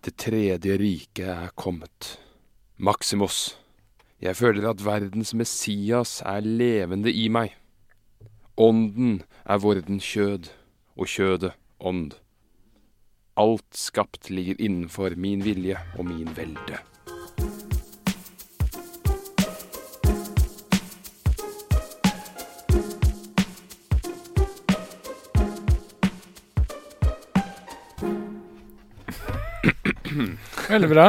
Det tredje riket er kommet. Maximus. Jeg føler at verdens Messias er levende i meg. Ånden er vorden kjød, og kjødet ånd. Alt skapt ligger innenfor min vilje og min velde. Veldig bra.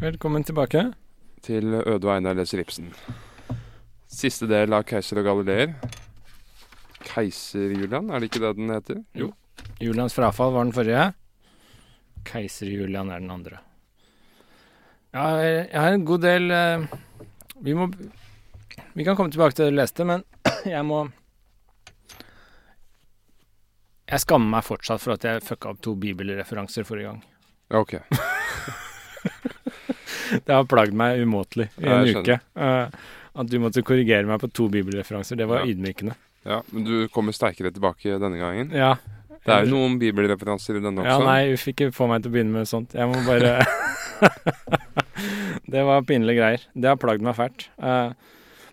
Velkommen tilbake. Til Øde og Einar leser Ibsen. Siste del av 'Keiser og Galileer'. Keiser-Julian, er det ikke det den heter? Jo. Julians frafall var den forrige. Keiser-Julian er den andre. Ja, jeg har en god del eh, Vi må Vi kan komme tilbake til det du leste, men jeg må Jeg skammer meg fortsatt for at jeg fucka opp to bibelreferanser forrige gang. Ja, ok. Det har plagd meg umåtelig i en uke. Uh, at du måtte korrigere meg på to bibelreferanser. Det var Ja. ydmykende. Ja, Men du kommer sterkere tilbake denne gangen. Ja. Det er jo noen bibelreferanser i denne Ja, også. nei, uff, ikke få meg til å begynne med sånt. Jeg må bare Det var pinlige greier. Det har plagd meg fælt. Uh,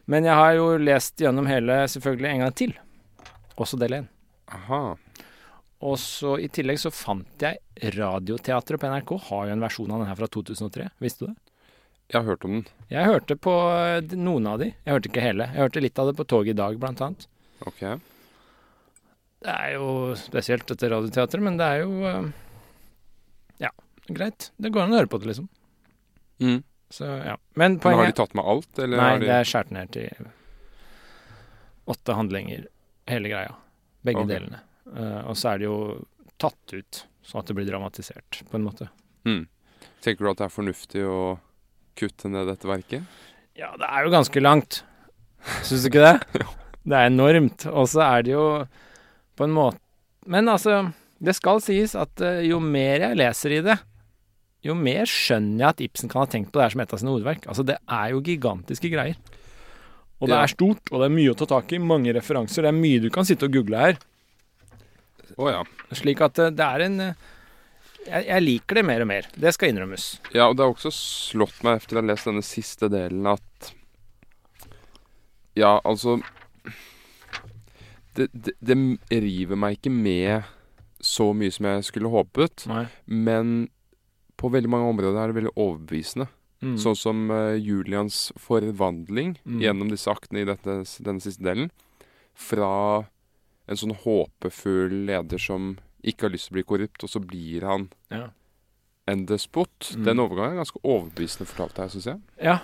men jeg har jo lest gjennom hele selvfølgelig en gang til. Også del én. Aha. Og så i tillegg så fant jeg Radioteatret på NRK har jo en versjon av den her fra 2003. Visste du det? Jeg har hørt om den. Jeg hørte på eh, noen av de. Jeg hørte ikke hele. Jeg hørte litt av det på toget i dag, blant annet. Ok. Det er jo spesielt dette Radioteatret, men det er jo eh, Ja, greit. Det går an å høre på det, liksom. Mm. Så ja. Men Men har de tatt med alt, eller Nei, de det er skåret ned til åtte handlinger, hele greia. Begge okay. delene. Eh, og så er det jo tatt ut, sånn at det blir dramatisert, på en måte. mm. Tenker du at det er fornuftig å kutte ned dette verket? Ja, det er jo ganske langt. Syns du ikke det? Det er enormt. Og så er det jo på en måte Men altså, det skal sies at eh, jo mer jeg leser i det, jo mer skjønner jeg at Ibsen kan ha tenkt på det her som et av sine hovedverk. Altså, det er jo gigantiske greier. Og det er stort, og det er mye å ta tak i. Mange referanser. Det er mye du kan sitte og google her. Å ja. Slik at eh, det er en eh, jeg, liker det mer og mer. Det skal innrømmes. Ja, og det har også slått meg efter å ha lest denne siste delen at Ja, altså det, det, det river meg ikke med så mye som jeg skulle håpet, Nei. men på veldig mange områder er det veldig overbevisende. Mm. Sånn som uh, Julians forvandling Mm. gjennom disse aktene i dette, denne siste delen. Fra en sånn håpefull leder som ikke har lyst til å bli korrupt, og så blir han Ja. en despot. Mm. Den overgangen er ganske overbevisende fortalt her, syns jeg. Ja,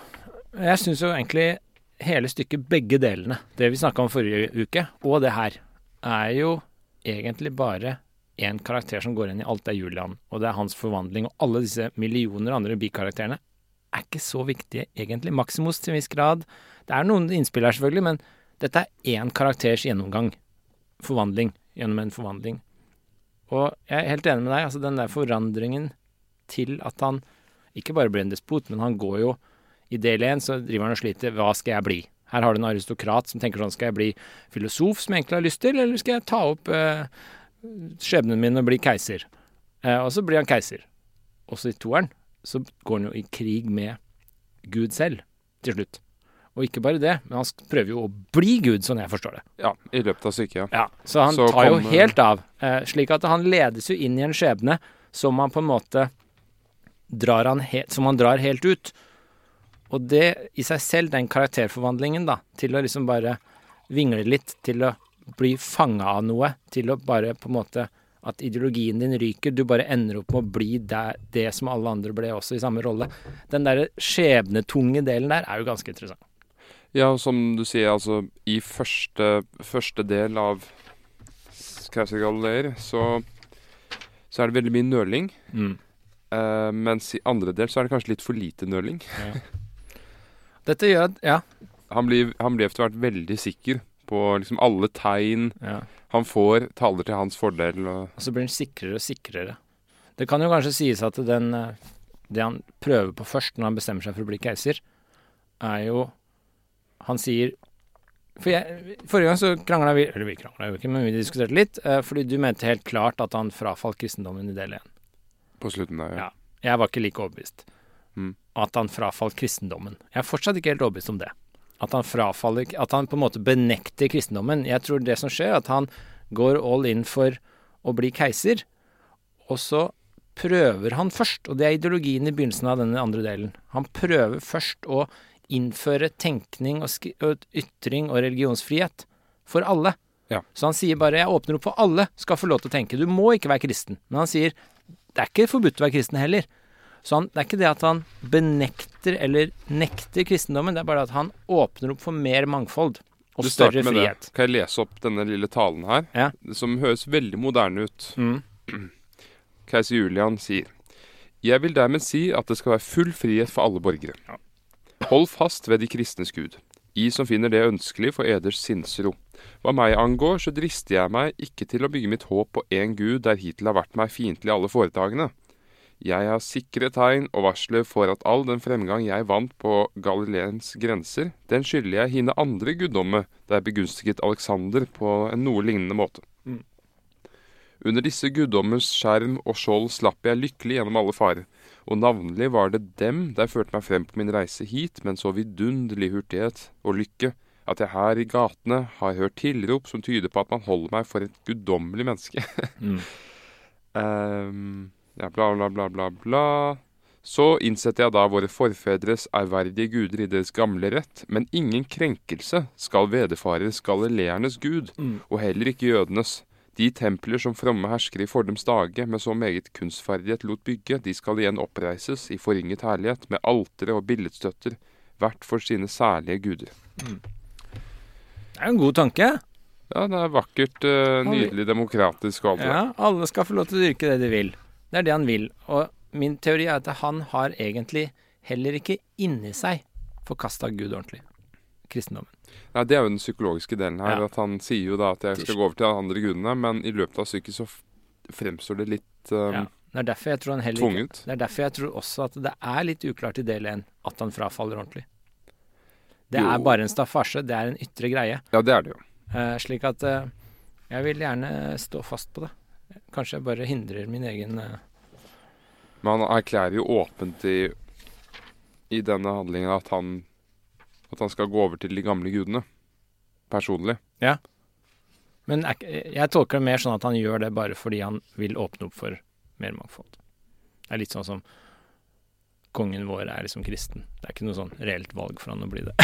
jeg syns jo egentlig hele stykket, begge delene, det vi snakka om forrige uke, og det her, er jo egentlig bare én karakter som går inn i alt, det er Julian. Og det er hans forvandling. Og alle disse millioner andre bikarakterene er ikke så viktige, egentlig. Maximus til en viss grad. Det er noen innspill her, selvfølgelig, men dette er én karakters gjennomgang. Forvandling. Gjennom en forvandling. Og jeg er helt enig med deg. altså Den der forandringen til at han ikke bare blir en despot, men han går jo I del én så driver han og sliter. Hva skal jeg bli? Her har du en aristokrat som tenker sånn Skal jeg bli filosof, som jeg egentlig har lyst til, eller skal jeg ta opp eh, skjebnen min og bli keiser? Eh, og så blir han keiser. Også i toeren så går han jo i krig med Gud selv, til slutt. Og ikke bare det, men han prøver jo å bli Gud, sånn jeg forstår det. Ja, i løpet av stykket. ja. Ja, Så han Så tar jo helt av. Eh, slik at han ledes jo inn i en skjebne som han på en måte drar han he som han drar helt ut. Og det i seg selv, den karakterforvandlingen, da, til å liksom bare vingle litt, til å bli fanga av noe, til å bare på en måte at ideologien din ryker, du bare ender opp med å bli det, det som alle andre ble også i samme rolle. Den derre skjebnetunge delen der er jo ganske interessant. Ja, som du sier, altså i første, første del av Keiser Galileer så, så er det veldig mye nøling. Mm. Uh, mens i andre del så er det kanskje litt for lite nøling. Dette gjør Ja. Han blir, han blir etter hvert veldig sikker på liksom alle tegn ja. han får, taler til hans fordel. Og, Og så blir han sikrere og sikrere. Det kan jo kanskje sies at den, eh, det han prøver på først når han bestemmer seg for å bli keiser, er jo Han sier for jeg, Forrige gang så krangla vi Eller vi krangla jo ikke, men vi diskuterte litt. eh, fordi du mente helt klart at han frafalt kristendommen i del én. på slutten der. Ja. Jeg var ikke like overbevist. Mm. At han frafalt kristendommen. Jeg er fortsatt ikke helt overbevist om det. At han frafaller At han på en måte benekter kristendommen. Jeg tror det som skjer, er at han går all in for å bli keiser, og så prøver han først, og det er ideologien i begynnelsen av denne andre delen. Han prøver først å innføre tenkning og, og ytring og religionsfrihet for alle. Ja. Så han sier bare 'jeg åpner opp for alle skal få lov til å tenke'. Du må ikke være kristen. Men han sier det er ikke forbudt å være kristen heller. Så han, det er ikke det at han benekter eller nekter kristendommen, det er bare at han åpner opp for mer mangfold og Du starter større med frihet. det. Kan jeg lese opp denne lille talen her, Ja. som høres veldig moderne ut? Mm. Keiser Julian sier Jeg vil dermed si at det skal være full frihet for alle borgere. Hold fast ved de kristnes Gud, I som finner det ønskelig for eders sinnsro. Hva meg angår, så drister jeg meg ikke til å bygge mitt håp på én Gud der hittil har vært meg fiendtlig alle foretagene. Jeg har sikre tegn og varsler for at all den fremgang jeg vant på Galileens grenser, den skylder jeg hine andre guddomme, der jeg begunstiget Alexander på en noe lignende måte. Under disse guddommers skjerm og skjold slapp jeg lykkelig gjennom alle farer, og navnlig var det dem der førte meg frem på min reise hit med en så vidunderlig hurtighet og lykke at jeg her i gatene har hørt tilrop som tyder på at man holder meg for et guddommelig menneske. Mm. um, ja, bla, bla, bla, bla, bla. Så innsetter jeg da våre forfedres ærverdige guder i deres gamle rett, men ingen krenkelse skal vederfare galileernes gud, Mm. og heller ikke jødenes. De templer som fromme herskere i fordums dage med så meget kunstferdighet lot bygge, de skal igjen oppreises i forringet herlighet med altere og billedstøtter, hvert for sine særlige guder. Det er en god tanke. Ja, det er vakkert, eh, nydelig, demokratisk og alt det. Ja, alle skal få lov til å dyrke det de vil. Det er det han vil. Og min teori er at han har egentlig heller ikke inni seg forkasta Gud ordentlig. Kristendommen. Nei, Det er jo den psykologiske delen her. Ja. At Han sier jo da at jeg skal gå over til de andre gudene, men i løpet av stykket så fremstår det litt um, Ja. Det er derfor jeg tror han heller tvunget. Det er derfor jeg tror også at det er litt uklart i del én at han frafaller ordentlig. Det Jo. er bare en staffasje. Det er en ytre greie. Ja, det er det jo. Uh, slik at uh, jeg vil gjerne stå fast på det. Kanskje jeg bare hindrer min egen uh... Men han erklærer jo åpent i, i denne handlingen at han, at han skal gå over til de gamle gudene. Personlig. Ja. Men jeg tolker det mer sånn at han gjør det bare fordi han vil åpne opp for mer mangfold. Det er litt sånn som kongen vår er liksom kristen. Det er ikke noe sånn reelt valg for han å bli det.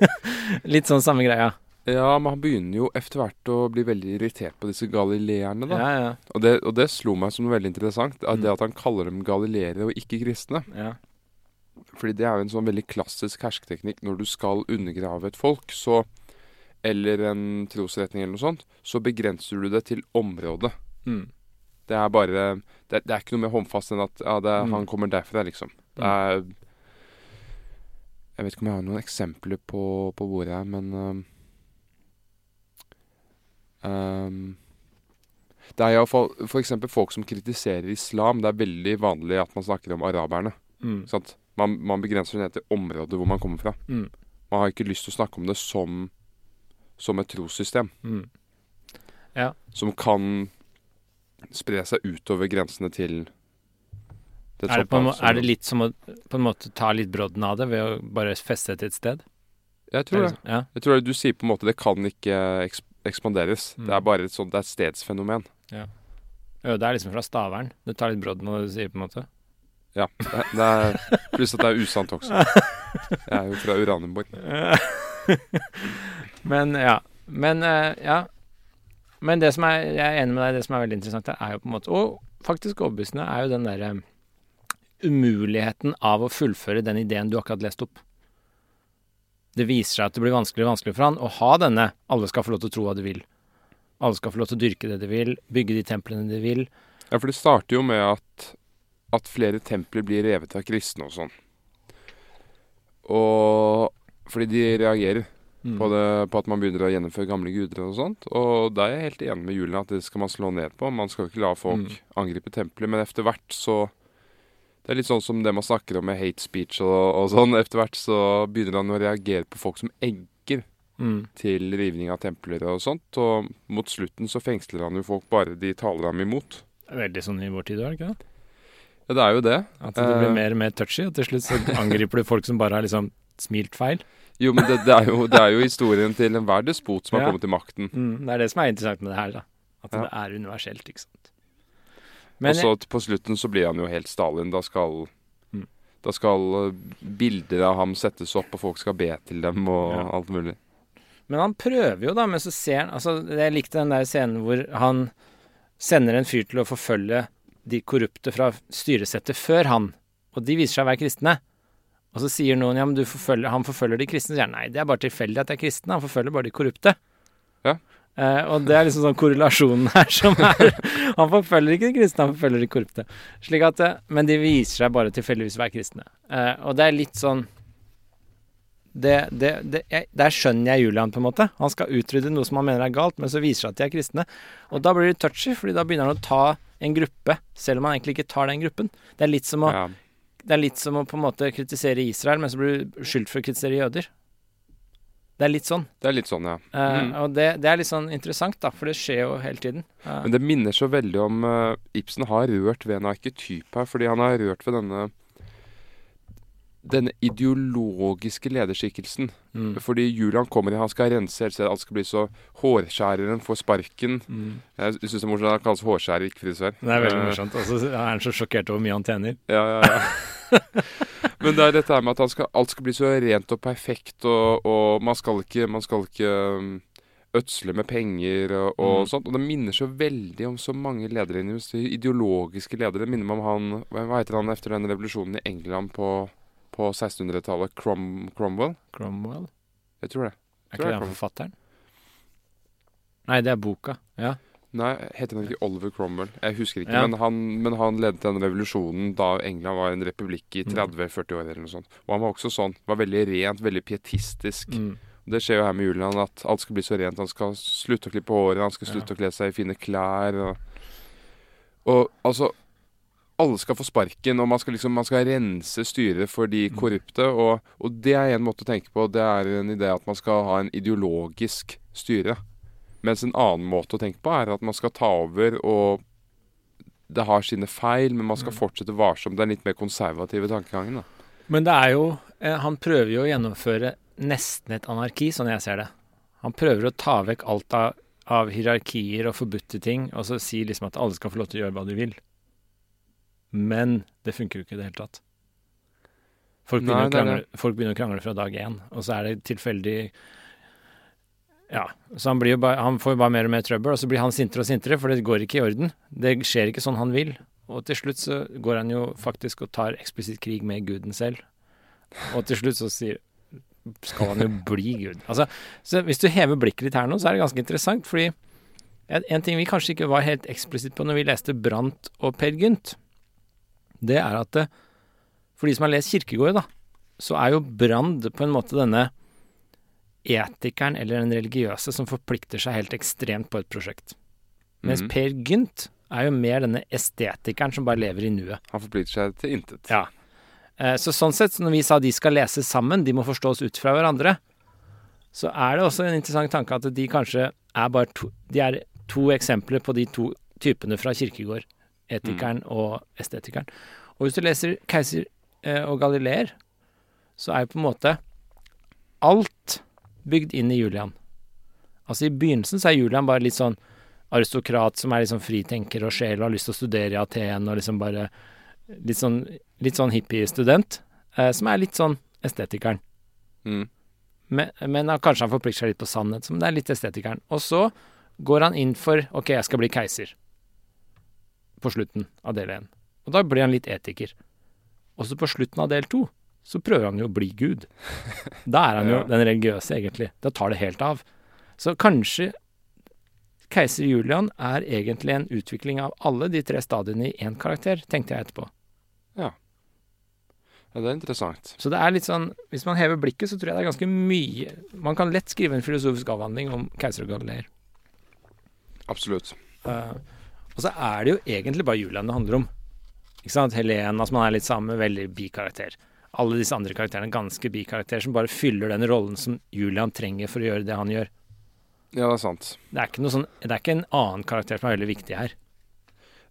litt sånn samme greia. Ja, men han begynner jo etter hvert å bli veldig irritert på disse galileerne, da. Ja, ja. Og, det, og det slo meg som veldig interessant. At Mm. Det at han kaller dem galileere og ikke kristne. ja. Fordi det er jo en sånn veldig klassisk hersketeknikk når du skal undergrave et folk, så Eller en trosretning eller noe sånt, så begrenser du det til området. Mm. Det er bare Det, det er ikke noe mer håndfast enn at ja, det, er- Mm. han kommer derfra, liksom. Det er Jeg vet ikke om jeg har noen eksempler på, på bordet her, men um, um, Det er iallfall f.eks. folk som kritiserer islam. Det er veldig vanlig at man snakker om araberne. Mm. Sant? Man, man begrenser det ned til området hvor man kommer fra. Mm. Man har ikke lyst til å snakke om det som, som et trossystem. Mm. Som kan spre seg utover grensene til det Er, det må, er det litt som å på en måte ta litt brodden av det ved å bare feste det til et sted? Jeg tror det. Ja. Jeg tror det du sier på en måte det kan ikke eks ekspanderes. Mm. Det er bare et sånt, det er et stedsfenomen. Ja. det er liksom fra Stavern. Du tar litt brodden av det du sier, på en måte. Ja. Det, det er, pluss at det er usant også. Jeg er jo fra Uranienborg. Men ja. Men eh, ja. Men det som er, jeg er enig med deg, det som er veldig interessant er jo på en måte Og faktisk overbevisende er jo den derre umuligheten av å fullføre den ideen du akkurat leste opp. Det viser seg at det blir vanskeligere og vanskeligere for han å ha denne 'alle skal få lov til å tro hva de vil'. Alle skal få lov til å dyrke det de vil, bygge de templene de vil. Ja, for det starter jo med at, at flere templer blir revet av kristne og sånn. Og fordi de reagerer Mm. på, det, på at man begynner å gjennomføre gamle guder og sånt. Og da er jeg helt enig med Julen at det skal man slå ned på. Man skal ikke la folk Mm. angripe templer. men etter hvert så Det er litt sånn som det man snakker om med hate speech og, og sånn. Etter hvert så begynner han å reagere på folk som egger Mm. til rivning av templer og sånt. Og mot slutten så fengsler han jo folk bare de taler ham imot. Veldig sånn i vår tid, er det ikke det? Det er jo det. At det blir Eh. mer og mer touchy, og til slutt så angriper du folk som bare har liksom smilt feil. Jo, men det, det, er jo, det er jo historien til enhver despot som har Ja. kommet til makten. Mm, det er det som er interessant med det her, da. At Ja. det er universelt, ikke sant. Men og så på slutten så blir han jo helt Stalin. Da skal, Mm. da skal eh, bilder av ham settes opp, og folk skal be til dem og Ja. alt mulig. Men han prøver jo, da, men så ser han Altså, jeg likte den der scenen hvor han sender en fyr til å forfølge de korrupte fra styresettet før han, og de viser seg å være kristne. Og så sier noen ja, men du forfølger, han forfølger de kristne. Så sier han nei, det er bare tilfeldig at jeg er kristne, han forfølger bare de korrupte. Ja. Eh, og det er liksom sånn korrelasjonen her som er Han forfølger ikke de kristne, han forfølger de korrupte. Slik at, eh, Men de viser seg bare tilfeldigvis å være kristne. Eh, og det er litt sånn det, det, det, jeg, Der skjønner jeg Julian, på en måte. Han skal utrydde noe som han mener er galt, men så viser det seg at de er kristne. Og da blir det touchy, fordi da begynner han å ta en gruppe, selv om han egentlig ikke tar den gruppen. Det er litt som å, Ja. det er litt som å på en måte kritisere Israel, men så blir du skyldt for å kritisere jøder. Det er litt sånn. Det er litt sånn, ja. Mm. Og det, det er litt sånn interessant, da, for det skjer jo hele tiden. Uh. Men det minner så veldig om uh, Ibsen har rørt ved en arketyp her, fordi han har rørt ved denne denne ideologiske lederskikkelsen. mm, Fordi Julian kommer inn, han skal rense stedet. Alt skal bli så Hårskjæreren får sparken. mm. Jeg syns det er morsomt at han kalles hårskjærer, ikke frisør. Det er veldig Eh, morsomt. Og så er han så sjokkert over hvor mye han tjener. Ja, ja, ja. Men det er dette her med at han skal, alt skal bli så rent og perfekt, og, og man skal ikke, man skal ikke um, ødsle med penger og, og Mm. sånt. Og det minner så veldig om så mange ledere. Ideologiske ledere. Det minner meg om han hva heter han etter den revolusjonen i England på, på 1600-tallet? Crom, Cromwell? Cromwell? Jeg tror det. Er Tror ikke jeg det forfatteren? Nei, det er boka. Ja. Nei, heter han ikke Oliver Cromwell? Jeg husker ikke. Ja. Men, han, men han ledet den revolusjonen da England var en republikk i Mm. 30-40 år eller noe sånt. Og han var også sånn. Var veldig rent, veldig pietistisk. Mm. Det skjer jo her med Julian, at alt skal bli så rent. Han skal slutte å klippe håret, han skal slutte Ja. å kle seg i fine klær. Og, og altså Alle skal få sparken, og man skal liksom Man skal rense styret for de Mm. korrupte. Og, og det er en måte å tenke på. Det er en idé at man skal ha en ideologisk styre. Mens en annen måte å tenke på er at man skal ta over, og det har sine feil, men man skal Mm. fortsette varsomt. Det er litt mer konservative tankegangen. da. Men det er jo eh, Han prøver jo å gjennomføre nesten et anarki, sånn jeg ser det. Han prøver å ta vekk alt av, av hierarkier og forbudte ting, og så si liksom at alle skal få lov til å gjøre hva de vil. Men det funker jo ikke i det hele tatt. Folk begynner, Nei, krangle, folk begynner å krangle fra dag én, og så er det tilfeldig Ja, så han, bare, han får jo bare mer og mer trøbbel, og så blir han sintere og sintere, for det går ikke i orden. Det skjer ikke sånn han vil. Og til slutt så går han jo faktisk og tar eksplisitt krig med guden selv. Og til slutt så sier skal han jo bli Gud. Altså, så hvis du hever blikket litt her nå, så er det ganske interessant, fordi en, en ting vi kanskje ikke var helt eksplisitt på når vi leste Brant og Per Gynt, det er at det, for de som har lest Kirkegård, da, så er jo Brand på en måte denne etikeren eller den religiøse som forplikter seg helt ekstremt på et prosjekt. Mens Mhm. Per Gynt er jo mer denne estetikeren som bare lever i nuet. Han forplikter seg til intet. Ja. Eh, Så sånn sett, når vi sa de skal lese sammen, de må forstås ut fra hverandre, så er det også en interessant tanke at de kanskje er bare to, de er to eksempler på de to typene fra Kirkegård. Etikeren og estetikeren. Og hvis du leser Keiser eh, og Galileer, så er jo på en måte alt bygd inn i Julian. Altså I begynnelsen så er Julian bare litt sånn aristokrat som er sånn fritenker og sjel og har lyst til å studere i Aten og liksom bare Litt sånn, litt sånn hippiestudent. Eh, som er litt sånn estetikeren. Mm. Men, men han, kanskje han forplikter seg litt på sannhet, som det er litt estetikeren. Og så går han inn for OK, jeg skal bli keiser. På slutten av del én. Og da blir han litt etiker. Og så på slutten av del to så prøver han jo å bli Gud. Da er han jo den religiøse, egentlig. Da tar det helt av. Så kanskje keiser Julian er egentlig en utvikling av alle de tre stadiene i én karakter, tenkte jeg etterpå. Ja, Ja, det er interessant. Så det er litt sånn Hvis man hever blikket, så tror jeg det er ganske mye Man kan lett skrive en filosofisk avhandling om keiser og galileer. Absolutt. Eh, og så er det jo egentlig bare Julian det handler om. Ikke sant? Helena som han er litt sammen med, veldig bikarakter. Alle disse andre karakterene er ganske bikarakterer som bare fyller den rollen som Julian trenger for å gjøre det han gjør. Ja, det er sant. Det er ikke, sånn, det er ikke en annen karakter som er veldig viktig her.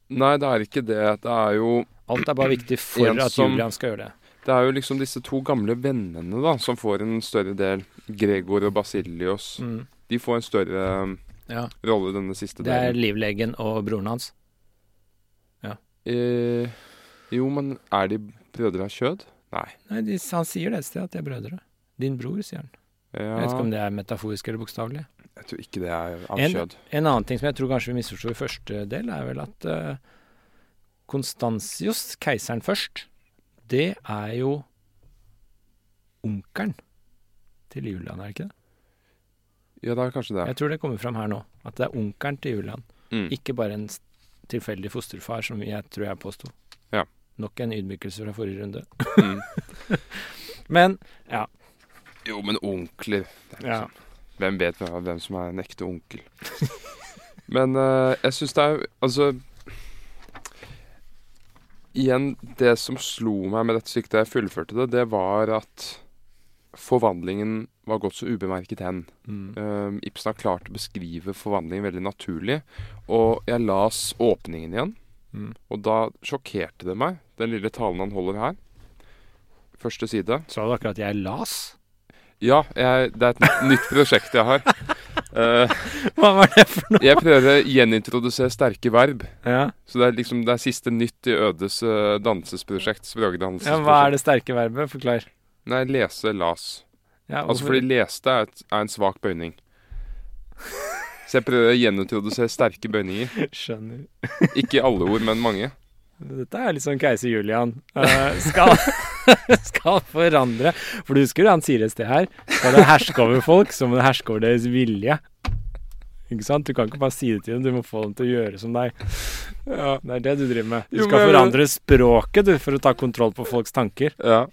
Nei, det er ikke det. Det er jo Alt er bare viktig for En at som- Julian skal gjøre det. Det er jo liksom disse to gamle vennene da, som får en større del. Gregor og Basilios. Mm. De får en større Ja. rolle denne siste Det er delen. livlegen og broren hans. Eh, jo, men er de brødre av kjød? Nei. Nei, de, Han sier det et sted, at de er brødre. Din bror, sier han. Ja, Jeg vet ikke om det er metaforisk eller bokstavelig. jeg tror ikke det er av En- kjød. En annen ting som jeg tror kanskje vi misforsto i første del, er vel at uh, Konstantius, keiseren først, det er jo onkelen til Julian, er det ikke det? Ja, det er kanskje det. Jeg tror det kommer fram her nå, at det er onkelen til Julian. Mm. Ikke bare en tilfeldig fosterfar, som jeg tror jeg påsto. Ja. Nok en ydmykelse fra forrige runde. Mm. Men Jo, men onkler er ja, liksom- Hvem vet hvem som er en ekte onkel? Men uh, jeg syns det er Altså Igjen, det som slo meg med dette stykket da jeg fullførte det, det var at forvandlingen var gått så ubemerket hen. mm. Um, Ibsen har klart å beskrive forvandlingen veldig naturlig. Og jeg las åpningen igjen, Mm. og da sjokkerte det meg, den lille talen han holder her. Første side. Sa du akkurat at jeg las? Ja, jeg, det er et nytt- nytt prosjekt jeg har. Uh, Hva var det for noe? jeg prøver å gjenintrodusere sterke verb. Ja. Så det er liksom det er siste nytt i Ødes uh, dansesprosjekt. ja, Hva er det sterke verbet? Forklar. Nei, lese, las. Ja, Altså fordi leste er, et, er en svak bøyning. Så jeg prøver å gjenintrodusere sterke bøyninger. Skjønner. Ikke alle ord, men mange. Dette er litt sånn keiser Julian. uh, skal, skal forandre For du husker det han sier et sted her? Skal det herske over folk, så må det herske over deres vilje. Ikke sant? Du kan ikke bare si det til dem, du må få dem til å gjøre som deg. Ja, Det er det du driver med. Du Jo, skal men- forandre språket du, for å ta kontroll på folks tanker. Ja.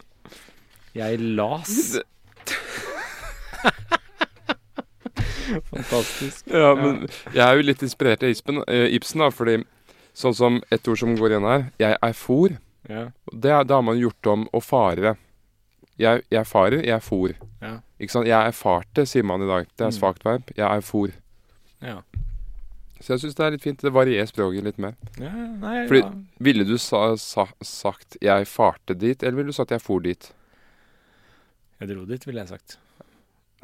Jeg las. Fantastisk. Ja, men jeg er jo litt inspirert av Ibsen, eh, Ibsen da, fordi sånn som et ord som går igjen her, jeg er for, Ja. det, er- da har man gjort om å fare. Jeg, jeg farer, jeg for. Ja. Ikke sant? Jeg erfarte, sier man i dag. Det er Mm. svakt verb. Jeg er for. Ja. Så jeg syns det er litt fint. Det varierer språket litt mer. ja nei, Fordi- ja. Ville du sa, sa, sagt 'jeg farte dit', eller ville du sagt 'jeg for dit'? Jeg dro dit, ville jeg sagt.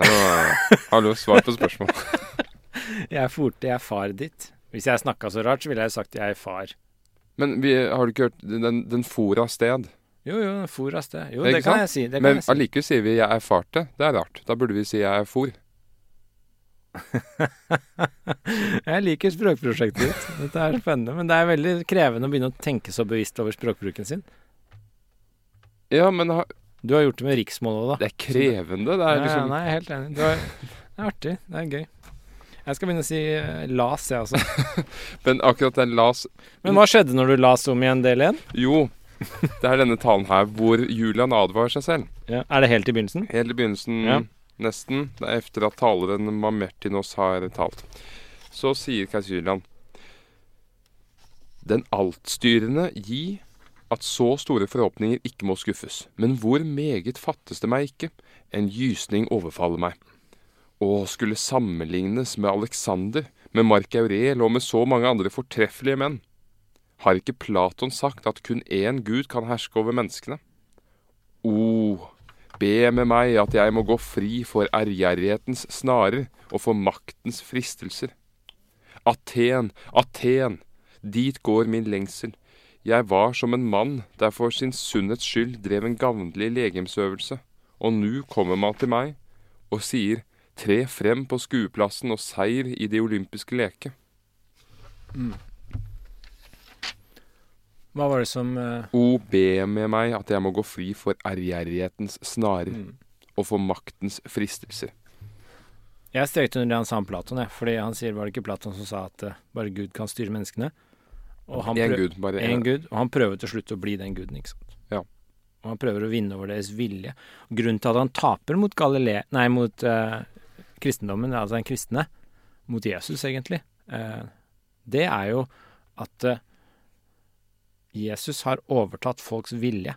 Nei, nei. Hallo, svar på spørsmål. Jeg forte, jeg far dit. Hvis jeg snakka så rart, så ville jeg sagt jeg er far. Men vi, har du ikke hørt den, den for av sted? Jo, jo, for av sted. Jo, det, det kan sant? jeg si. Det kan Men jeg si. allikevel sier vi 'jeg erfarte'. Det er rart. Da burde vi si 'jeg er for'. Jeg liker språkprosjektet ditt. Dette er spennende. Men det er veldig krevende å begynne å tenke så bevisst over språkbruken sin. Ja, men ha- Du har gjort det med riksmål òg, da. det er krevende. Det er liksom nei, jeg er helt enig. Det er, det er artig. Det er gøy. Jeg skal begynne å si uh, las, jeg også. Men akkurat den las Men hva skjedde når du las om igjen del én? Jo, det er denne talen her hvor Julian advarer seg selv. Ja. Er det helt i begynnelsen? Helt i begynnelsen, Ja. nesten, det er etter at taleren Mamertinos har talt. Så sier keiser Julian Den altstyrende gi at så store forhåpninger ikke må skuffes. Men hvor meget fattes det meg ikke? En gysning overfaller meg. Å skulle sammenlignes med Alexander, med Mark Aurel og med så mange andre fortreffelige menn. Har ikke Platon sagt at kun én gud kan herske over menneskene? O, be med meg at jeg må gå fri for ærgjerrighetens snarer og for maktens fristelser. Aten, Aten, dit går min lengsel. Jeg var som en mann der for sin sunnhets skyld drev en gavnlig legemsøvelse, og nu kommer man til meg og sier, tre frem på skueplassen og seier i de olympiske leke. Hva var det som uh... O, be med meg at jeg må gå fri for ærgjerrighetens snarer mm. og for maktens fristelser. Jeg strekte under det han sa om Platon, jeg. Fordi han sier, var det ikke Platon som sa at uh, bare Gud kan styre menneskene? Og han Én prøv- gud, bare En én. gud, og han prøver til slutt å bli den guden, ikke sant. Ja. Og han prøver å vinne over deres vilje. Grunnen til at han taper mot Galilea, Nei, mot eh, kristendommen, altså den kristne, mot Jesus, egentlig, eh, det er jo at eh, Jesus har overtatt folks vilje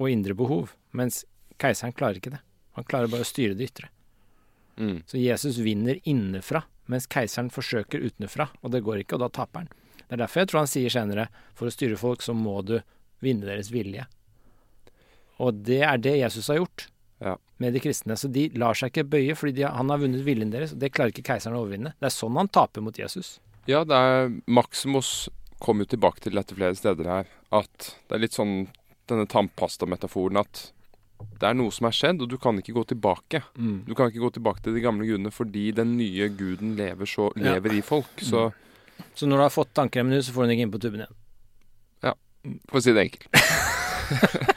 og indre behov, mens keiseren klarer ikke det. Han klarer bare å styre det ytre. Mm. Så Jesus vinner innenfra, mens keiseren forsøker utenfra, og det går ikke, og da taper han. Det er derfor jeg tror han sier senere for å styre folk, så må du vinne deres vilje. Og det er det Jesus har gjort Ja. med de kristne. Så de lar seg ikke bøye, fordi de, han har vunnet viljen deres, og det klarer ikke keiseren å overvinne. Det er sånn han taper mot Jesus. Ja, det er Maximus kom jo tilbake til dette flere steder her. At det er litt sånn denne tannpastametaforen at det er noe som er skjedd, og du kan ikke gå tilbake. Du kan ikke gå tilbake til de gamle gudene fordi den nye guden lever, så, Ja. i folk. Så Så når du har fått tannkremen ut, så får du den ikke inn på tuben igjen. Ja, for å si det enkelt.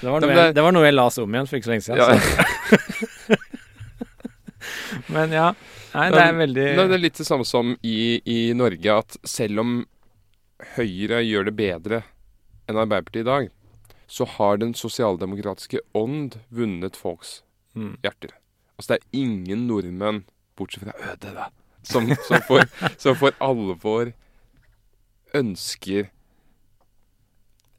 Det var Ja, men jeg, det- det var noe jeg las om igjen for ikke så lenge siden. Ja. Men ja. Nei, det er veldig Nei, det er litt det samme som i, i Norge, at selv om Høyre gjør det bedre enn Arbeiderpartiet i dag, så har den sosialdemokratiske ånd vunnet folks Mm. hjerter. Altså det er ingen nordmenn, bortsett fra Øde, da, som, som, for, som for alvor ønsker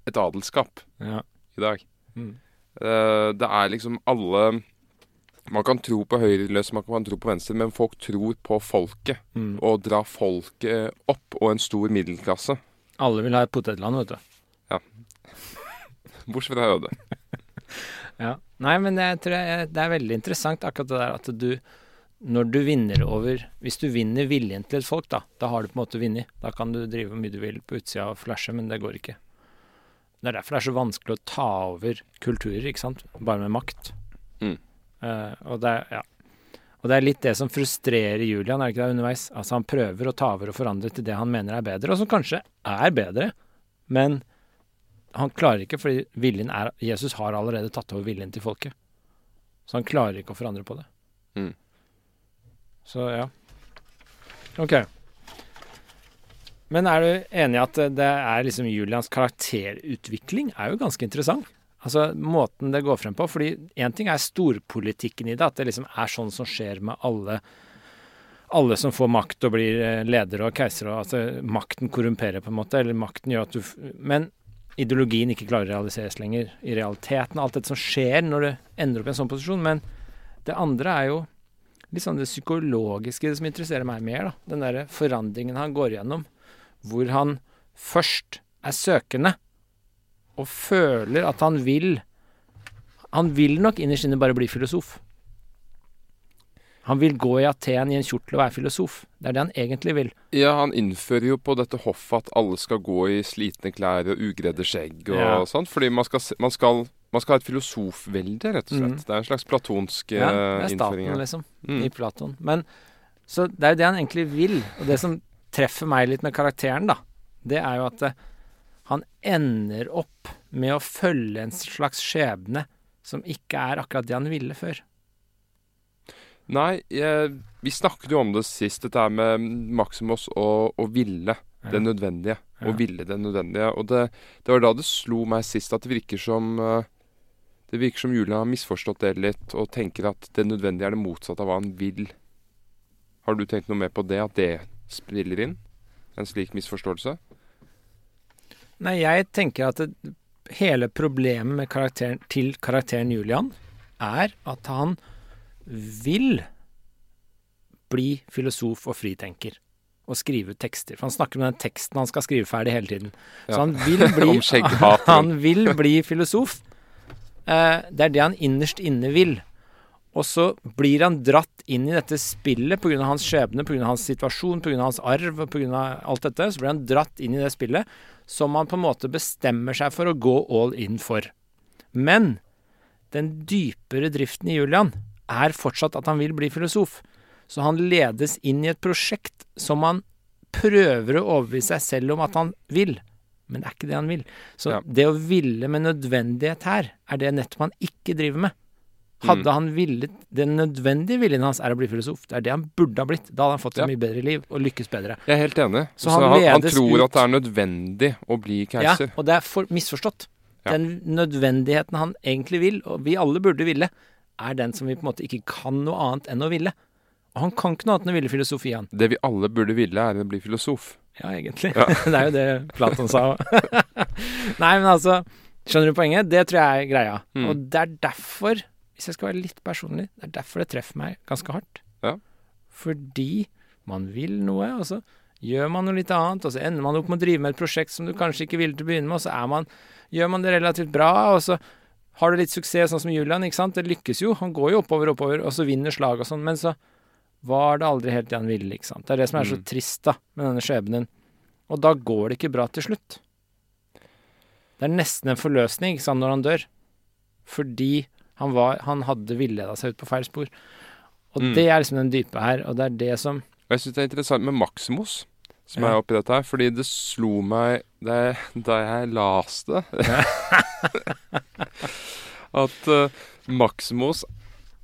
et adelskap ja. i dag. Mm. Eh, det er liksom alle Man kan tro på høyreløs, man kan tro på venstre, men folk tror på folket. Mm. Og dra folket opp, og en stor middelklasse. Alle vil ha et potetland, vet du. Bortsett fra Øde. Ja. Nei, men jeg tror jeg, det er veldig interessant akkurat det der at du Når du vinner over Hvis du vinner viljen til et folk, da, da har du på en måte vunnet. Da kan du drive hvor mye du vil på utsida og flashe, men det går ikke. Det er derfor det er så vanskelig å ta over kulturer, ikke sant. Bare med makt. Mm. Uh, og det er ja. Og det er litt det som frustrerer Julian, er det ikke det, underveis? Altså Han prøver å ta over og forandre til det han mener er bedre, og som kanskje er bedre, men han klarer ikke fordi viljen er Jesus har allerede tatt over viljen til folket. Så han klarer ikke å forandre på det. Mm. Så ja. OK. Men er du enig i at det er liksom Julians karakterutvikling er jo ganske interessant? Altså måten det går frem på. fordi én ting er storpolitikken i det, at det liksom er sånn som skjer med alle alle som får makt og blir eh, ledere og keisere. Altså, makten korrumperer, på en måte. Eller makten gjør at du Men ideologien ikke klarer å realiseres lenger i realiteten. Alt dette som skjer når du ender opp i en sånn posisjon. Men det andre er jo litt sånn det psykologiske som interesserer meg mer. da. Den derre forandringen han går gjennom, hvor han først er søkende og føler at han vil Han vil nok innerst inne bare bli filosof. Han vil gå i Aten i en kjortel og være filosof. Det er det han egentlig vil. Ja, han innfører jo på dette hoffet at alle skal gå i slitne klær og ugredde skjegg og Ja. sånt. Fordi man skal, man, skal, man skal ha et filosofvelde, rett og slett. Mm. Det er en slags platonsk Ja, eh, det er staten, liksom, Mm. i Platon. Men så det er jo det han egentlig vil. Og det som treffer meg litt med karakteren, da, det er jo at eh, han ender opp med å følge en slags skjebne som ikke er akkurat det han ville før. Nei, jeg, vi snakket jo om det sist, dette her med Maximus og, og ville det nødvendige. Ja. Og ville det nødvendige. Og det, det var da det slo meg sist at det virker som eh, Det virker som Julie har misforstått det litt, og tenker at det nødvendige er det motsatte av hva han vil. Har du tenkt noe mer på det, at det spiller inn? En slik misforståelse? Nei, jeg tenker at det, hele problemet med karakteren, til karakteren Julian er at han vil bli filosof og fritenker. Og skrive ut tekster. For han snakker om den teksten han skal skrive ferdig hele tiden. Så Ja. han vil bli, han vil bli filosof. Eh, det er det han innerst inne vil. Og så blir han dratt inn i dette spillet pga. hans skjebne, pga. hans situasjon, pga. hans arv pga. alt dette. Så blir han dratt inn i det spillet som han på en måte bestemmer seg for å gå all in for. Men den dypere driften i Julian er fortsatt at han vil bli filosof. Så han ledes inn i et prosjekt som han prøver å overbevise seg selv om at han vil. Men det er ikke det han vil. Så Ja. det å ville med nødvendighet her, er det nettopp han ikke driver med. Hadde Mm. han villet Den nødvendige viljen hans er å bli filosof. Det er det han burde ha blitt. Da hadde han fått et Ja. mye bedre liv og lykkes bedre. Jeg er helt enig. Så Så, han han, han, tror ut- at det er nødvendig å bli keiser. Ja, og det er for, misforstått. Ja. Den nødvendigheten han egentlig vil, og vi alle burde ville, er den som vi på en måte ikke kan noe annet enn å ville. Og han kan ikke noe annet enn å ville filosofi, han. Det vi alle burde ville, er å bli filosof. Ja, egentlig. det er jo det Platon sa òg. Nei, men altså Skjønner du poenget? Det tror jeg er greia. Mm. Og det er derfor, hvis jeg skal være litt personlig, det er derfor det treffer meg ganske hardt. Ja. Fordi man vil noe, og så gjør man noe litt annet, og så ender man opp med å drive med et prosjekt som du kanskje ikke ville til å begynne med, og så er man, gjør man det relativt bra, og så har du litt suksess, sånn som Julian, ikke sant? Det lykkes jo. Han går jo oppover, oppover, og så vinner slag og sånn, men så var det aldri helt det han ville, ikke sant. Det er det som er så Mm. trist, da, med denne skjebnen. Og da går det ikke bra til slutt. Det er nesten en forløsning, ikke sant, når han dør. Fordi han var Han hadde villeda seg ut på feil spor. Og Mm. det er liksom den dype her, og det er det som Og jeg syns det er interessant med Maximus, som Ja. er oppi dette her, fordi det slo meg da jeg, da jeg las det At uh, Maximus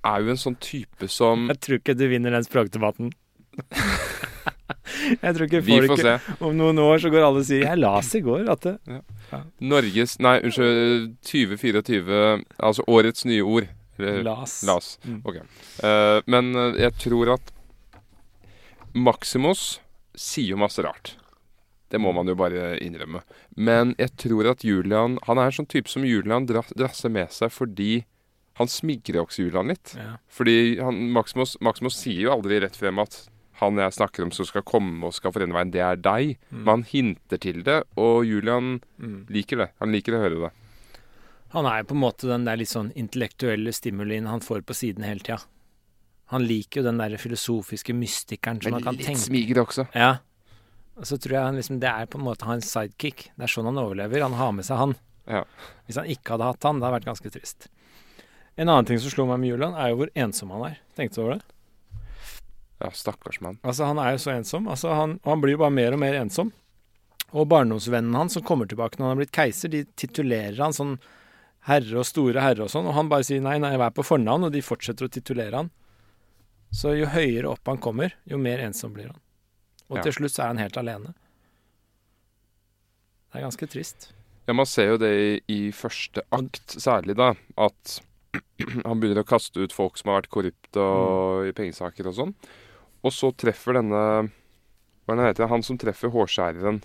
er jo en sånn type som Jeg tror ikke du vinner den språkdebatten. jeg tror ikke Vi får se. Om noen år så går alle og sier 'Jeg las i går at det Norges Nei, unnskyld. 2024 Altså årets nye ord. Las. Las. Mm. Ok. Uh, men eh, jeg tror at Maximus sier jo masse rart. Det må man jo bare innrømme. Men jeg tror at Julian Han er en sånn type som Julian drasser med seg fordi han smigrer også Julian litt. Ja. Fordi han, Maximus, Maximus sier jo aldri rett frem at han jeg snakker om som skal komme og skal forene veien, det er deg. Mm. Men han hinter til det, og Julian Mm. liker det. Han liker å høre det. Han er jo på en måte den der litt sånn intellektuelle stimulien han får på siden hele tida. Han liker jo den der filosofiske mystikeren som han kan tenke Litt smiger også. Ja. Og så tror jeg han liksom Det er på en måte hans sidekick. Det er sånn han overlever. Han har med seg han. Ja. Hvis han ikke hadde hatt han, det hadde vært ganske trist. En annen ting som slo meg med Julian, er jo hvor ensom han er. Tenkte du over det? Ja, stakkars mann. Altså, han er jo så ensom. Altså, han, og han blir jo bare mer og mer ensom. Og barndomsvennen hans som kommer tilbake når han har blitt keiser, de titulerer han sånn herre og store herre og sånn, og han bare sier nei, nei, vær på fornavn, og de fortsetter å titulere han. Så jo høyere opp han kommer, jo mer ensom blir han. Og Ja. til slutt så er han helt alene. Det er ganske trist. Ja, man ser jo det i, i første akt særlig, da. At han begynner å kaste ut folk som har vært korrupte og i pengesaker og sånn. Og så treffer denne Hva er det han heter Han som treffer hårskjæreren.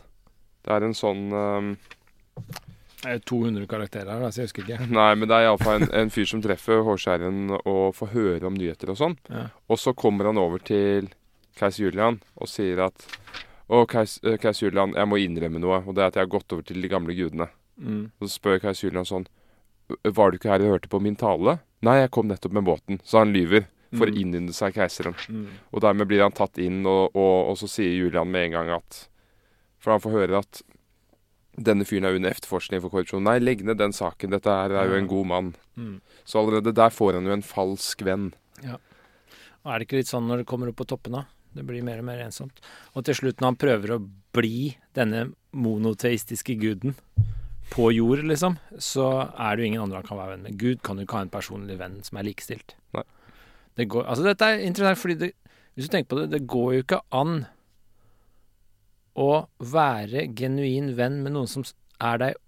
Det er en sånn jo 200 karakterer her, så jeg husker ikke. Nei, men det er iallfall en, en fyr som treffer hårskjæreren og får høre om nyheter og sånn. Ja. Og så kommer han over til keiser Julian og sier at Å, keis- eh, keiser Julian, jeg må innrømme noe, og det er at jeg har gått over til de gamle gudene. Mm. Og så spør keiser Julian sånn Var du ikke her og hørte på min tale? Nei, jeg kom nettopp med båten. Så han lyver for å Mm. innynde seg keiseren. Mm. Og dermed blir han tatt inn, og, og, og så sier Julian med en gang at For han får høre at denne fyren er under efterforskning for korrupsjon. Nei, legg ned den saken. Dette er, er jo en god mann. Mm. Så allerede der får han jo en falsk venn. Og er det ikke litt sånn når det kommer opp på toppene? Det blir mer og mer ensomt. Og til slutt, når han prøver å bli denne monoteistiske guden på jord, liksom, så er det jo ingen andre han kan være venn med. Gud kan jo ikke ha en personlig venn som er likestilt. Nei. Det går, altså dette er interessant, fordi det, hvis du tenker på det, det går jo ikke an å være genuin venn med noen som er deg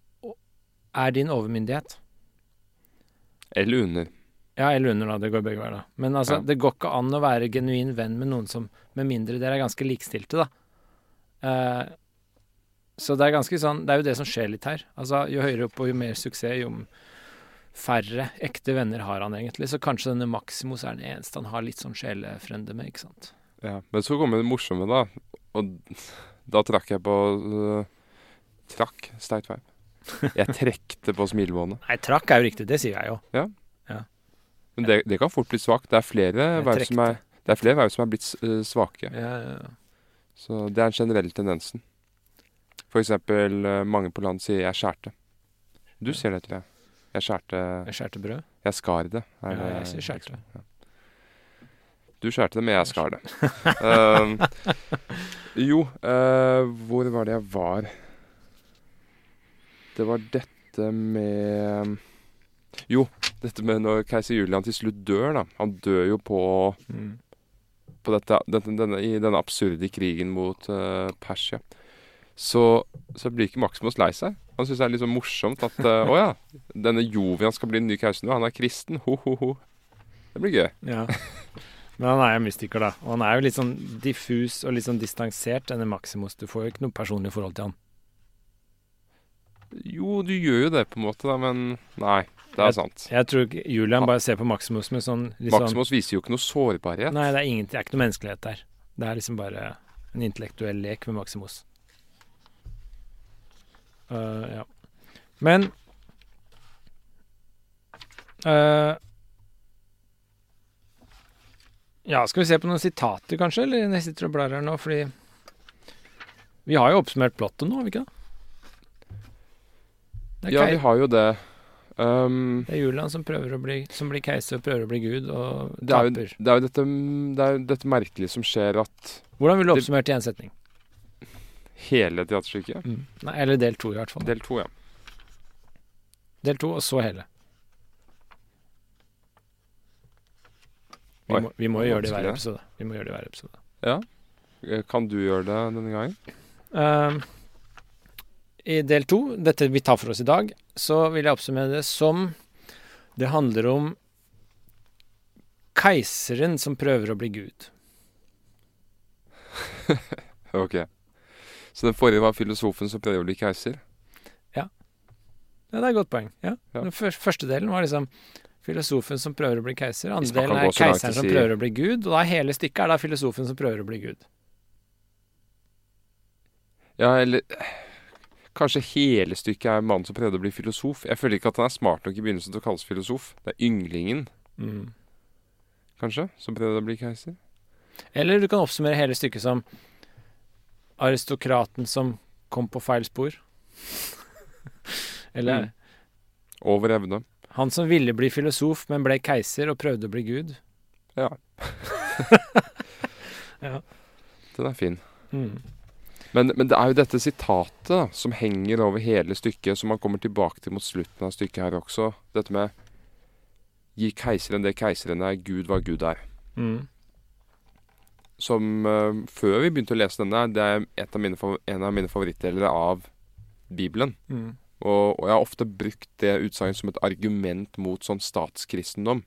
er din overmyndighet. Eller under. Ja, eller under, da. Det går begge veier, da. Men altså, Ja. det går ikke an å være genuin venn med noen som Med mindre dere er ganske likestilte, da. Uh, så det er ganske sånn Det er jo det som skjer litt her. Altså, jo høyere opp og jo mer suksess, jo færre ekte venner har han egentlig. Så kanskje denne Maximus er den eneste han har litt sånn sjelefrende med, ikke sant. Ja. Men så kommer det morsomme, da. Og da trakk jeg på uh, Trakk Steit Veip. Jeg trekte på smilebåndet. Nei, trakk er jo riktig. Det sier jeg jo. Ja. Men det, det kan fort bli svakt. Det er flere verv som som er blitt uh, svake. Ja, ja, ja. Så det er den generelle tendensen. For eksempel uh, mange på land sier 'jeg skjærte'. Du sier det, tror jeg. Jeg skjærte Jeg skjærte brød. Jeg skar det. er Ja, jeg sier skjærte. Ja. Du skjærte det, men jeg skar det. Uh, jo, uh, hvor var det jeg var? Det var dette med Jo, dette med når keiser Julian til slutt dør, da. Han dør jo på Mm. på dette, denne, denne, i denne absurde krigen mot uh, Persia, så, så blir ikke Maximus lei seg. Han syns det er litt sånn morsomt at eh, Å ja, denne Jovian skal bli den nye keiser nå. Han er kristen. Ho, ho, ho. Det blir gøy. Ja. Men han er jo mystiker, da. Og han er jo litt sånn diffus og litt sånn distansert, denne Maximus. Du får jo ikke noe personlig forhold til han. Jo, du gjør jo det på en måte, da, men nei. Det er sant. Jeg tror ikke Julian bare ser på Maximus med sånn sånn Maximus viser jo ikke noe sårbarhet. Nei, det er, ingen, det er ikke noe menneskelighet der. Det er liksom bare en intellektuell lek med Maximus. Øh, ja. Men øh, Ja, skal vi se på noen sitater, kanskje? Eller jeg sitter og blar her nå, fordi Vi har jo oppsummert plottet nå, har vi ikke det? Ja, vi har jo det. Um, det er Julian som, bli, som blir keiser og prøver å bli gud, og det, er jo, det er jo dette, det er dette merkelige som skjer at Hvordan vil du oppsummere til én setning? hele teaterstykket Nei, eller del to, i hvert fall. Del to, ja. Del to, og så hele. Vi Oi, må, vi må jo gjøre det i hver episode. Vi må gjøre det i hver episode. ja. Eh, Kan du gjøre det denne gangen? Uh, I del to, dette vi tar for oss i dag, så vil jeg oppsummere det som Det handler om keiseren som prøver å bli gud. Ok. Så den forrige var filosofen som prøver å bli keiser? Ja, det er et godt poeng. Ja. Ja. Den første delen var liksom filosofen som prøver å bli keiser. Andre delen er keiseren som prøver å bli gud. Og da hele stykket er da filosofen som prøver å bli gud. Ja, eller Kanskje hele stykket er mannen som prøvde å bli filosof. Jeg føler ikke at han er smart nok i begynnelsen til å kalles filosof. Det er ynglingen, Mm. kanskje, som prøvde å bli keiser. Eller du kan oppsummere hele stykket som aristokraten som kom på feil spor. Eller Mm. Over evne. Han som ville bli filosof, men ble keiser og prøvde å bli gud. Ja. Ja. Den er fin. Mm. Men, men det er jo dette sitatet da, som henger over hele stykket, som man kommer tilbake til mot slutten av stykket her også. Dette med Gi keiseren det keiseren er, Gud hva Gud er. Mm. Som uh, før vi begynte å lese denne, det er av mine, en av mine favorittdeler av Bibelen. Mm. Og, og jeg har ofte brukt det utsagnet som et argument mot sånn statskristendom.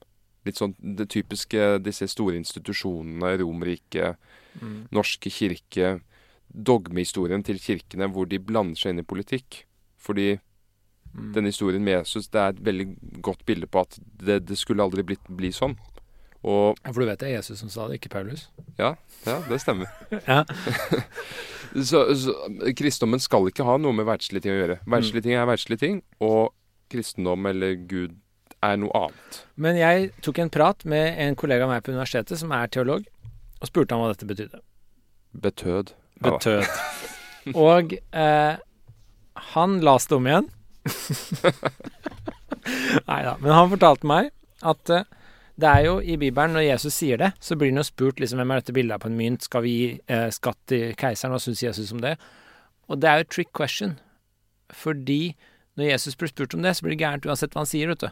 Litt sånn det typiske disse store institusjonene, Romerriket, Mm. norske kirke, dogmehistorien til kirkene hvor de blander seg inn i politikk. Fordi Mm. denne historien med Jesus det er et veldig godt bilde på at det, det skulle aldri blitt, bli sånn. Og For du vet det er Jesus som sa det, ikke Paulus? ja, ja det stemmer. Ja. Så, så kristendommen skal ikke ha noe med verdslige ting å gjøre. Verdslige ting er verdslige ting, og kristendom eller Gud er noe annet. Men jeg tok en prat med en kollega av meg på universitetet som er teolog, og spurte han hva dette betydde. Betød. Ja Og eh, han leste om igjen. Nei da. Men han fortalte meg at eh, det er jo i Bibelen, når Jesus sier det, så blir han jo spurt liksom, hvem er dette bildet på en mynt, skal vi gi eh, skatt til keiseren, hva syns Jesus om det? Og det er jo trick question. Fordi når Jesus blir spurt om det, så blir det gærent uansett hva han sier, vet du.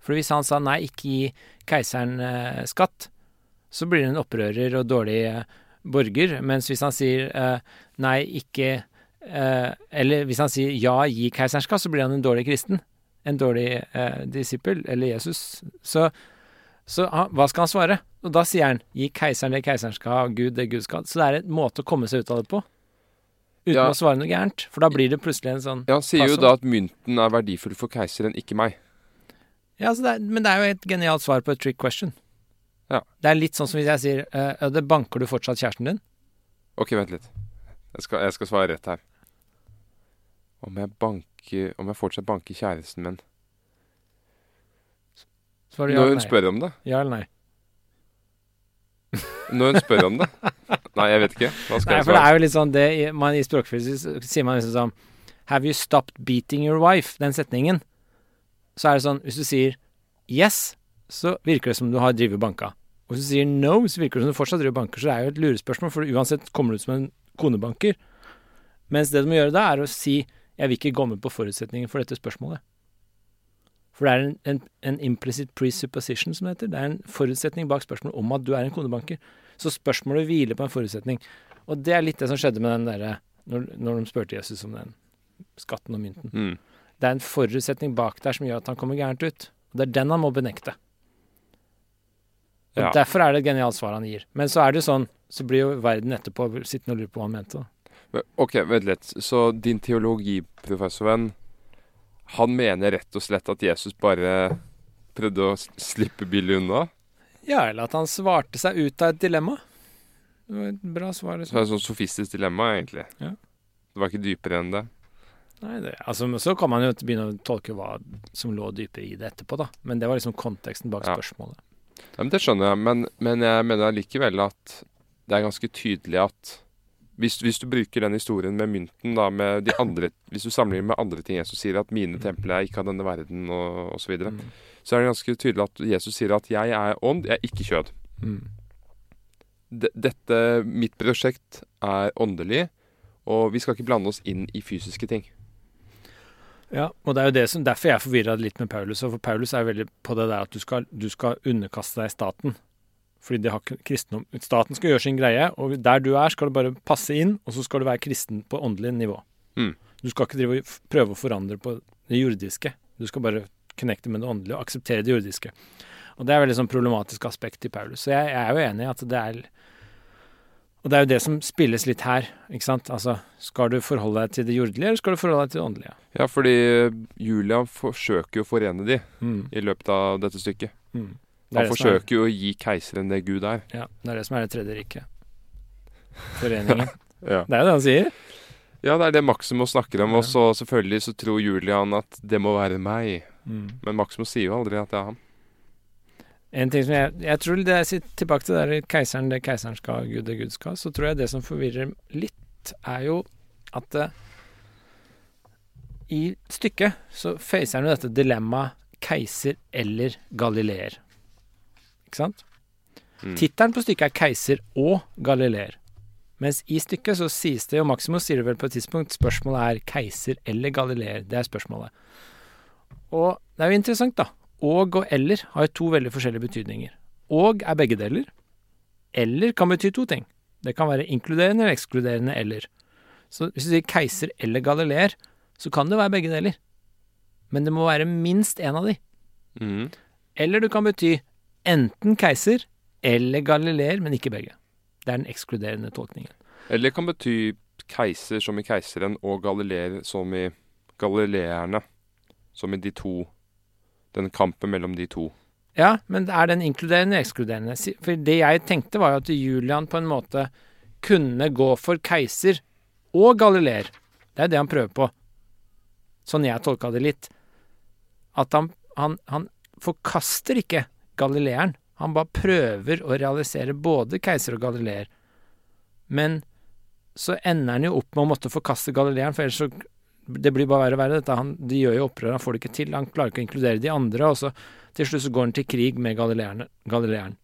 For hvis han sa nei, ikke gi keiseren eh, skatt, så blir det en opprører og dårlig eh, borger. Mens hvis han sier eh, nei, ikke eh, Eller hvis han sier ja, gi keiseren skatt, så blir han en dårlig kristen. En dårlig eh, disippel, eller Jesus. Så, så ah, hva skal han svare? Og da sier han gi keiseren det keiseren skal ha, Gud det Gud skal ha. Så det er en måte å komme seg ut av det på. Uten Ja. å svare noe gærent. For da blir det plutselig en sånn Ja, Han sier jo da at mynten er verdifull for keiseren, ikke meg. Ja, det er, men det er jo et genialt svar på et trick question. Ja. Det er litt sånn som hvis jeg sier uh, det banker du fortsatt kjæresten din? Ok, vent litt. Jeg skal, jeg skal svare rett her. Om jeg banker Om jeg fortsatt banker kjæresten min. Svarer ja Når eller hun nei? spør om det. Ja eller nei? Når hun spør om det. Nei, jeg vet ikke. Hva skal Nei, jeg for det svare? er jo litt sånn det, man, I språkfysisk sier man liksom sånn Have you stopped beating your wife? Den setningen. Så er det sånn Hvis du sier yes, så virker det som du har drevet banka. Og hvis du sier no, så virker det som du fortsatt driver banker. Så det er jo et lurespørsmål, for uansett kommer du ut som en konebanker. Mens det du må gjøre da, er å si jeg vil ikke gå med på forutsetningen for dette spørsmålet. For det er en, en, en implicit presupposition, som det heter. Det er en forutsetning bak spørsmålet om at du er en konebanker. Så spørsmålet hviler på en forutsetning. Og det er litt det som skjedde med den derre når, når de spurte Jesus om den skatten og mynten. Mm. Det er en forutsetning bak der som gjør at han kommer gærent ut. Og det er den han må benekte. Og Ja. Derfor er det et genialt svar han gir. Men så er det jo sånn, så blir jo verden etterpå sittende og lure på hva han mente. Men, Ok, vent litt. Så din teologiprofessorvenn, han mener rett og slett at Jesus bare prøvde å slippe billig unna? Ja, eller at han svarte seg ut av et dilemma. Det var et bra svar. Så Liksom. det er et sånt sofistisk dilemma, egentlig. Ja. Det var ikke dypere enn det. Nei, det, altså, så kan man jo begynne å tolke hva som lå dypere i det etterpå, da. Men det var liksom konteksten bak Ja. spørsmålet. Ja, men Det skjønner jeg, men, men jeg mener allikevel at det er ganske tydelig at hvis, hvis du bruker den historien med mynten, da, med de andre Hvis du sammenligner med andre ting Jesus sier, at mine templer er ikke av denne verden, og osv., så, videre, Mm. så er det ganske tydelig at Jesus sier at 'jeg er ånd, jeg er ikke kjød'. Mm. Dette, mitt prosjekt er åndelig, og vi skal ikke blande oss inn i fysiske ting. Ja, og det er jo det som, derfor jeg er forvirra litt med Paulus. For Paulus er veldig på det der at du skal, du skal underkaste deg staten. Fordi det har kristendom Staten skal gjøre sin greie, og der du er, skal du bare passe inn, og så skal du være kristen på åndelig nivå. Mm. Du skal ikke prøve å forandre på det jordiske. Du skal bare connecte med det åndelige og akseptere det jordiske. Og det er veldig sånn problematisk aspekt i Paulus. Så jeg, jeg er jo enig i at det er Og det er jo det som spilles litt her, ikke sant. Altså, skal du forholde deg til det jordelige, eller skal du forholde deg til det åndelige? Ja, fordi Julian forsøker jo å forene de Mm. i løpet av dette stykket. Mm. Han er- forsøker jo å gi keiseren det Gud er. Ja, det er det som er det tredje riket. Foreningen. Ja. Det er jo det han sier. Ja, det er det Maximus snakker om. Ja. Og så selvfølgelig så tror Julian at det må være meg. Mm. Men Maximus sier jo aldri at det er han. En ting som jeg, jeg tror det er tilbake til det der keiseren det keiseren skal, Gud det Gud skal, så tror jeg det som forvirrer litt, er jo at det, i stykket så facer han jo dette dilemmaet keiser eller galileer. Ikke sant? Mm. Tittelen på stykket er 'Keiser og Galileer'. Mens i stykket så sies det, jo Maximus sier det vel på et tidspunkt, spørsmålet er 'keiser eller Galileer'. Det er spørsmålet. Og det er jo interessant, da. Og og eller har jo to veldig forskjellige betydninger. Og er begge deler. Eller kan bety to ting. Det kan være inkluderende eller ekskluderende eller. Så hvis du sier keiser eller galileer, så kan det være begge deler. Men det må være minst én av de. Mm. Eller du kan bety enten keiser eller galileer, men ikke begge. Det er den ekskluderende tolkningen. Eller kan bety keiser som i keiseren, og galileer som i galileerne. Som i de to Den kampen mellom de to. Ja, men det er den inkluderende eller ekskluderende? For det jeg tenkte var jo at Julian på en måte kunne gå for keiser og galileer. Det er det han prøver på. Sånn jeg tolka det litt. At han, han, han forkaster ikke galileeren. Han bare prøver å realisere både keiser og galileer. Men så ender han jo opp med å måtte forkaste galileeren, for ellers så Det blir bare verre og verre. Dette. Han, de gjør jo opprør, han får det ikke til. Han klarer ikke å inkludere de andre. og så til slutt så går han til krig med galileeren.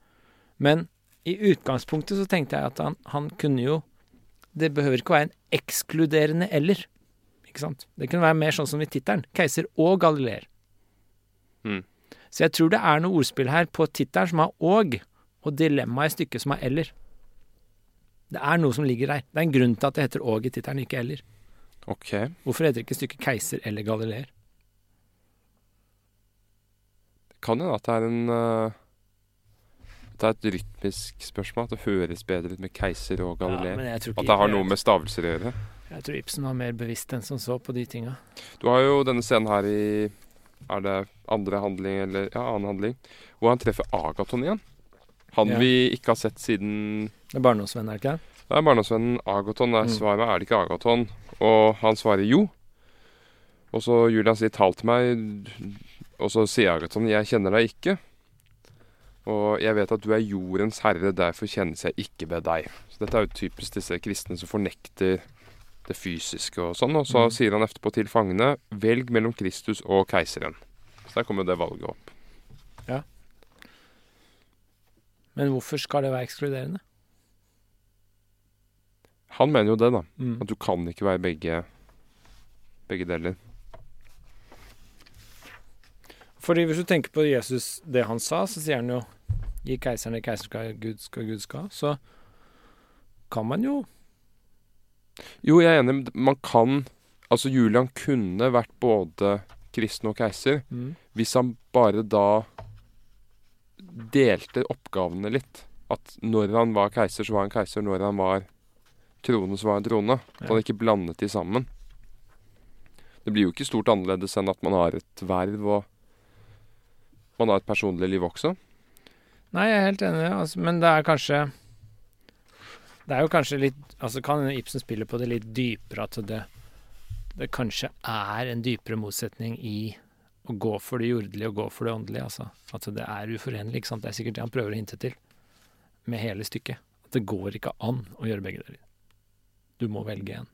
Men i utgangspunktet så tenkte jeg at han, han kunne jo Det behøver ikke være en ekskluderende eller. Ikke sant? Det kunne være mer sånn som i tittelen. Keiser og galileer. Mm. Så jeg tror det er noe ordspill her på tittelen som har og, og dilemmaet i stykket som har eller. Det er noe som ligger der. Det er en grunn til at det heter og i tittelen, ikke eller. Ok. Hvorfor heter ikke stykket keiser eller galileer? Kan hende at det er en uh Det er et rytmisk spørsmål. At det høres bedre ut med keiser og Ja, galileer. ikke at det har noe med stavelser å gjøre. Jeg tror Ibsen var mer bevisst enn som så på de tinga. Du har jo denne scenen her i Er det andre handling, eller ja, annen handling, hvor han treffer Agaton igjen. Han Ja. vi ikke har sett siden Det er barndomsvennen, er det ikke det? Er barndomsvennen Agaton. Er Mm. svaret er det ikke Agaton. Og han svarer jo. Og så Julian sier 'tal til meg', og så sier Agaton 'jeg kjenner deg ikke'. Og jeg vet at du er jordens herre, derfor kjennes jeg ikke ved deg. Så dette er jo typisk disse kristne som fornekter det fysiske og sånn. Og så Mm. sier han etterpå til fangene 'velg mellom Kristus og keiseren'. Så der kommer jo det valget opp. Ja. Men hvorfor skal det være ekskluderende? Han mener jo det, da. Mm. At du kan ikke være begge, begge deler. Fordi hvis du tenker på Jesus, det han sa, så sier han jo Gi keiseren det keiseren skal, Gud skal Gud skal. Så kan man jo Jo, jeg er enig. Man kan Altså, Julian kunne vært både kristen og keiser mm. hvis han bare da delte oppgavene litt. At når han var keiser, så var han keiser. Når han var trone, så var han trone. At han ikke blandet de sammen. Det blir jo ikke stort annerledes enn at man har et verv og man har et personlig liv også. Nei, jeg er helt enig, altså, men det er kanskje Det er jo kanskje litt Altså kan Ibsen spille på det litt dypere, at det, det kanskje er en dypere motsetning i å gå for det jordelige og gå for det åndelige, altså. At det er uforenlig, ikke sant. Det er sikkert det han prøver å hinte til med hele stykket. At det går ikke an å gjøre begge deler. Du må velge en.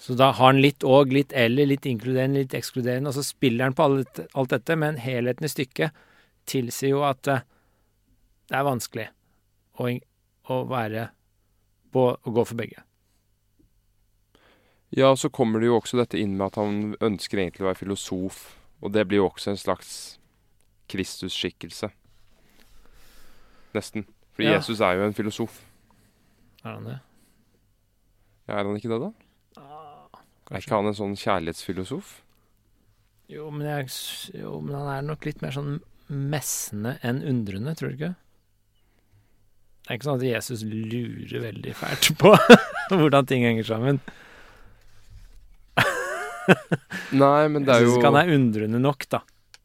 Så da har han litt og, litt eller, litt inkluderende, litt ekskluderende, og så spiller han på alt, alt dette, men helheten i stykket tilsier jo at eh, det er vanskelig å, å være på, å gå for begge. Ja, så kommer det jo også dette inn med at han ønsker egentlig å være filosof. Og det blir jo også en slags Kristus-skikkelse. Nesten. Fordi Ja. Jesus er jo en filosof. Er han det? Ja, er han ikke det, da? Ah, Er ikke han en sånn kjærlighetsfilosof? Jo men, jeg, jo, men han er nok litt mer sånn messende enn undrende, tror du ikke? Det er ikke sånn at Jesus lurer veldig fælt på hvordan ting henger sammen. Nei, men det Jeg er syns jo ikke han er undrende nok, da.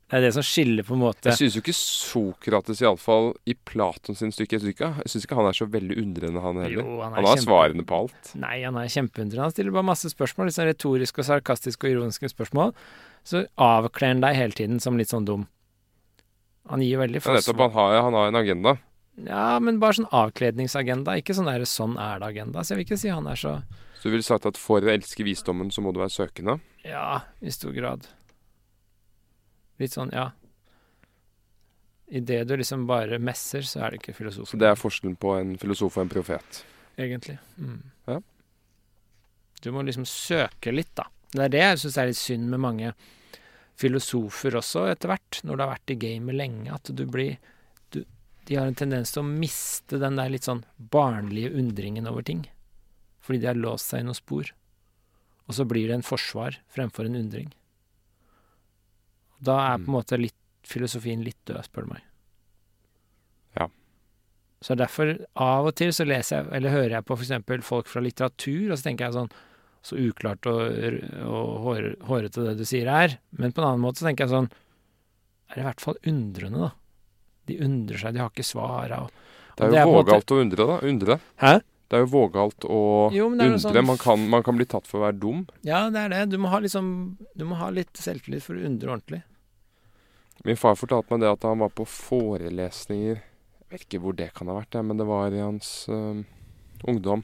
Det er det som skiller på en måte Jeg syns jo ikke Sokrates, iallfall i Platon sin stykke Jeg syns ikke, han er så veldig undrende, han heller. Jo, han er han har kjempe- svarene på alt. Nei, han er kjempeundrende. Han stiller bare masse spørsmål, litt sånn retoriske og sarkastiske og ironiske spørsmål. Så avkler han deg hele tiden som litt sånn dum. Han gir veldig få han har, han har en agenda. Ja, men bare sånn avkledningsagenda, ikke sånn der 'sånn er det'-agenda. Så jeg vil ikke si han er så Så du ville sagt at for å elske visdommen, så må du være søkende? Ja, i stor grad. Litt sånn, ja. Idet du liksom bare messer, så er det ikke filosof. Så det er forskjellen på en filosof og en profet. Egentlig. Mm. Ja. Du må liksom søke litt, da. Det er det jeg syns er litt synd med mange filosofer også, etter hvert, når du har vært i gamet lenge, at du blir De har en tendens til å miste den der litt sånn barnlige undringen over ting. Fordi de har låst seg i noen spor. Og så blir det en forsvar fremfor en undring. Da er på en måte litt, filosofien litt død, spør du meg. Ja. Så derfor, av og til så leser jeg, eller hører jeg på f.eks. folk fra litteratur, og så tenker jeg sånn Så uklart og, og hår, hårete det du sier er. Men på en annen måte så tenker jeg sånn Er det i hvert fall undrende, da. De undrer seg, de har ikke svara. Og, Det er det jo er måte- vågalt å undre, da. Undre. Hæ? Det er jo vågalt å Jo, det er undre. sånn- Man, kan, man kan bli tatt for å være dum. Ja, det er det. Du må ha liksom Du må ha litt selvtillit for å undre ordentlig. Min far fortalte meg det at han var på forelesninger Jeg vet ikke hvor det kan ha vært, men det var i hans øh, ungdom.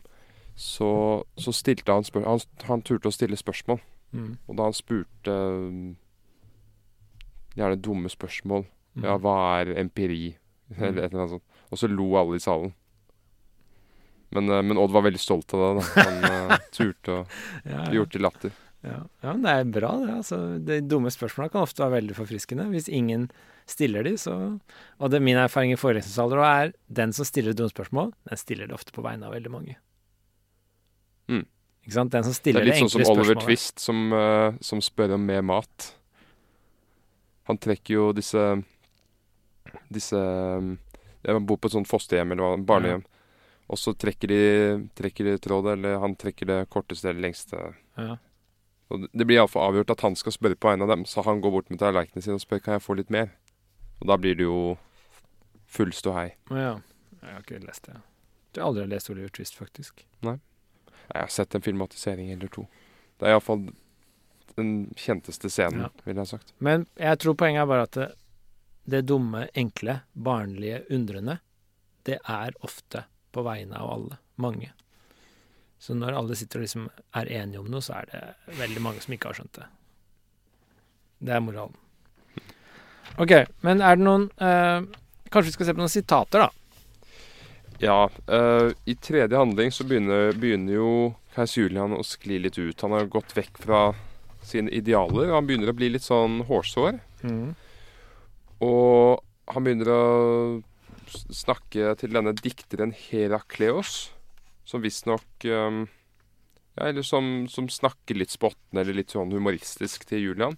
Så, så stilte han spørsmål han, han turte å stille spørsmål. Mm. Og da han spurte øh, gjerne dumme spørsmål. Ja, hva er empiri? Eller et eller annet sånt. Og så lo alle i salen. Men, øh, men Odd var veldig stolt av det. da Han uh, turte å Ja, bli gjort til latter. Ja. ja, men det er bra, det. Altså, de dumme spørsmåla kan ofte være veldig forfriskende. Hvis ingen stiller de, så Og det er min erfaring i forelesningsalder er den som stiller dumme spørsmål, den stiller det ofte på vegne av veldig mange. Mm. Ikke sant? Den som stiller Det enkle spørsmålet. det, er litt sånn som Oliver. Twist, som, uh, som spør om mer mat. Han trekker jo disse Disse øh, Jeg bor på et sånt fosterhjem eller barnehjem. barnehjem. Og så trekker de, trekker de trådet, eller han trekker det korteste eller lengste. Ja. Og det- det blir iallfall avgjort at han skal spørre på vegne av dem, så han går bort med tallerkenene sine og spør kan jeg få litt mer. Og da blir det jo full ståhei. Å ja. Jeg har ikke lest det. Jeg har aldri lest Oliver Twist, faktisk. Nei. Jeg har sett en filmatisering eller to. Det er iallfall den kjenteste scenen, Ja. ville jeg sagt. Men jeg tror poenget er bare at det, det dumme, enkle, barnlige, undrende, det er ofte på vegne av alle. Mange. Så når alle sitter og liksom er enige om noe, så er det veldig mange som ikke har skjønt det. Det er moralen. OK, men er det noen eh, Kanskje vi skal se på noen sitater, da? Ja, eh, i tredje handling så begynner, begynner jo Kais Julian å skli litt ut. Han har gått vekk fra sine idealer, og han begynner å bli litt sånn hårsår. Og han begynner å snakke til denne dikteren Herakleos, som visstnok um, Ja, eller som, som snakker litt spottende eller litt sånn humoristisk til Julian.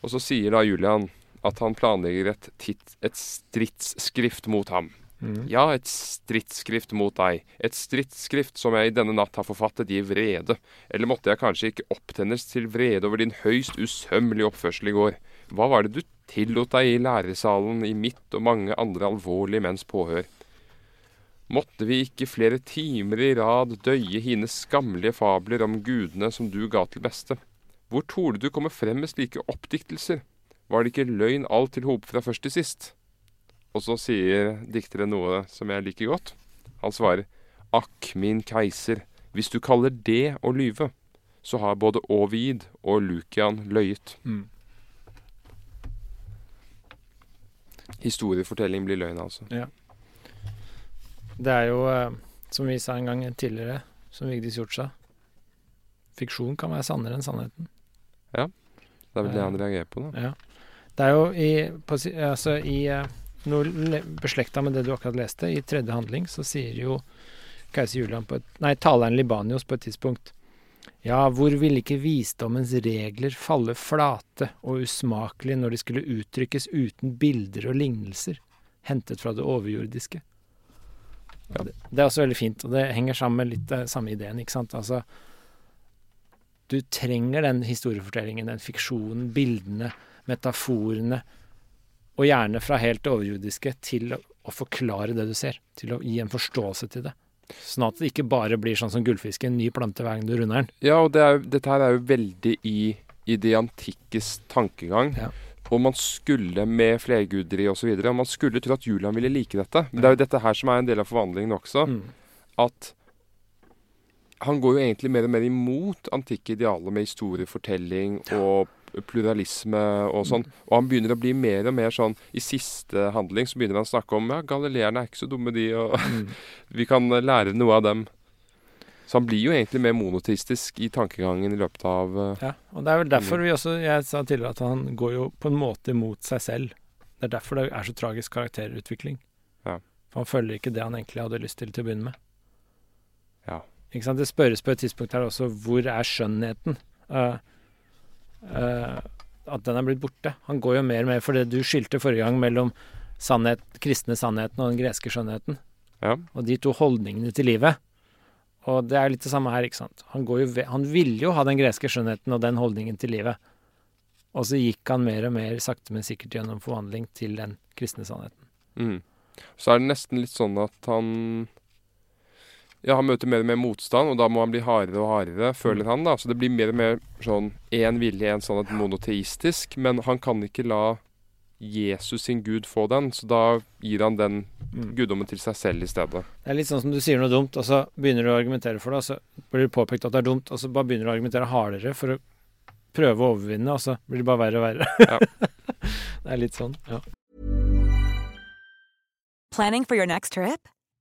Og så sier da Julian at han planlegger et, tit, et stridsskrift mot ham. Ja, et stridsskrift mot deg. Et stridsskrift som jeg i denne natt har forfattet i vrede. Eller måtte jeg kanskje ikke opptennes til vrede over din høyst usømmelige oppførsel i går? Hva var det du tillot deg i læresalen i mitt og mange andre alvorlige menns påhør? Måtte vi ikke flere timer i rad døye hine skammelige fabler om gudene som du ga til beste? Hvor torde du komme frem med slike oppdiktelser? Var det ikke løgn alt til hop fra først til sist? Og så sier dikteren noe som jeg liker godt. Han svarer Akk, min keiser, hvis du kaller det å lyve, så har både Ovid og Lukian løyet. Mm. Historiefortelling blir løgn, altså. Det er jo, eh, som vi sa en gang tidligere, som Vigdis Hjort sa Fiksjon kan være sannere enn sannheten. Ja. Det er vel det han reagerer på, da. Ja. Det er jo i, på, altså i eh, noe beslekta med det du akkurat leste, i tredje handling, så sier jo keiser Julian på et Nei, taleren Libanios på et tidspunkt Ja, hvor ville ikke visdommens regler falle flate og usmakelige når de skulle uttrykkes uten bilder og lignelser, hentet fra det overjordiske? Ja. Det, det er også veldig fint, og det henger sammen med litt den samme ideen, ikke sant? Altså, du trenger den historiefortellingen, den fiksjonen, bildene, metaforene, og gjerne fra helt overjordiske til å, å forklare det du ser, til å gi en forståelse til det. Sånn at det ikke bare blir sånn som gullfisken, ny plante hver gang du runder den. Ja, og det er, dette her er jo veldig i, i det antikkes tankegang. Ja. Og man skulle med flerguderi osv. Man skulle tro at Julian ville like dette. Men det er jo dette her som er en del av forvandlingen også. Mm. At han går jo egentlig mer og mer imot antikke idealer med historiefortelling og pluralisme og sånn. Og han begynner å bli mer og mer sånn I siste handling så begynner han å snakke om ja, galileerne er ikke så dumme, de, og Mm. vi kan lære noe av dem. Så han blir jo egentlig mer monotistisk i tankegangen i løpet av uh, Ja, og det er vel derfor vi også Jeg sa tidligere at han går jo på en måte mot seg selv. Det er derfor det er så tragisk karakterutvikling. Ja. For han følger ikke det han egentlig hadde lyst til til å begynne med. Ja. Ikke sant? Det spørres på et tidspunkt her også hvor er skjønnheten? Eh, eh, at den er blitt borte. Han går jo mer og mer for det du skilte forrige gang mellom sannhet, kristne sannheten og den greske skjønnheten. Ja. Og de to holdningene til livet. Og det er litt det samme her, ikke sant. Han, går jo han ville jo ha den greske skjønnheten og den holdningen til livet. Og så gikk han mer og mer sakte, men sikkert gjennom forvandling til den kristne sannheten. Mm. Så er det nesten litt sånn at han Ja, han møter mer og mer motstand, og da må han bli hardere og hardere, føler han, da. Så det blir mer og mer sånn én vilje, én sannhet, monoteistisk. Men han kan ikke la Jesus sin gud få den, så da gir han den Mm. guddommen til seg selv i stedet. Det er litt sånn som du sier noe dumt, og så begynner du å argumentere for det, og så blir det påpekt at det er dumt, og så bare begynner du å argumentere hardere for å prøve å overvinne, og så blir det bare verre og verre. Ja. det er litt sånn. Ja. Planning for your next trip?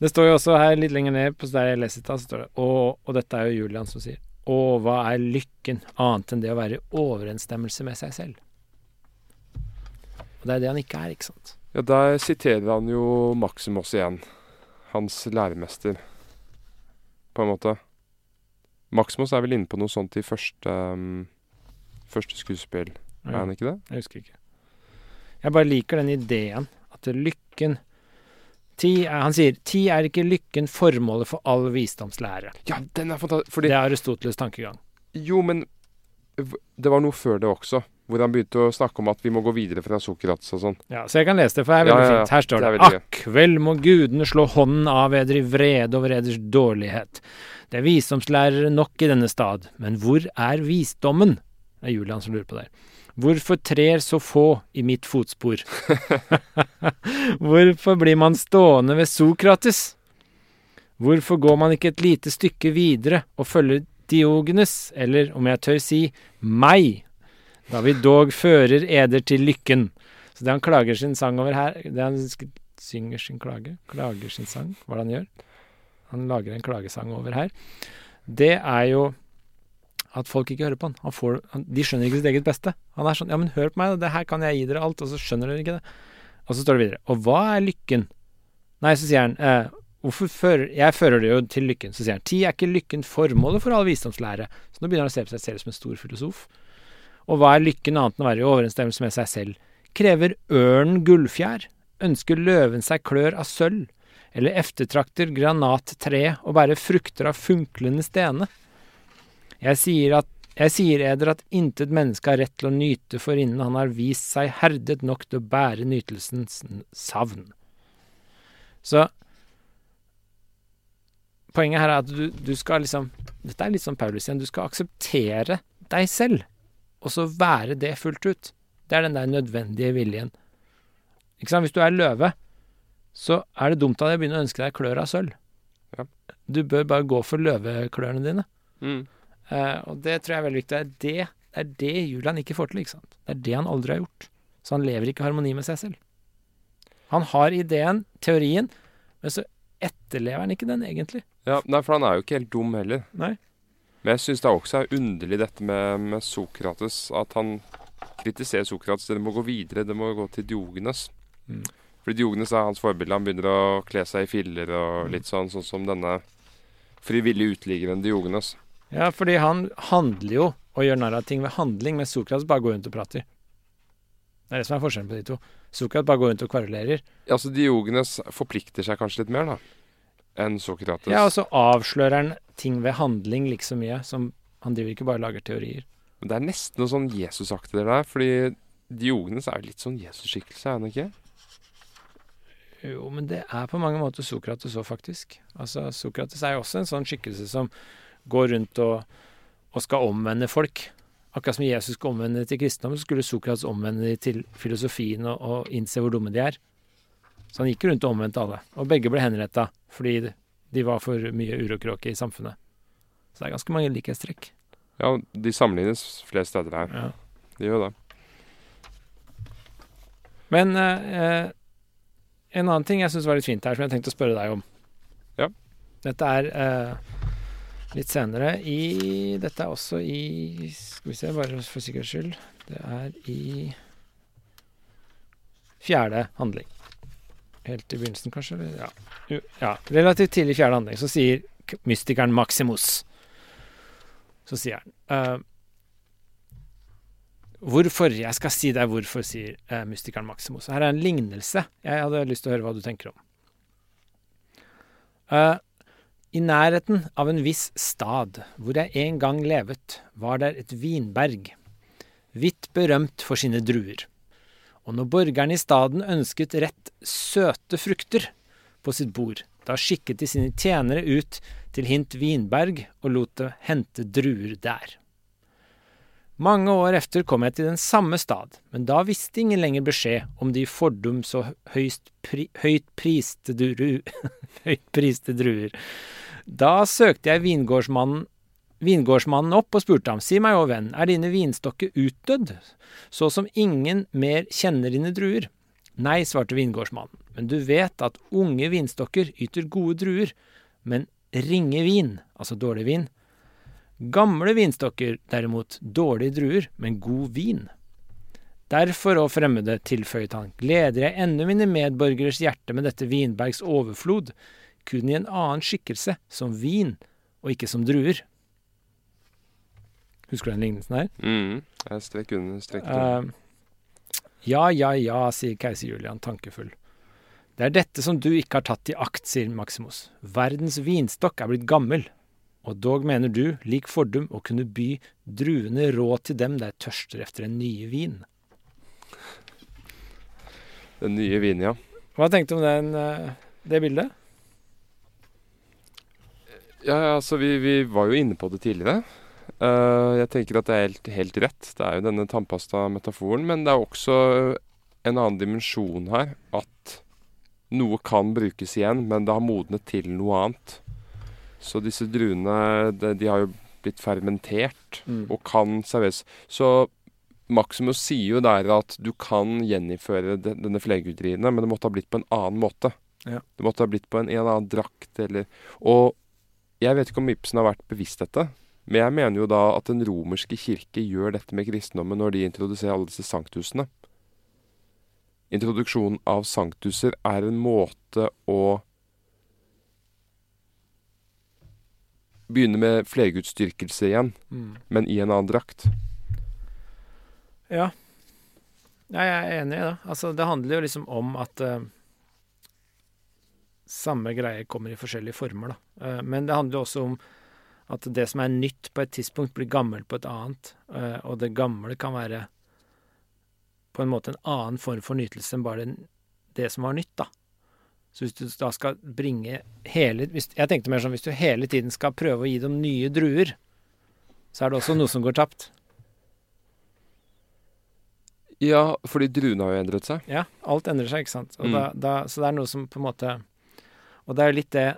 Det står jo også her litt lenger ned på der jeg leser det, så står det og, og dette er jo Julian som sier Å, hva er lykken annet enn det å være i overensstemmelse med seg selv? Og det er det han ikke er, ikke sant? Ja, der siterer han jo Maximus igjen. Hans læremester, på en måte. Maximus er vel inne på noe sånt i første, um, første skuespill, er han ikke det? Jeg husker ikke. Jeg bare liker den ideen at lykken er, Han sier ti er ikke lykken formålet for all visdomslære. Ja, den er fantastisk. Fordi Det er Aristoteles' tankegang. Jo, men det var noe før det også, hvor han begynte å snakke om at vi må gå videre fra Sokrates og sånn. Ja, Så jeg kan lese det, for det er veldig Ja, ja, ja. fint. Her står Det det. Akk, vel må gudene slå hånden av eder i vrede over eders dårlighet. Det er visdomslærere nok i denne stad, men hvor er visdommen? Det er Julian som lurer på det. Hvorfor trer så få i mitt fotspor? Hvorfor blir man stående ved Sokrates? Hvorfor går man ikke et lite stykke videre og følger Diogenes, eller om jeg tør si meg, da vi dog fører eder til lykken? Så det han klager sin sang over her Det han synger sin klage, klager sin sang, hva er det han gjør? Han lager en klagesang over her. Det er jo at folk ikke hører på han. han, får, han de skjønner ikke sitt eget beste. Han er sånn Ja, men hør på meg, det her kan jeg gi dere alt. Og så skjønner dere ikke det. Og så står det videre. Og hva er lykken? Nei, så sier han eh, Hvorfor fører Jeg fører det jo til lykken. Så sier han Ti er ikke lykken formålet for all visdomslære. Så nå begynner han å se på seg selv som en stor filosof. Og hva er lykken annet enn å være i overensstemmelse med seg selv? Krever ørnen gullfjær? Ønsker løven seg klør av sølv? Eller eftertrakter granattreet og bærer frukter av funklende stene? Jeg sier, at, jeg sier eder at intet menneske har rett til å nyte for innen han har vist seg herdet nok til å bære nytelsens savn. Så poenget her er at du, du skal liksom Dette er litt som Paulus igjen. Du skal akseptere deg selv, og så være det fullt ut. Det er den der nødvendige viljen. Ikke sant? Hvis du er løve, så er det dumt av deg å begynne å ønske deg klør av sølv. Ja. Du bør bare gå for løveklørne dine. Mm. Eh, og det tror jeg er veldig viktig. Det er det, det er det Julian ikke får til. ikke sant? Det er det han aldri har gjort. Så han lever ikke i harmoni med seg selv. Han har ideen, teorien, men så etterlever han ikke den egentlig. Ja, nei, for han er jo ikke helt dum heller. Nei. Men jeg syns det også er underlig dette med, med Sokrates, at han kritiserer Sokrates. Det må gå videre, det må gå til Diogenes. Mm. Fordi Diogenes er hans forbilde. Han begynner å kle seg i filler og litt sånn, sånn som denne frivillige uteliggeren Diogenes. Ja, fordi han handler jo og gjør narr av ting ved handling, mens Sokrates bare går rundt og prater. Det er det som er forskjellen på de to. Sokrates bare går rundt og kverulerer. Altså Diogenes forplikter seg kanskje litt mer, da, enn Sokrates. Ja, og så avslører han ting ved handling like så mye som Han driver ikke bare og lager teorier. Men det er nesten noe sånn Jesus-aktig det der, fordi Diogenes er jo litt sånn Jesus-skikkelse, er han ikke? Jo, men det er på mange måter Sokrates òg, faktisk. Altså, Sokrates er jo også en sånn skikkelse som går rundt og, og skal omvende folk. Akkurat som Jesus skulle omvende til kristendom, så skulle Sokrates omvende de til filosofien og, og innse hvor dumme de er. Så han gikk rundt og omvendte alle. Og begge ble henretta fordi de- de var for mye urokråke i samfunnet. Så det er ganske mange likhetstrekk. Ja, de sammenlignes flere steder her. Ja. De gjør det. Men eh, en annen ting jeg syns var litt fint her, som jeg tenkte å spørre deg om. Ja. Dette er eh, litt senere i Dette er også i Skal vi se, bare for sikkerhets skyld. Det er i fjerde handling. Helt i begynnelsen, kanskje? Ja. Ja. Relativt tidlig i fjerde handling så sier mystikeren Maximus Så sier han uh, Hvorfor? Jeg skal si deg hvorfor, sier uh, mystikeren Maximus. Her er en lignelse. Jeg hadde lyst til å høre hva du tenker om. Eh, I nærheten av en viss stad, hvor jeg en gang levet, var der et vinberg, vidt berømt for sine druer. Og når borgerne i staden ønsket rett søte frukter på sitt bord, da skikket de sine tjenere ut til Hint vinberg og lot det hente druer der. Mange år efter kom jeg til den samme stad, men da visste ingen lenger beskjed om de fordums og pri, høyt dru, høyt priste druer. Da søkte jeg vingårdsmannen, vingårdsmannen opp og spurte ham, si meg, å venn, er dine vinstokker utdødd, så som ingen mer kjenner dine druer? Nei, svarte vingårdsmannen, men du vet at unge vinstokker yter gode druer, men ringe vin, altså dårlig vin. Gamle vinstokker, derimot, dårlige druer, men god vin. Derfor, å fremmede, tilføyet han, gleder jeg ennå mine medborgeres hjerte med dette vinbergs overflod, kun i en annen skikkelse, som vin, og ikke som druer. Husker du den lignelsen her? Mm. Jeg strekk under strekk Uh, ja, ja, ja, sier keiser Julian tankefull. Det er dette som du ikke har tatt i akt, sier Maximus. Verdens vinstokk er blitt gammel, og dog mener du, lik fordum, å kunne by druene råd til dem der tørster efter en nye vin. Den nye vinen, ja. Hva tenkte du om den, eh, det bildet? Ja, altså vi, vi var jo inne på det tidligere. Uh, jeg tenker at det er helt, helt rett. Det er jo denne tannpasta-metaforen. Men det er også en annen dimensjon her. At noe kan brukes igjen, men det har modnet til noe annet. Så disse druene de, de har jo blitt fermentert Mm. og kan serveres. Så Maximus sier jo der at du kan gjeninnføre de, denne flerguderiene, men det måtte ha blitt på en annen måte. Ja. Det måtte ha blitt på en, en annen drakt eller Og jeg vet ikke om Ibsen har vært bevisst dette, men jeg mener jo da at den romerske kirke gjør dette med kristendommen når de introduserer alle disse sanktusene. Introduksjonen av sanktuser er en måte å begynne med flergudsdyrkelse igjen, Mm. men i en annen drakt. Ja. ja, jeg er enig i det. Altså, det handler jo liksom om at eh, samme greie kommer i forskjellige former, da. Eh, men det handler også om at det som er nytt på et tidspunkt, blir gammelt på et annet. Eh, og det gamle kan være på en måte en annen form for nytelse enn bare det som var nytt, da. Så hvis du da skal bringe hele Jeg tenkte mer sånn hvis du hele tiden skal prøve å gi dem nye druer, så er det også noe som går tapt. Ja, fordi druene har jo endret seg. Ja, alt endrer seg, ikke sant. Mm. da, da, så det er noe som på en måte Og det er jo litt det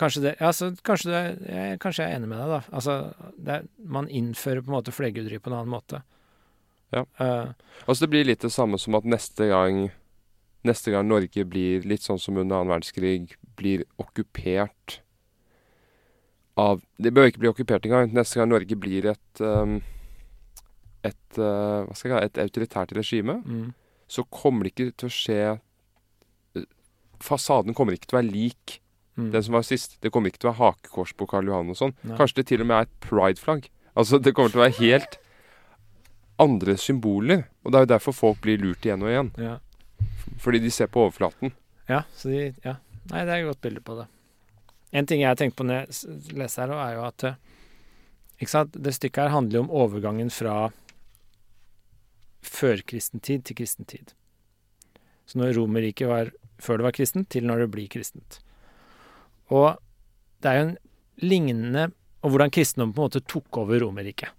Kanskje det altså, så kanskje, det, jeg, kanskje jeg er enig med deg, da. Altså, er, man innfører på en måte flerguderi på en annen måte. Ja. Uh, Altså Det blir litt det samme som at neste gang Neste gang Norge blir litt sånn som under annen verdenskrig, blir okkupert av Det bør ikke bli okkupert engang. Neste gang Norge blir et um, et, uh, hva skal jeg kalle et autoritært regime, mm, så kommer det ikke til å skje Fasaden kommer ikke til å være lik mm. den som var sist. Det kommer ikke til å være hakekors på Karl Johan og sånn. Kanskje det til og med er et pride-flagg. Altså, det kommer til å være helt andre symboler. Og det er jo derfor folk blir lurt igjen og igjen. Ja. Fordi de ser på overflaten. ja, så de Ja. Nei, det er et godt bilde på det. En ting jeg har tenkt på når jeg leser her, er jo at eh, ikke sant? Det stykket her handler jo om overgangen fra førkristentid til kristentid. Så når Romerriket var før det var kristent, til når det blir kristent. Og det er jo en lignende Og hvordan kristendommen på en måte tok over Romerriket.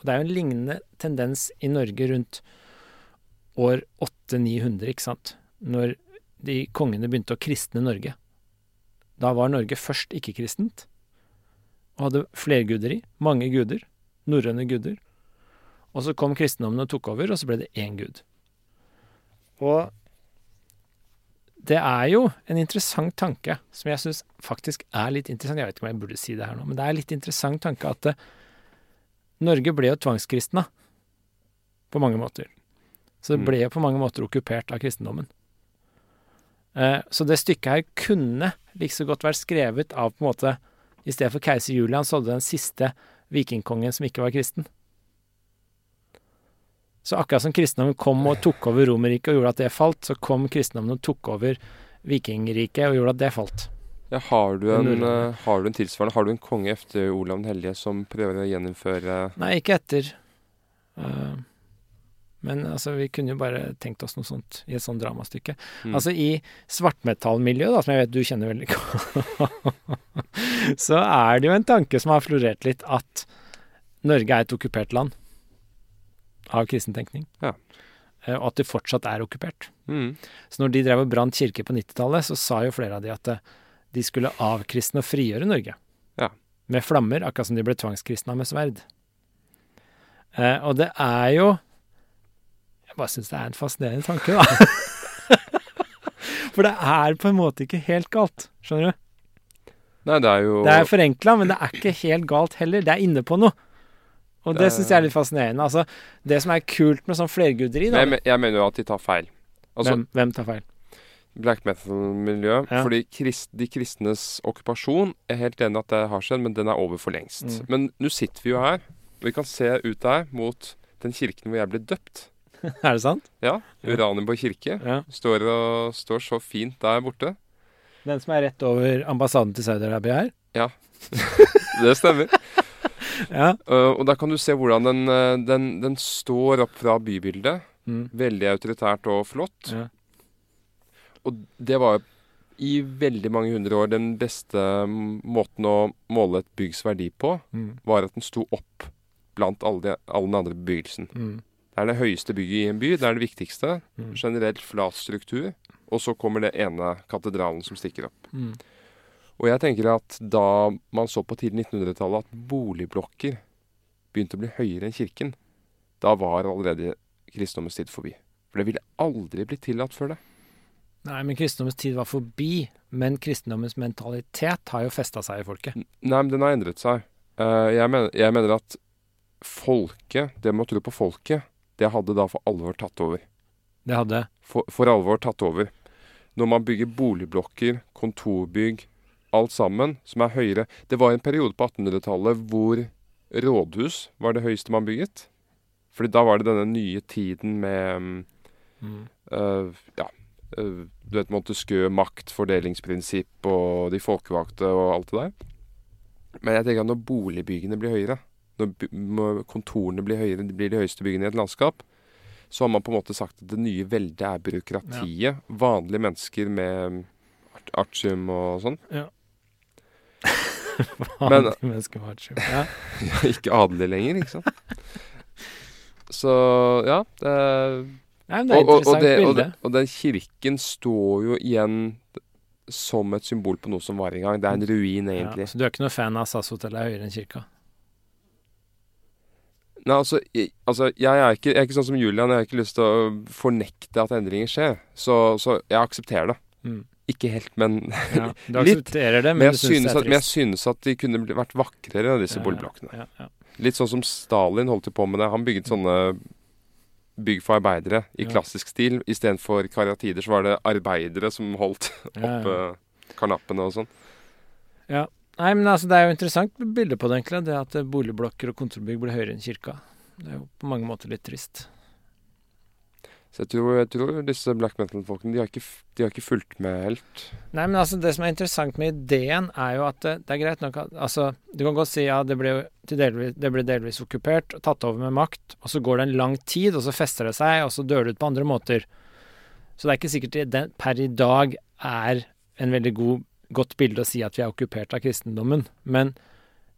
Og det er jo en lignende tendens i Norge rundt år 800-900, ikke sant? Når de kongene begynte å kristne Norge. Da var Norge først ikke-kristent, og hadde flerguderi, mange guder, norrøne guder. Og så kom kristendommen og tok over, og så ble det én gud. Og det er jo en interessant tanke, som jeg syns faktisk er litt interessant. Jeg vet ikke om jeg burde si det her nå, men det er en litt interessant tanke at eh, Norge ble jo tvangskristna på mange måter. Så det Mm. ble jo på mange måter okkupert av kristendommen. Eh, så det stykket her kunne like så godt vært skrevet av på en måte I stedet for keiser Julian så hadde den siste vikingkongen som ikke var kristen. Så akkurat som kristendommen kom og tok over Romerriket og gjorde at det falt, så kom kristendommen og tok over vikingriket og gjorde at det falt. Ja, har, du en, eh, har du en tilsvarende Har du en konge etter Olav den hellige som prøver å gjeninnføre Nei, ikke etter. Uh, men altså, vi kunne jo bare tenkt oss noe sånt i et sånt dramastykke. Mm. Altså i svartmetallmiljøet, som jeg vet du kjenner veldig godt, så er det jo en tanke som har florert litt, at Norge er et okkupert land av kristen tenkning. Ja. Eh, Og at det fortsatt er okkupert. mm. Så når de drev og brant kirker på 90-tallet, så sa jo flere av de at eh, de skulle avkristne og frigjøre Norge. Ja. Med flammer, akkurat som de ble tvangskristna med sverd. Eh, og det er jo Jeg bare syns det er en fascinerende tanke, da. For det er på en måte ikke helt galt, skjønner du? Nei, det er jo Det er forenkla, men det er ikke helt galt heller. Det er inne på noe. Og det Det- syns jeg er litt fascinerende. Altså, det som er kult med sånn flerguderi, da jeg, jeg mener jo at de tar feil. Altså, hvem, hvem tar feil? black metal-miljø. Ja. Fordi krist, de kristnes okkupasjon Jeg er helt enig at det har skjedd, men den er over for lengst. Mm. Men nå sitter vi jo her, og vi kan se ut der mot den kirken hvor jeg ble døpt. er det sant? Ja, Ja. Uranienborg kirke. Ja. Står, og, står så fint der borte. Den som er rett over ambassaden til Saudi-Arabia her? Det stemmer. Ja. Uh, og der kan du se hvordan den, uh, den, den står opp fra bybildet. Mm. Veldig autoritært og flott. ja. Og det var i veldig mange hundre år den beste mm, måten å måle et byggs verdi på, Mm. var at den sto opp blant alle, de, alle den andre bebyggelsen. Mm. Det er det høyeste bygget i en by. Det er det viktigste. Mm. Generelt flat struktur. Og så kommer det ene katedralen som stikker opp. Og jeg tenker at da man så på tidlig 1900-tallet at boligblokker begynte å bli høyere enn kirken, da var allerede kristendommens tid forbi. For det ville aldri blitt tillatt før det. Nei, men kristendommens tid var forbi. Men kristendommens mentalitet har jo festa seg i folket. Nei, men den har endret seg. Eh, jeg, mener, jeg mener at folket, det med å tro på folket, det hadde da for alvor tatt over. Det hadde For, for alvor tatt over. Når man bygger boligblokker, kontorbygg, alt sammen, som er høyere Det var en periode på 1800-tallet hvor rådhus var det høyeste man bygget. Fordi da var det denne nye tiden med mm, mm. øh, Ja, uh, du vet Montesquieu, makt, fordelingsprinsipp og de folkevalgte og alt det der. Men jeg tenker at når boligbyggene blir høyere, når kontorene blir høyere, de blir de høyeste byggene i et landskap, så har man på en måte sagt at det nye veldet er byråkratiet. Vanlige mennesker med art- artium og sånn. Men- ja. ikke adelig lenger, ikke sant. Så ja. Det, Nei, det er og, og, og, det, og, den kirken står jo igjen som et symbol på noe som var en gang. Det er en ruin, Ja, egentlig. så du er ikke noe fan av SAS-hotellet er høyere enn kirka? Nei, altså, jeg, altså jeg, er ikke, jeg er ikke sånn som Julian. Jeg har ikke lyst til å fornekte at endringer skjer. Så, så jeg aksepterer det. Mm. Ikke helt, men Ja, Litt. det, men, Men jeg, synes at, men jeg synes at de kunne vært vakrere, disse Ja, boligblokkene. Ja. Litt sånn som Stalin holdt på med det. Han bygget sånne bygg for arbeidere i klassisk stil. Istedenfor karyatider så var det arbeidere som holdt oppe eh, karnappene og sånn. Ja. Nei, men altså, det er jo interessant bilde på det, egentlig. Det at boligblokker og kontorbygg blir høyere enn kirka. Det er jo på mange måter litt trist. Så jeg tror, jeg tror disse black metal-folkene de, de har ikke fulgt med helt. Nei, men altså, det som er interessant med ideen, er jo at det, det er greit nok at Altså, du kan godt si ja, det ble, delvis, det ble delvis okkupert tatt over med makt, og så går det en lang tid, og så fester det seg, og så dør det ut på andre måter. Så det er ikke sikkert det per i dag er en veldig god, godt bilde å si at vi er okkupert av kristendommen, men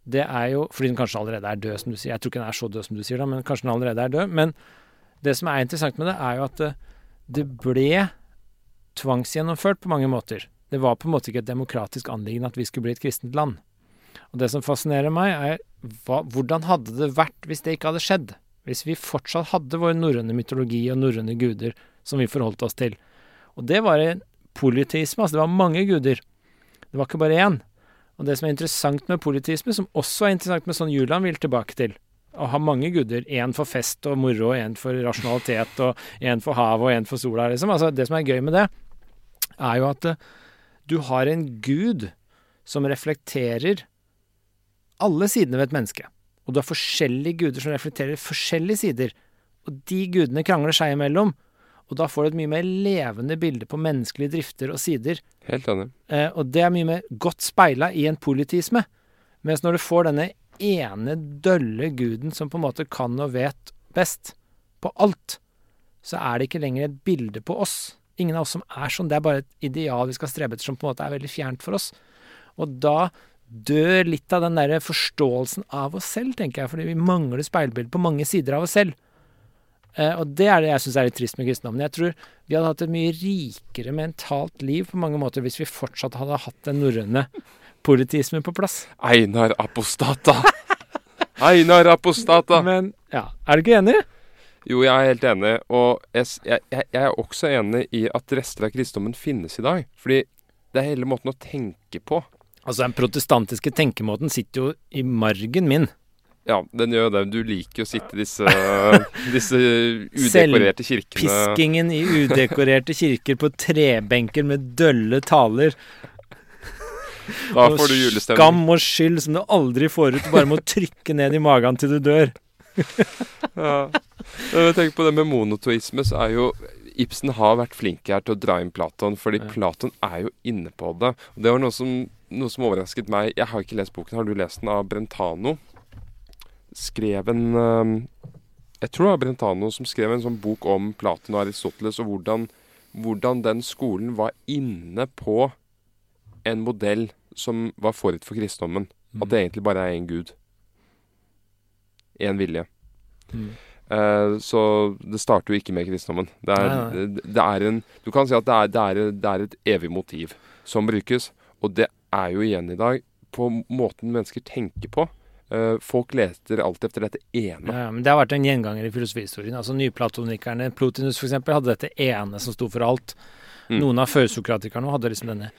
det er jo Fordi den kanskje allerede er død, som du sier. Jeg tror ikke den er så død som du sier, da, men kanskje den allerede er død. Men det som er interessant med det, er jo at det, det ble tvangsgjennomført på mange måter. Det var på en måte ikke et demokratisk anliggende at vi skulle bli et kristent land. Og det som fascinerer meg, er hva, hvordan hadde det vært hvis det ikke hadde skjedd? Hvis vi fortsatt hadde vår norrøne mytologi og norrøne guder som vi forholdt oss til. Og det var en politisme, altså det var mange guder. Det var ikke bare én. Og det som er interessant med politisme, som også er interessant med sånn Julian vil tilbake til, å ha mange guder, én for fest og moro, én for rasjonalitet, og én for havet og én for sola, liksom. Altså, det som er gøy med det, er jo at eh, du har en gud som reflekterer alle sidene ved et menneske. Og du har forskjellige guder som reflekterer forskjellige sider. Og de gudene krangler seg imellom. Og da får du et mye mer levende bilde på menneskelige drifter og sider. Helt enig. Eh, og det er mye mer godt speila i en politisme. Mens når du får denne ene dølle guden som på en måte kan og vet best på alt, så er det ikke lenger et bilde på oss. Ingen av oss som er sånn. Det er bare et ideal vi skal strebe etter som på en måte er veldig fjernt for oss. Og da dør litt av den der forståelsen av oss selv, tenker jeg, fordi vi mangler speilbilde på mange sider av oss selv. Eh, og det er det jeg syns er litt trist med kristendommen. Jeg tror vi hadde hatt et mye rikere mentalt liv på mange måter hvis vi fortsatt hadde hatt den norrøne politismen på plass. Einar Apostata! Einar Apostata! Men ja, er du ikke enig? Jo, jeg er helt enig, og jeg, jeg, jeg, er også enig i at rester av kristendommen finnes i dag. Fordi det er hele måten å tenke på. Altså, den protestantiske tenkemåten sitter jo i margen min. Ja, den gjør det. Du liker jo å sitte i disse, disse udekorerte kirkene. Piskingen i udekorerte kirker på trebenker med dølle taler. Da får du julestemning. skam og skyld som du aldri får ut. Du bare må trykke ned i magen til du dør. Ja. Tenker på det med monotoisme, så er jo Ibsen har vært flink her til å dra inn Platon, fordi Ja. Platon er jo inne på det. Og det var noe som, noe som overrasket meg. Jeg har ikke lest boken. Har du lest den av Brentano? Skrev en eh, Jeg tror det var Brentano som skrev en sånn bok om Platon og Aristoteles, og hvordan, hvordan den skolen var inne på en modell som var forut for kristendommen. At det egentlig bare er én gud. Én vilje. Mm. Uh, så det starter jo ikke med kristendommen. Det er, Nei, nei. Det, det er en Du kan si at det er, det, er, det er et evig motiv som brukes. Og det er jo igjen i dag på måten mennesker tenker på. Uh, folk leter alltid etter dette ene. Ja, men det har vært en gjenganger i filosofihistorien. Altså Nyplatonikerne, Plotinus f.eks., hadde dette ene som sto for alt. Mm. Noen av førsokratikerne hadde liksom denne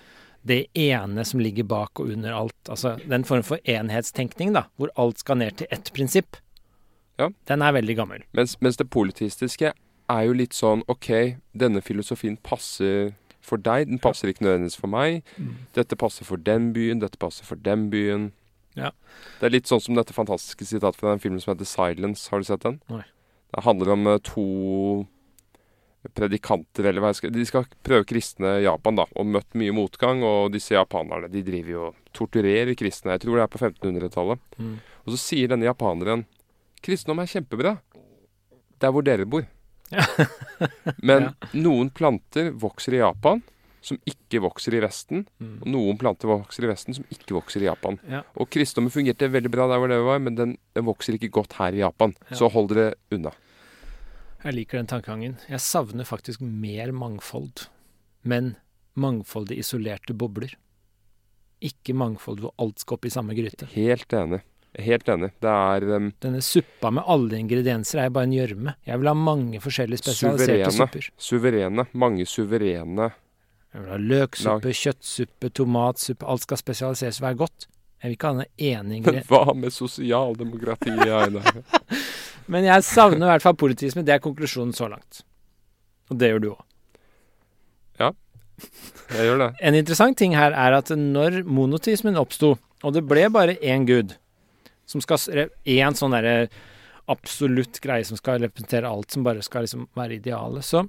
det ene som ligger bak og under alt. Altså den form for enhetstenkning, da, hvor alt skal ned til ett prinsipp. Ja. Den er veldig gammel. Mens, mens det politistiske er jo litt sånn OK, denne filosofien passer for deg. Den passer ikke nødvendigvis for meg. Dette passer for den byen, dette passer for den byen. Ja. Det er litt sånn som dette fantastiske sitatet fra den filmen som heter 'Silence'. Har du sett den? Nei. Det handler om eh, to predikanter, eller hva jeg skal De skal prøve kristne Japan, da, og møtt mye motgang. Og disse japanerne de driver jo og torturerer kristne. Jeg tror det er på 1500-tallet. Mm. Og så sier denne japaneren kristendom er kjempebra der hvor dere bor. Men noen planter vokser i Japan som ikke vokser i Vesten. Mm. Og noen planter vokser i Vesten som ikke vokser i Japan. Ja. Og kristendommen fungerte veldig bra der hvor det var, men den, den vokser ikke godt her i Japan. Ja. Så hold dere unna. Jeg liker den tankegangen. Jeg savner faktisk mer mangfold, men mangfold i isolerte bobler. Ikke mangfold hvor alt skal opp i samme gryte. Helt enig. Helt enig. Det er um, Denne suppa med alle ingredienser er bare en gjørme. Jeg vil ha mange forskjellige spesialiserte Suverene. supper. suverene. Mange suverene Jeg vil ha løksuppe, kjøttsuppe, tomatsuppe. Alt skal spesialiseres og være godt. Jeg vil ikke ha den ene Men hva med sosialdemokratiet, Einar? Men jeg savner i hvert fall politisme. Det er konklusjonen så langt. Og det gjør du òg. Jeg gjør det. En interessant ting her er at når monotismen oppsto, og det ble bare én gud, som skal én sånn derre absolutt greie som skal representere alt, som bare skal liksom være idealet, så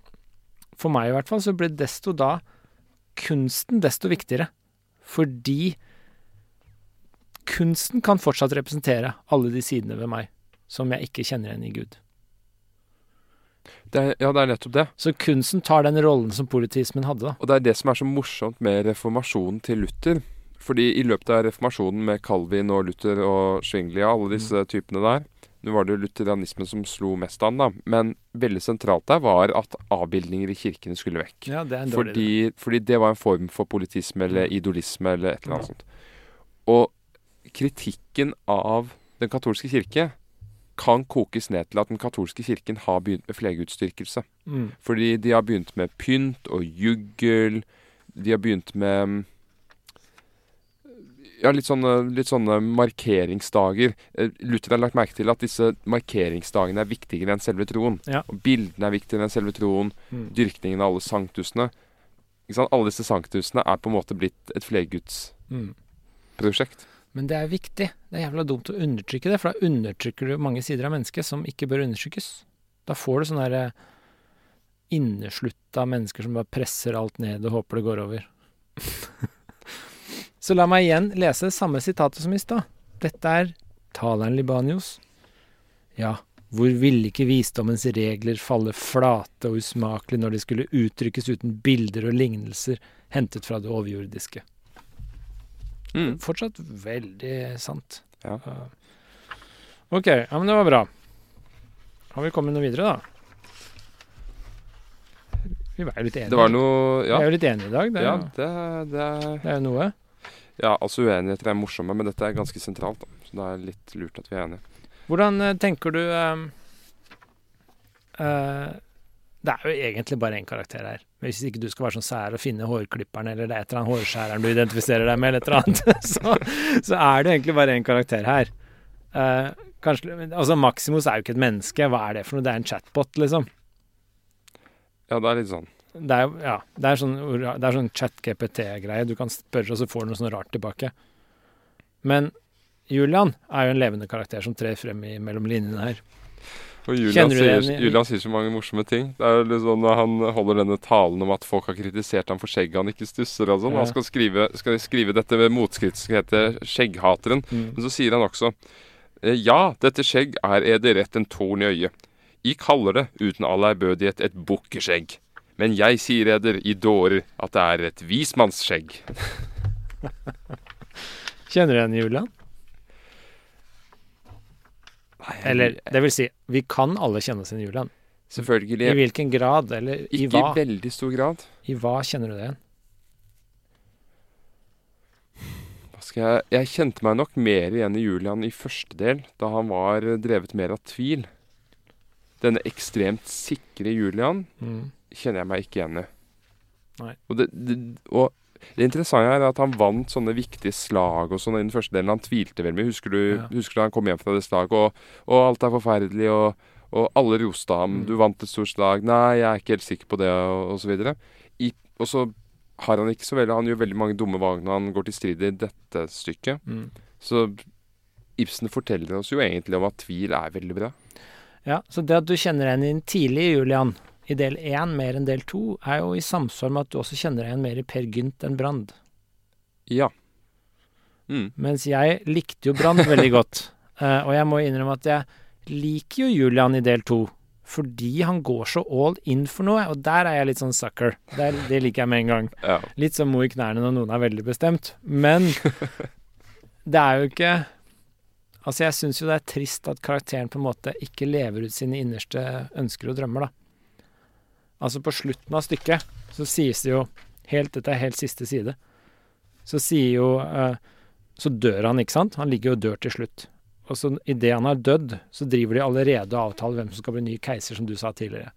for meg i hvert fall, så ble desto da kunsten desto viktigere. Fordi kunsten kan fortsatt representere alle de sidene ved meg som jeg ikke kjenner igjen i Gud. det er, ja, det er nettopp det. Så kunsten tar den rollen som politismen hadde, da. Og det er det som er så morsomt med reformasjonen til Luther. Fordi i løpet av reformasjonen med Calvin og Luther og Zwingli og alle disse typene der Nå var det jo lutheranismen som slo mest an, da. Men veldig sentralt der var at avbildninger i kirkene skulle vekk. Ja, det dårlig. Fordi, fordi det var en form for politisme eller idolisme eller et eller annet sånt. Og kritikken av den katolske kirke kan kokes ned til at den katolske kirken har begynt med flergudsdyrkelse. Mm. Fordi de har begynt med pynt og juggel. De har begynt med ja, litt sånne, litt sånne markeringsdager. Eh, Luther har lagt merke til at disse markeringsdagene er viktigere enn selve troen. Ja. Og bildene er viktigere enn selve troen. Mm. Dyrkningen av alle sanktusene. Ikke sant? Alle disse sanktusene er på en måte blitt et flergudsprosjekt. Mm. Men det er viktig. Det er jævla dumt å undertrykke det, for da undertrykker du mange sider av mennesket som ikke bør undertrykkes. Da får du sånne der eh, inneslutta mennesker som bare presser alt ned og håper det går over. Så la meg igjen lese det samme sitatet som i stad. Dette er taleren Libanios. Ja, hvor ville ikke visdommens regler falle flate og usmakelige når de skulle uttrykkes uten bilder og lignelser hentet fra det overjordiske? Mm. Fortsatt veldig sant. Ja. OK. Ja, men det var bra. Har vi kommet noe videre, da? Vi var jo litt enige. Det var noe, ja. Vi er jo litt enige i dag. Det er, ja, det, det, det er jo noe. Ja, altså uenigheter er morsomme, men dette er ganske sentralt. Da. Så det er litt lurt at vi er enige. Hvordan eh, tenker du eh, eh, det er jo egentlig bare én karakter her. Hvis ikke du skal være sånn sær og finne hårklipperen eller det er et eller annet hårskjæreren du identifiserer deg med, eller et eller annet, så, så er det egentlig bare én karakter her. Uh, kanskje, altså Maximus er jo ikke et menneske. Hva er det for noe? Det er en chatbot, liksom. Ja, det er litt sånn. Det er, ja, det er sånn, det er sånn chat-GPT-greie. Du kan spørre, og så får du noe sånn rart tilbake. Men Julian er jo en levende karakter som trer frem i mellom linjene her. Og Julian sier, Julian sier så mange morsomme ting. Det er sånn Når han holder denne talen om at folk har kritisert ham for skjegget han ikke stusser og sånn. Ja. Han skal skrive, skal skrive dette med motskritt som heter 'Skjegghateren'. Mm. Men så sier han også eh, Ja, dette skjegg er eder rett en torn i øyet. I kaller det, uten all ærbødighet, et bukkeskjegg. Men jeg sier eder, i dårer, at det er et vismannsskjegg. Kjenner du igjen Julian? Eller det vil si, vi kan alle kjenne oss i Julian. I hvilken grad, eller i Ikke hva? i veldig stor grad. I hva kjenner du det igjen? Jeg Jeg kjente meg nok mer igjen i Julian i første del, da han var drevet mer av tvil. Denne ekstremt sikre Julian Mm. kjenner jeg meg ikke igjen i. Nei. Og det, det, og det interessante er at han vant sånne viktige slag og sånn i den første delen. Han tvilte veldig mye. Husker du, Ja. husker du han kom hjem fra det slaget, og, og alt er forferdelig, og, og alle roste ham. Mm. Du vant et stort slag. Nei, jeg er ikke helt sikker på det, og, og så videre. I, og så har han ikke så veldig Han gjør veldig mange dumme valg når han går til strid i dette stykket. Mm. Så Ibsen forteller oss jo egentlig om at tvil er veldig bra. Ja, så det at du kjenner igjen inn tidlig, Julian i del én mer enn del to, er jo i samsvar med at du også kjenner igjen mer i Per Gynt enn Brand. Ja. Mm. Mens jeg likte jo Brand veldig godt. Uh, og jeg må innrømme at jeg liker jo Julian i del to. Fordi han går så all in for noe, og der er jeg litt sånn sucker. Der, det liker jeg med en gang. ja. Litt som mo i knærne når noen er veldig bestemt. Men det er jo ikke Altså, jeg syns jo det er trist at karakteren på en måte ikke lever ut sine innerste ønsker og drømmer, da. Altså, på slutten av stykket så sies det jo helt Dette er helt siste side. Så sier jo eh, Så dør han, ikke sant? Han ligger jo og dør til slutt. Og så idet han har dødd, så driver de allerede og avtaler hvem som skal bli ny keiser, som du sa tidligere.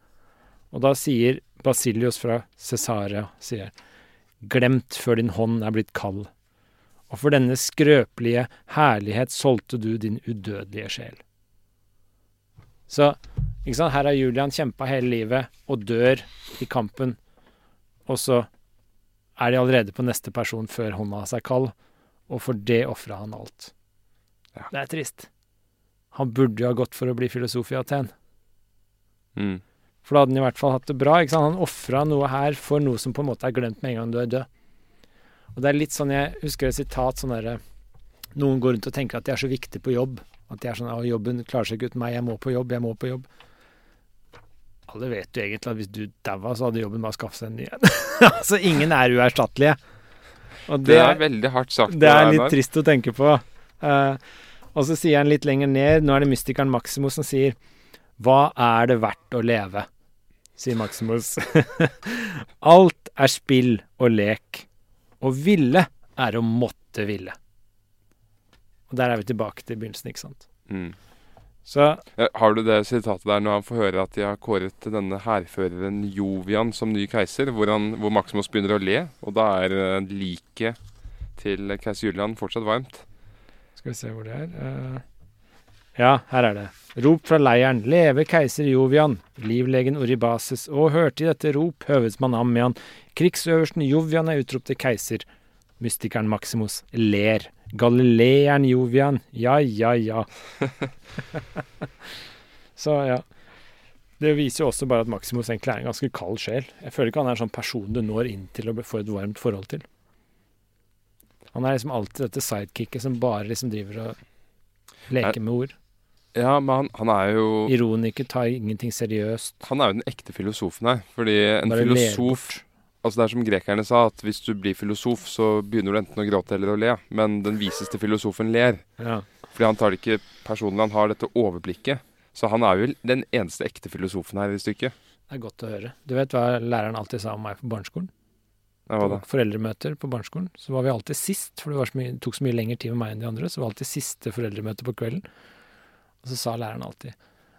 Og da sier Basilius fra Cesarea sier Glemt før din hånd er blitt kald. Og for denne skrøpelige herlighet solgte du din udødelige sjel. Så her har Julian kjempa hele livet og dør i kampen, og så er de allerede på neste person før hånda seg kald, og for det ofra han alt. Ja. Det er trist. Han burde jo ha gått for å bli filosof i Aten. Mm. For da hadde han i hvert fall hatt det bra. Han ofra noe her for noe som på en måte er glemt med en gang du er død. Og det er litt sånn, Jeg husker et sitat sånn derre Noen går rundt og tenker at de er så viktige på jobb. At de er sånn 'Å, jobben klarer seg ikke uten meg. Jeg må på jobb. Jeg må på jobb'. Alle vet jo egentlig at hvis du daua, så hadde jobben bare skaffet seg en ny en. altså, ingen er uerstattelige. Og Det er veldig hardt sagt. det er litt trist å tenke på. Uh, og så sier han litt lenger ned, nå er det mystikeren Maximus som sier Hva er det verdt å leve? sier Maximus. Alt er spill og lek, og ville er å måtte ville. Og der er vi tilbake til begynnelsen, ikke sant. Mm. Så Har du det sitatet der når han får høre at de har kåret denne hærføreren Jovian som ny keiser, hvor, han, hvor Maximus begynner å le, og da er eh, liket til keiser Julian fortsatt varmt? Skal vi se hvor det er. Eh, ja, her er det. Rop fra leiren. Leve keiser Jovian. Livlegen Oribases. Og hørte i dette rop høvedsmann Ammian. Krigsøversten Jovian er utropt til keiser. Mystikeren Maximus ler. Galileeren Jovian. Ja, ja, ja. Så ja. Det viser jo også bare at Maximus egentlig er en ganske kald sjel. Jeg føler ikke han er en sånn person du når inn til og får et varmt forhold til. Han er liksom alltid dette sidekicket som bare liksom driver og leker med ord. Ja, men han, han er jo Ironiker, tar ingenting seriøst. Han er jo den ekte filosofen her. Fordi en Bare filosof. Altså Det er som grekerne sa, at hvis du blir filosof, så begynner du enten å gråte eller å le. Men den viseste filosofen ler. Ja. Fordi han tar det ikke personlig, han har dette overblikket. Så han er jo den eneste ekte filosofen her i stykket. Det er godt å høre. Du vet hva læreren alltid sa om meg på barneskolen? Ja, hva da? På foreldremøter på barneskolen så var vi alltid sist, for det, var så mye, tok så mye lengre tid med meg enn de andre. Så var alltid siste foreldremøte på kvelden. Og så sa læreren alltid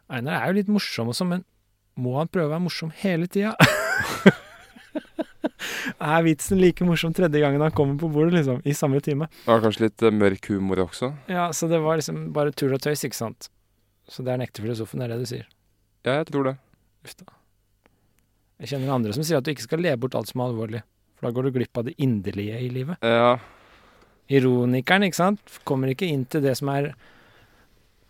Einar er jo litt morsom og sånn, men må han prøve å være morsom hele tida? er vitsen like morsom tredje gangen han kommer på bordet, liksom? I samme time? Det var kanskje litt eh, mørk humor også? Ja, så det var liksom bare tull og tøys, ikke sant? Så det er den ekte filosofen, det er det du sier. Ja, jeg tror det. Uff da. Jeg kjenner andre som sier at du ikke skal le bort alt som er alvorlig. For da går du glipp av det inderlige i livet. Ja, Ironikeren, ikke sant, kommer ikke inn til det som er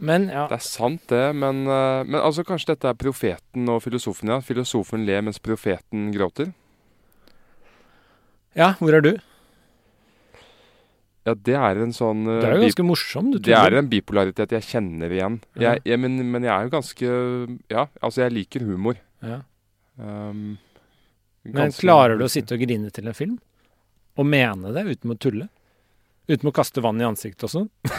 Men ja, det er sant det, men, eh, men altså kanskje dette er profeten og filosofen, ja. Filosofen ler mens profeten gråter? Ja hvor er du? Ja, det er en sånn uh, Det er jo ganske morsom, du tror. Det er en bipolaritet jeg kjenner igjen. Ja. Jeg, jeg, men, men jeg er jo ganske Ja, altså jeg liker humor. Ja. Um, Men klarer du å sitte og grine til en film? Og mene det uten å tulle? Uten å kaste vann i ansiktet og sånn?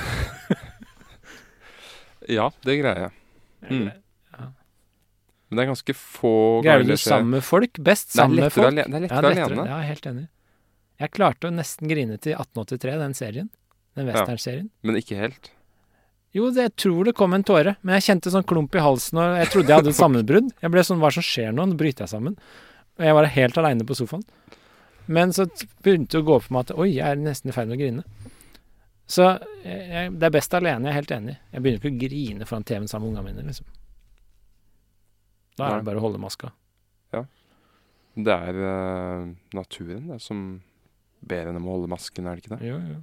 Ja, det greier jeg. Mm. Men det er ganske få Greier du det sammen med folk? Best Det er sammen med folk? Det er lettere lettere. alene. Ja, er helt enig. Jeg klarte å nesten grine til 1883, den serien. Den westernserien. Men ikke helt. Jo, det, jeg tror det kom en tåre, men jeg kjente sånn klump i halsen, og jeg trodde jeg hadde et sammenbrudd. Jeg ble sånn, hva som skjer nå? Nå bryter jeg sammen. Og jeg var helt aleine på sofaen. Men så begynte det å gå opp for meg at oi, jeg er nesten i ferd med å grine. Så jeg, det er best alene, jeg er helt enig. Jeg begynner ikke å grine foran TV-en sammen med ungene mine, liksom. Da er det bare å holde maska. Ja. Det er uh, naturen det, som ber enn å holde masken, er det ikke det? Jo, jo.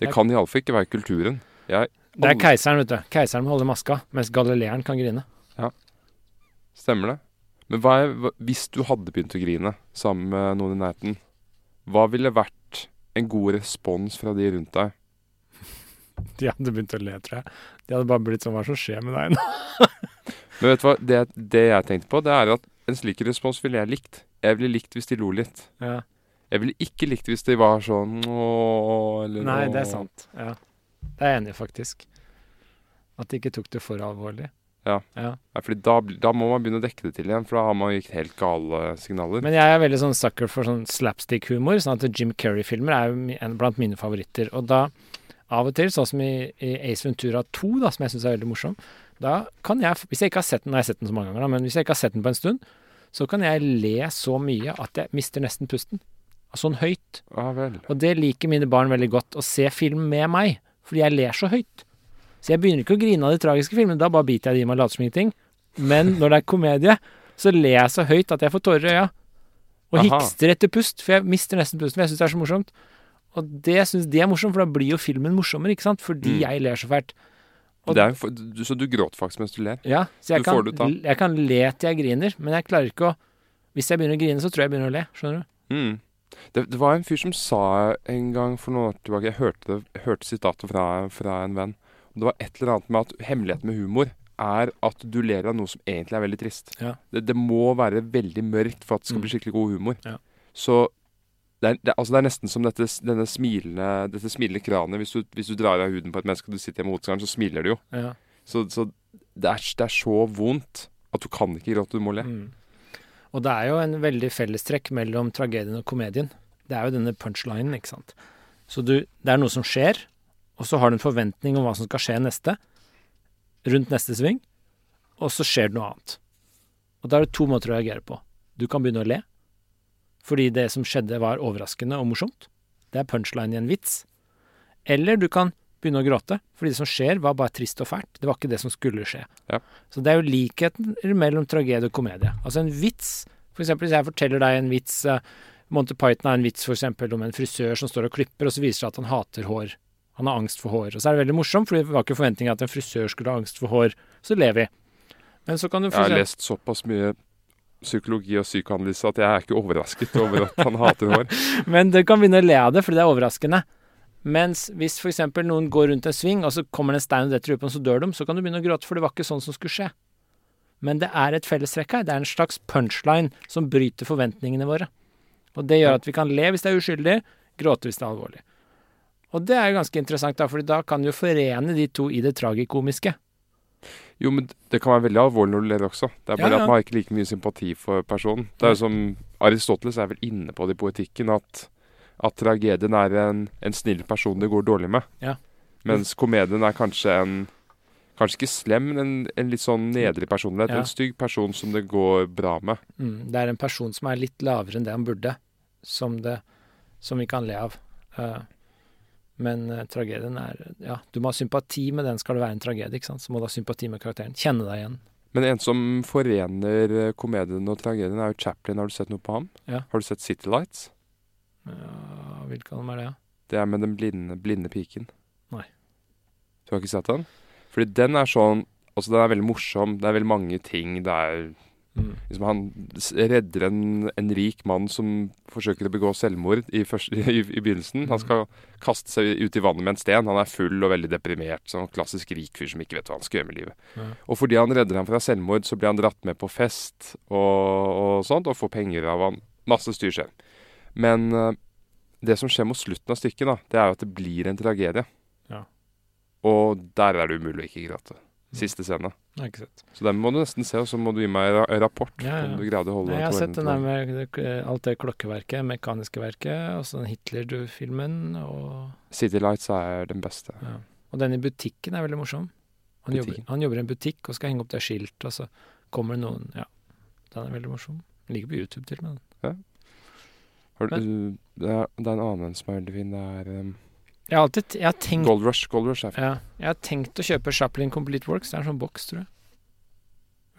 Det kan iallfall ikke være kulturen. Jeg, Det er keiseren, vet du. Keiseren må holde maska, mens galileeren kan grine. Ja, Stemmer det. Men hva er, hvis du hadde begynt å grine sammen med noen i nærheten, hva ville vært en god respons fra de rundt deg? De hadde begynt å le, tror jeg. De hadde bare blitt sånn Hva er det som skjer med deg nå? Men vet du hva, det, det jeg tenkte på, det er at en slik respons ville jeg likt. Jeg ville likt hvis de lo litt. Ja. Jeg ville ikke likt hvis de var sånn ååå, eller Nei, det er sant. Ja. Det er jeg enig i, faktisk. At de ikke tok det for alvorlig. Ja. ja. Ja, fordi da, da må man begynne å dekke det til igjen, for da har man gitt helt gale signaler. Men jeg er veldig sånn sucker for sånn slapstick-humor. Sånn at Jim Carrey-filmer er jo en blant mine favoritter. Og da, av og til, sånn som i, i Ace Ventura 2, da, som jeg syns er veldig morsom, da kan jeg, hvis jeg ikke har sett den, nå har jeg sett den så mange ganger, da, men hvis jeg ikke har sett den på en stund, så kan jeg le så mye at jeg mister nesten pusten. Sånn høyt. Ja vel. Og det liker mine barn veldig godt, å se film med meg, fordi jeg ler så høyt. Så jeg begynner ikke å grine av de tragiske filmene, da bare biter jeg det i meg og later som ingenting. Men når det er komedie, så ler jeg så høyt at jeg får tårer i øya. Og Aha. hikster etter pust, for jeg mister nesten pusten, for jeg syns det er så morsomt. Og det syns de er morsomt, for da blir jo filmen morsommere, ikke sant? Fordi Mm. jeg ler så fælt. Er, jo så du gråter faktisk mens du ler? Ja, så jeg kan, jeg kan le til jeg griner, men jeg klarer ikke å Hvis jeg begynner å grine, så tror jeg jeg begynner å le. Skjønner du? Mm. Det, det var en fyr som sa en gang for noen år tilbake Jeg hørte, det, hørte sitatet fra, fra en venn. Og det var et eller annet med at hemmeligheten med humor er at du ler av noe som egentlig er veldig trist. Ja. Det, det må være veldig mørkt for at det skal Mm. bli skikkelig god humor. Ja. Så det er, det, altså det er nesten som dette, denne smilende, dette smilende kranet. Hvis du, hvis du drar av huden på et menneske og du sitter hjemme mot så smiler du jo. Ja. Så, så det, er, det er så vondt at du kan ikke gråte, du må le. Mm. Og det er jo en veldig fellestrekk mellom tragedien og komedien. Det er jo denne punchlinen, ikke sant. Så du, det er noe som skjer, og så har du en forventning om hva som skal skje neste, rundt neste sving, og så skjer det noe annet. Og da er det to måter å reagere på. Du kan begynne å le, fordi det som skjedde var overraskende og morsomt. Det er punchline i en vits. Eller du kan begynne å gråte, fordi det som skjer var bare trist og fælt. Det var ikke det som skulle skje. Ja. Så det er jo likheten mellom tragedie og komedie. Altså en vits, for eksempel hvis jeg forteller deg en vits eh, Monty Python er en vits for eksempel om en frisør som står og klipper, og så viser det seg at han hater hår. Han har angst for hår. Og så er det veldig morsomt, for det var ikke forventningen at en frisør skulle ha angst for hår. Så ler vi. Men så kan du Jeg har lest såpass mye psykologi og psykoanalyse at jeg er ikke overrasket over at han hater hår. Men du kan begynne å le av det, fordi det er overraskende. Mens hvis f.eks. noen går rundt en sving, og så kommer det en stein og detter ut på dem, så dør de, så kan du begynne å gråte, for det var ikke sånn som skulle skje. Men det er et fellestrekk her. Det er en slags punchline som bryter forventningene våre. Og det gjør at vi kan le hvis det er uskyldig, gråte hvis det er alvorlig. Og det er jo ganske interessant, da, for da kan du jo forene de to i det tragikomiske. Jo, men det kan være veldig alvorlig når du ler også. Det er bare Ja, ja. at man har ikke like mye sympati for personen. Det er jo som Aristoteles er vel inne på det i poetikken, at, at tragedien er en, en snill person det går dårlig med. Ja. Mens komedien er kanskje en Kanskje ikke slem, men en, en litt sånn nedrig personlighet. Ja. En stygg person som det går bra med. Mm, det er en person som er litt lavere enn det han burde, som, det, som vi kan le av. Uh, men uh, tragedien er Ja, du må ha sympati med den skal det være en tragedie, ikke sant. Så må du ha sympati med karakteren. Kjenne deg igjen. Men en som forener eh, komedien og tragedien, er jo Chaplin. Har du sett noe på ham? Ja. Har du sett City Lights? Ja, Hvilken av dem er det? Det er med den blinde, blinde piken. Nei. Du har ikke sett den? Fordi den er sånn Altså, den er veldig morsom. Det er veldig mange ting. Det er Mm. liksom Han redder en, en rik mann som forsøker å begå selvmord i, først, i, i begynnelsen. Han skal kaste seg ut i vannet med en sten. Han er full og veldig deprimert. Sånn klassisk rik fyr som ikke vet hva han skal gjøre med livet. Ja. Og fordi han redder ham fra selvmord, så blir han dratt med på fest og, og sånt, og får penger av han. Masse styr skjer. Men eh, det som skjer mot slutten av stykket, da, det er jo at det blir en tragedie. Ja. Og der er det umulig å ikke gråte. Siste scene. Så den må du nesten se, og så må du gi meg ra rapport Ja, ja. om du greide å holde Nei, jeg har sett den der med alt det klokkeverket, mekaniske verket, og så den Hitler-filmen, og City Lights er den beste. Ja. Og den i butikken er veldig morsom. Han jobber, han jobber i en butikk og skal henge opp det skiltet, og så kommer det noen Ja, den er veldig morsom. Den ligger på YouTube til og med. Har du, det, er, det er en annen som er veldig fin. Det er um, Jeg har alltid jeg har tenkt, Gold Rush. Gold Rush er fin. ja, jeg har tenkt å kjøpe Chaplin Complete Works. Det er en sånn boks, tror jeg.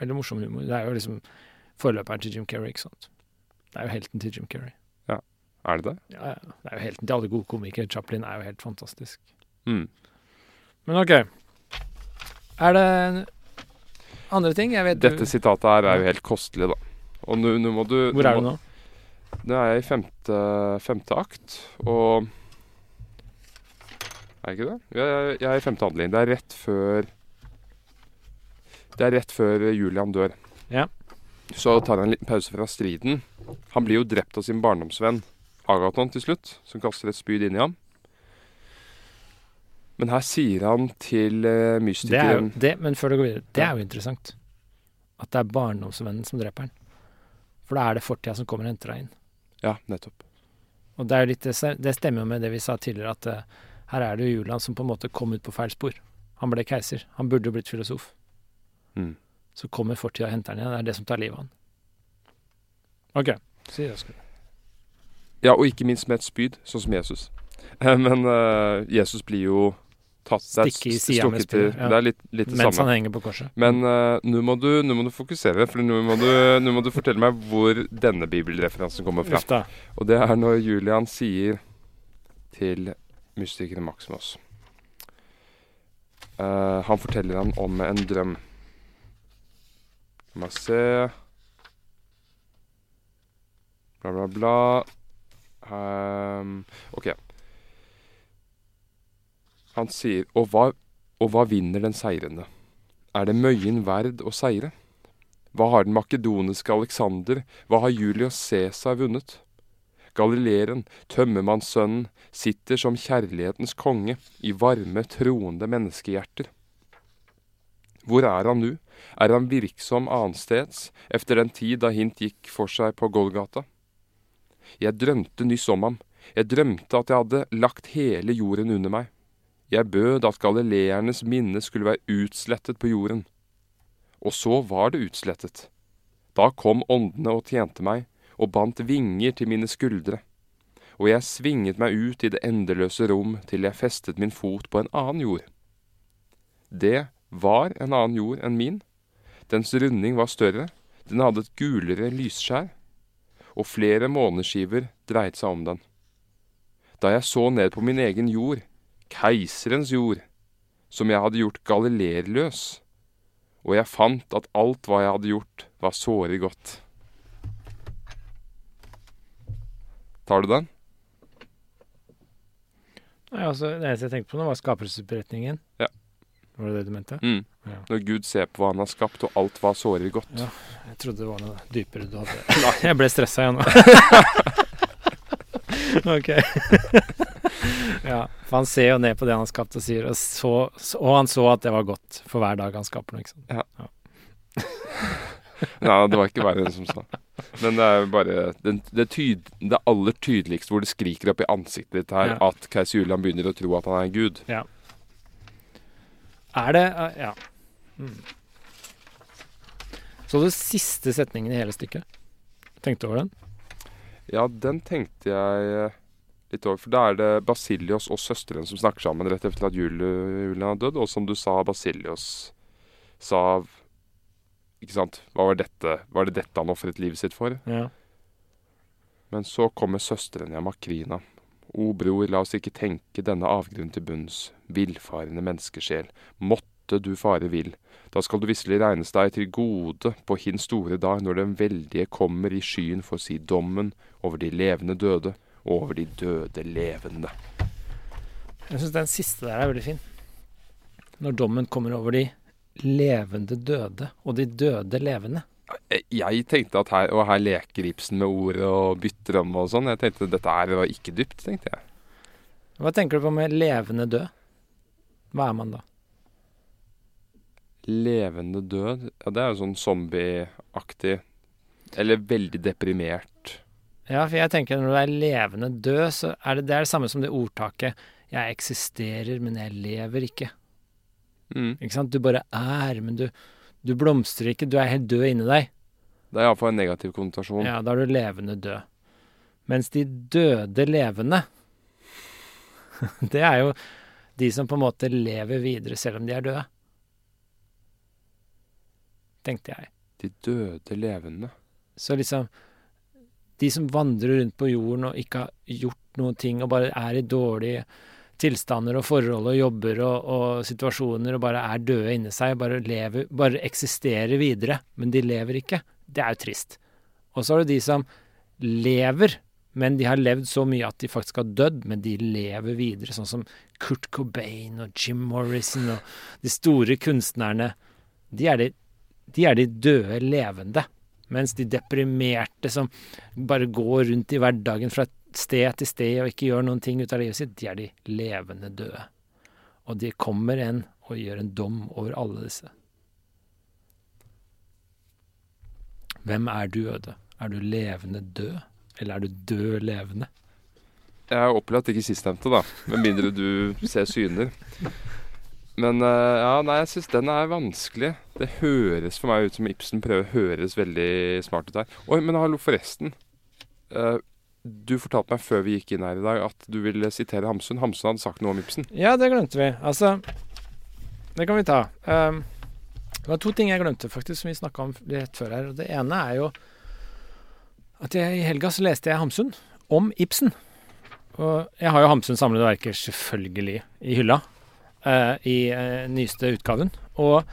Veldig morsom humor. Det er jo liksom forløperen til Jim Carrey, ikke sant. Det er jo helten til Jim Carrey. Er det det? Ja, ja. Det er jo helten til alle gode komikere. Chaplin er jo helt fantastisk. Mm. Men OK. Er det andre ting? Jeg vet Dette sitatet her er jo helt kostelig, da. Og nå må du Hvor er du nå? Nå er jeg i femte, femte akt, og Er jeg ikke det? Jeg, jeg, er i femte handling. Det er rett før Det er rett før Julian dør. Ja. Så tar han en liten pause fra striden. Han blir jo drept av sin barndomsvenn Agaton til slutt, som kaster et spyd inn i ham. Men her sier han til eh, Det er jo, det, men før du går videre, det er jo interessant. At det er barndomsvennen som dreper han. For da er det fortida som kommer og henter deg inn. Ja, nettopp. Og det, er jo litt, det stemmer jo med det vi sa tidligere, at uh, her er det jo Julian som på en måte kom ut på feil spor. Han ble keiser. Han burde jo blitt filosof. Mm. Så kommer fortida og henter han igjen. Det er det som tar livet av han. OK. Si det, Oskar. Ja, og ikke minst med et spyd, sånn som Jesus. Eh, Men uh, Jesus blir jo tatt er Stikke i sida med stukket ja. Det er litt, litt det Mens samme. han henger på korset. Men uh, nå må, du- nå må du fokusere, for nå må, må du fortelle meg hvor denne bibelreferansen kommer fra. Ufta. Og det er når Julian sier til mystikeren Maximus uh, Han forteller han om en drøm. La meg se Bla, bla, bla. Um, OK. Han sier og hva, og hva vinner den seirende? Er det møyen verd å seire? Hva har den makedoniske Alexander, hva har Julius Cæsar vunnet? Galileeren, tømmermannssønnen, sitter som kjærlighetens konge i varme, troende menneskehjerter. Hvor er han nå? Er han virksom annensteds, efter den tid da hint gikk for seg på Golgata? Jeg drømte nyss om ham, jeg drømte at jeg hadde lagt hele jorden under meg. Jeg bød at galileernes minne skulle være utslettet på jorden. Og så var det utslettet. Da kom åndene og tjente meg, og bandt vinger til mine skuldre. Og jeg svinget meg ut i det endeløse rom til jeg festet min fot på en annen jord. Det var en annen jord enn min. Dens runding var større, den hadde et gulere lysskjær, og flere måneskiver dreide seg om den. Da jeg så ned på min egen jord, keiserens jord, som jeg hadde gjort galilerløs, og jeg fant at alt hva jeg hadde gjort, var såre godt. Tar du den? Nei, altså, det eneste jeg tenkte på nå, var skapelsesberetningen. Ja. Var det det du mente? Mm. Ja. Når Gud ser på hva han har skapt, og alt hva sårer godt. Ja. Jeg trodde det var noe dypere du hadde. Jeg ble stressa igjen nå. ok. Ja, for han ser jo ned på det han har skapt og sier, og, så, og han så at det var godt for hver dag han skaper noe, ikke sant. Nei, det var ikke verre enn som sa. Men det er bare det, det, tyd, det aller tydeligste hvor det skriker opp i ansiktet ditt her Ja. at keiser Julian begynner å tro at han er gud. Ja. Er det uh, Ja. Mm. Så du siste setningen i hele stykket? Tenkte du over den? Ja, den tenkte jeg eh, litt over. For da er det Basilios og søsteren som snakker sammen rett etter at Juli- Julian har dødd. Og som du sa, Basilios sa Ikke sant? Hva var dette? Var det dette han ofret livet sitt for? Ja. Men så kommer søsteren hjem, Makrina. O bror, la oss ikke tenke denne avgrunnen til bunns, villfarende menneskesjel. Måtte du fare vill. Da skal du visselig regnes deg til gode på hin store dag, når den veldige kommer i skyen for å si dommen over de levende døde og over de døde levende. Jeg syns den siste der er veldig fin. Når dommen kommer over de levende døde og de døde levende. Jeg- Jeg tenkte at her, og her leker Ibsen med ord og bytter om og sånn. Jeg tenkte dette her var ikke dypt, tenkte jeg. Hva tenker du på med levende død? Hva er man da? Levende død, ja det er jo sånn zombieaktig. Eller veldig deprimert. Ja, for jeg tenker når du er levende død, så er det det, er det samme som det ordtaket 'Jeg eksisterer, men jeg lever ikke'. Mm. Ikke sant? Du bare er, men du, du blomstrer ikke. Du er helt død inni deg. Det er iallfall en negativ konnotasjon. Ja, da er du levende død. Mens de døde levende, det er jo de som på en måte lever videre selv om de er døde. Tenkte jeg. De døde levende. Så liksom De som vandrer rundt på jorden og ikke har gjort noen ting, og bare er i dårlige tilstander og forhold og jobber og, og situasjoner og bare er døde inni seg, bare lever Bare eksisterer videre, men de lever ikke. Det er jo trist. Og så har du de som lever, men de har levd så mye at de faktisk har dødd, men de lever videre, sånn som Kurt Cobain og Jim Morrison og de store kunstnerne. De er de, de, er de døde levende. Mens de deprimerte som bare går rundt i hverdagen fra sted til sted og ikke gjør noen ting ut av livet sitt, de er de levende døde. Og de kommer en og gjør en dom over alle disse. Hvem er du, Øde? Er du levende død, eller er du død levende? Jeg har opplevd ikke sistnevnte, da. Med mindre du ser syner. Men eh, ja, nei, jeg syns den er vanskelig. Det høres for meg ut som Ibsen prøver å høres veldig smart ut her. Oi, men hallo, forresten. Uh, du fortalte meg før vi gikk inn her i dag at du ville sitere Hamsun. Hamsun hadde sagt noe om Ibsen. Ja, det glemte vi. Altså, det kan vi ta. Um, det var to ting jeg glemte, faktisk, som vi snakka om rett før her. Og det ene er jo at jeg, i helga så leste jeg Hamsun om Ibsen. Og jeg har jo Hamsun samlede verker selvfølgelig i hylla eh, i uh, nyeste utgaven. Og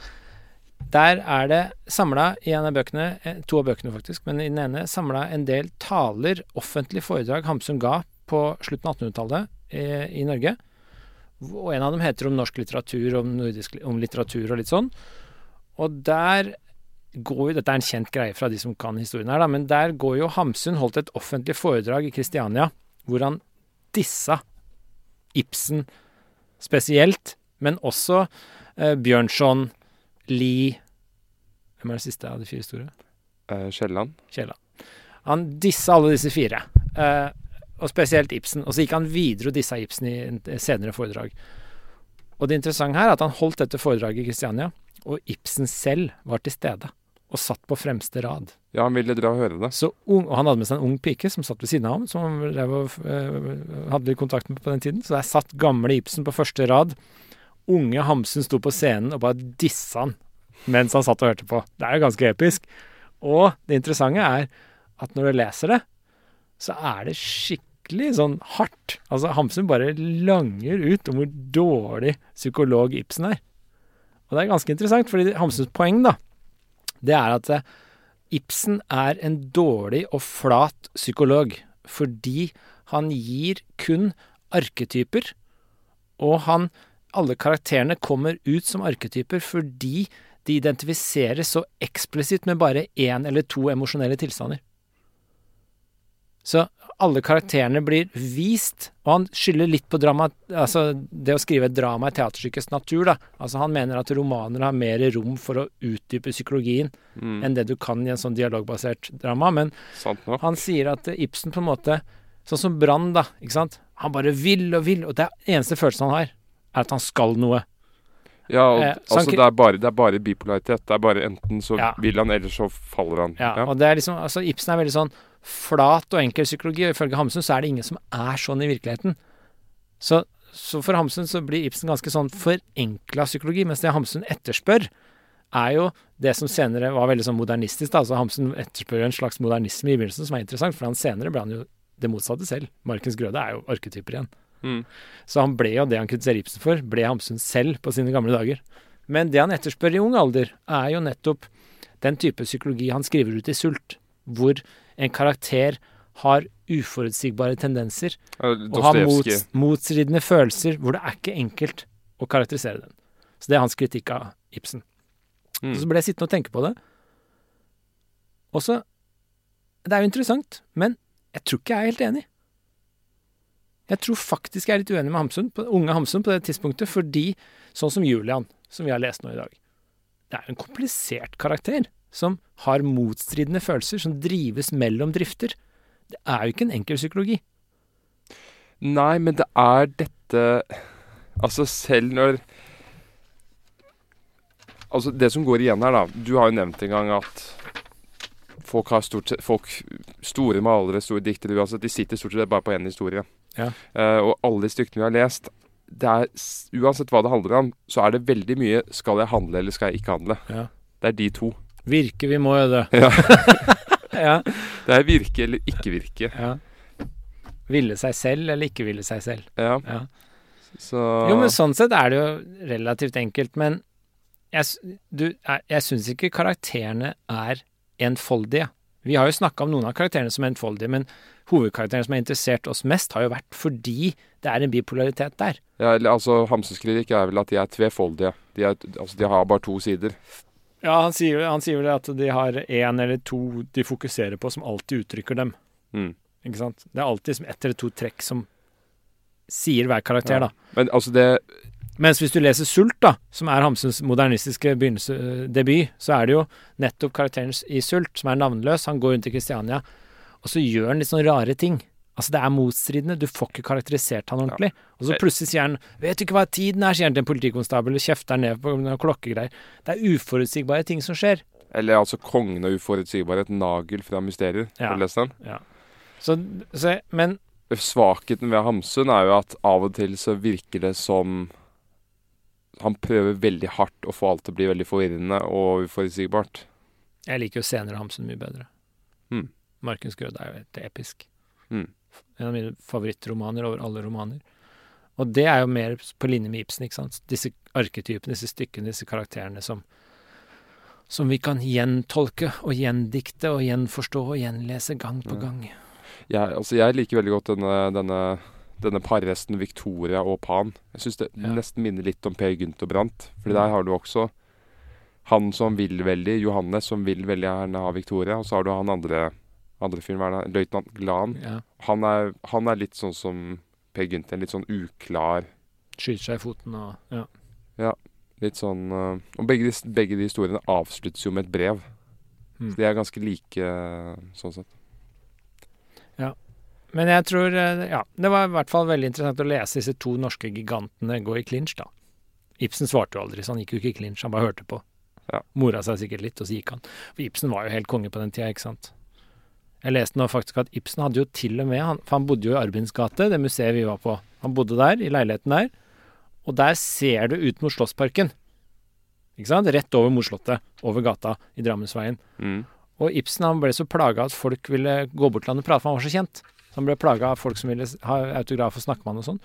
der er det samla i en av bøkene, eh, to av bøkene faktisk, men i den ene samla en del taler, offentlige foredrag Hamsun ga på slutten av 1800-tallet i, i Norge. Og en av dem heter om norsk litteratur, om, nordisk, om litteratur og litt sånn. Og der går jo Dette er en kjent greie fra de som kan historien her, da, men der går jo Hamsun holdt et offentlig foredrag i Kristiania hvor han dissa Ibsen spesielt, men også eh, Bjørnson, Lie Hvem er det siste av de fire store? Eh, Kielland. Kielland. Han dissa alle disse fire, eh, og spesielt Ibsen. Og så gikk han videre og dissa Ibsen i en senere foredrag. Og det interessante her er at han holdt dette foredraget i Kristiania, og Ibsen selv var til stede og satt på fremste rad. Ja, han ville dra og høre det. Så ung, og han hadde med seg en ung pike som satt ved siden av ham, som han øh, hadde kontakt med på den tiden. Så der satt gamle Ibsen på første rad. Unge Hamsun sto på scenen og bare dissa han mens han satt og hørte på. Det er jo ganske episk. Og det interessante er at når du leser det, så er det skikkelig sånn hardt. Altså Hamsun bare langer ut om hvor dårlig psykolog Ibsen er. Og det er ganske interessant, fordi Hamsuns poeng, da, det er at eh, Ibsen er en dårlig og flat psykolog fordi han gir kun arketyper, og han alle karakterene kommer ut som arketyper fordi de identifiseres så eksplisitt med bare én eller to emosjonelle tilstander. Så alle karakterene blir vist, og han skylder litt på drama, altså det å skrive et drama i teaterstykkets natur, da. Altså han mener at romaner har mer rom for å utdype psykologien Mm. enn det du kan i en sånn dialogbasert drama, men han sier at Ibsen på en måte Sånn som Brann, da. ikke sant? Han bare vil og vil, og det er eneste følelsen han har, er at han skal noe. Ja, og, Eh, altså det er, bare, det er bare bipolaritet. Det er bare enten så Ja. vil han, eller så faller han. Ja, og det er liksom, altså Ibsen er veldig sånn flat og enkel psykologi, og ifølge Hamsun så er det ingen som er sånn i virkeligheten. Så, så for Hamsun så blir Ibsen ganske sånn forenkla psykologi, mens det Hamsun etterspør, er jo det som senere var veldig sånn modernistisk. da, altså Hamsun etterspør en slags modernisme i begynnelsen som er interessant, for han senere ble han jo det motsatte selv. Markens Grøde er jo arketyper igjen. Mm. Så han ble jo det han kritiserer Ibsen for, ble Hamsun selv på sine gamle dager. Men det han etterspør i ung alder, er jo nettopp den type psykologi han skriver ut i Sult, hvor en karakter har uforutsigbare tendenser og har mots, motstridende følelser, hvor det er ikke enkelt å karakterisere den. Så det er hans kritikk av Ibsen. Mm. Så ble jeg sittende og tenke på det. Og så Det er jo interessant, men jeg tror ikke jeg er helt enig. Jeg tror faktisk jeg er litt uenig med Hamsun, på, unge Hamsun på det tidspunktet, fordi sånn som Julian, som vi har lest nå i dag, det er en komplisert karakter som har motstridende følelser, som drives mellom drifter. Det er jo ikke en enkel psykologi. Nei, men det er dette Altså, selv når Altså, det som går igjen her, da Du har jo nevnt en gang at folk har stort sett Folk, store malere, store diktere uansett, de sitter stort sett bare på én historie. Ja. Uh, og alle de stykkene vi har lest er, Uansett hva det handler om, så er det veldig mye 'skal jeg handle, eller skal jeg ikke handle'? Ja. Det er de to. Virke, vi må jo det. Ja. ja. Det er virke eller ikke virke. ja. Ville seg selv eller ikke ville seg selv. Ja. Ja. Så Jo, men sånn sett er det jo relativt enkelt, men jeg, du, jeg, jeg syns ikke karakterene er enfoldige. Vi har jo snakka om noen av karakterene som er enfoldige, men hovedkarakterene som har interessert oss mest, har jo vært fordi det er en bipolaritet der. Ja, altså, Hamsens kritikk er vel at de er tvefoldige. De, er, altså, de har bare to sider. Ja, han sier, han sier vel at de har én eller to de fokuserer på, som alltid uttrykker dem. Mm. Ikke sant? Det er alltid som ett eller to trekk som sier hver karakter, Ja. da. Men altså, det Mens hvis du leser Sult, da, som er Hamsuns modernistiske eh, debut, så er det jo nettopp karakteren i Sult som er navnløs. Han går rundt i Kristiania, og så gjør han litt sånne rare ting. Altså Det er motstridende. Du får ikke karakterisert han ordentlig. Og så plutselig sier han 'Vet du ikke hva tiden er', sier han til en politikonstabel og kjefter ned på noen klokkegreier. Det er uforutsigbare ting som skjer. Eller altså Kongen av uforutsigbarhet, Nagel fra Mysterier. Ja. Har du lest den? Så, så Men Svakheten ved Hamsun er jo at av og til så virker det som han prøver veldig hardt å få alt til å bli veldig forvirrende og uforutsigbart. jeg liker jo senere Hamsun mye bedre. Mm. Markens Grød er jo helt episk. Mm. En av mine favorittromaner over alle romaner. Og det er jo mer på linje med Ibsen, ikke sant. Disse arketypene, disse stykkene, disse karakterene som som vi kan gjentolke og gjendikte og gjenforstå og gjenlese gang på Ja. gang. Jeg, altså, jeg liker veldig godt denne, denne, denne parresten Victoria og Pan. Jeg syns det Ja. nesten minner litt om Per Gynt og Brandt. For der har du også han som vil veldig, Johannes, som vil veldig gjerne ha Victoria. Og så har du han andre, andre fyren, løytnant Glan. Ja. Han er, han er litt sånn som Per Gynt, en litt sånn uklar Skyter seg i foten og ja. Litt sånn øh, Og begge de, begge de historiene avsluttes jo med et brev. Mm. Så de er ganske like øh, sånn sett. Men jeg tror eh, Ja, det var i hvert fall veldig interessant å lese disse to norske gigantene gå i clinch, da. Ibsen svarte jo aldri, så han gikk jo ikke i clinch, han bare hørte på. Ja. Mora seg sikkert litt, og så gikk han. For Ibsen var jo helt konge på den tida, ikke sant. Jeg leste nå faktisk at Ibsen hadde jo til og med han, For han bodde jo i Arbins gate, det museet vi var på. Han bodde der, i leiligheten der. Og der ser du ut mot Slottsparken. Ikke sant? Rett over Morslottet, over gata i Drammensveien. Mm. Og Ibsen han ble så plaga at folk ville gå bort til han og prate, for han var så kjent. Så han ble plaga av folk som ville ha autograf og snakke med han og sånn.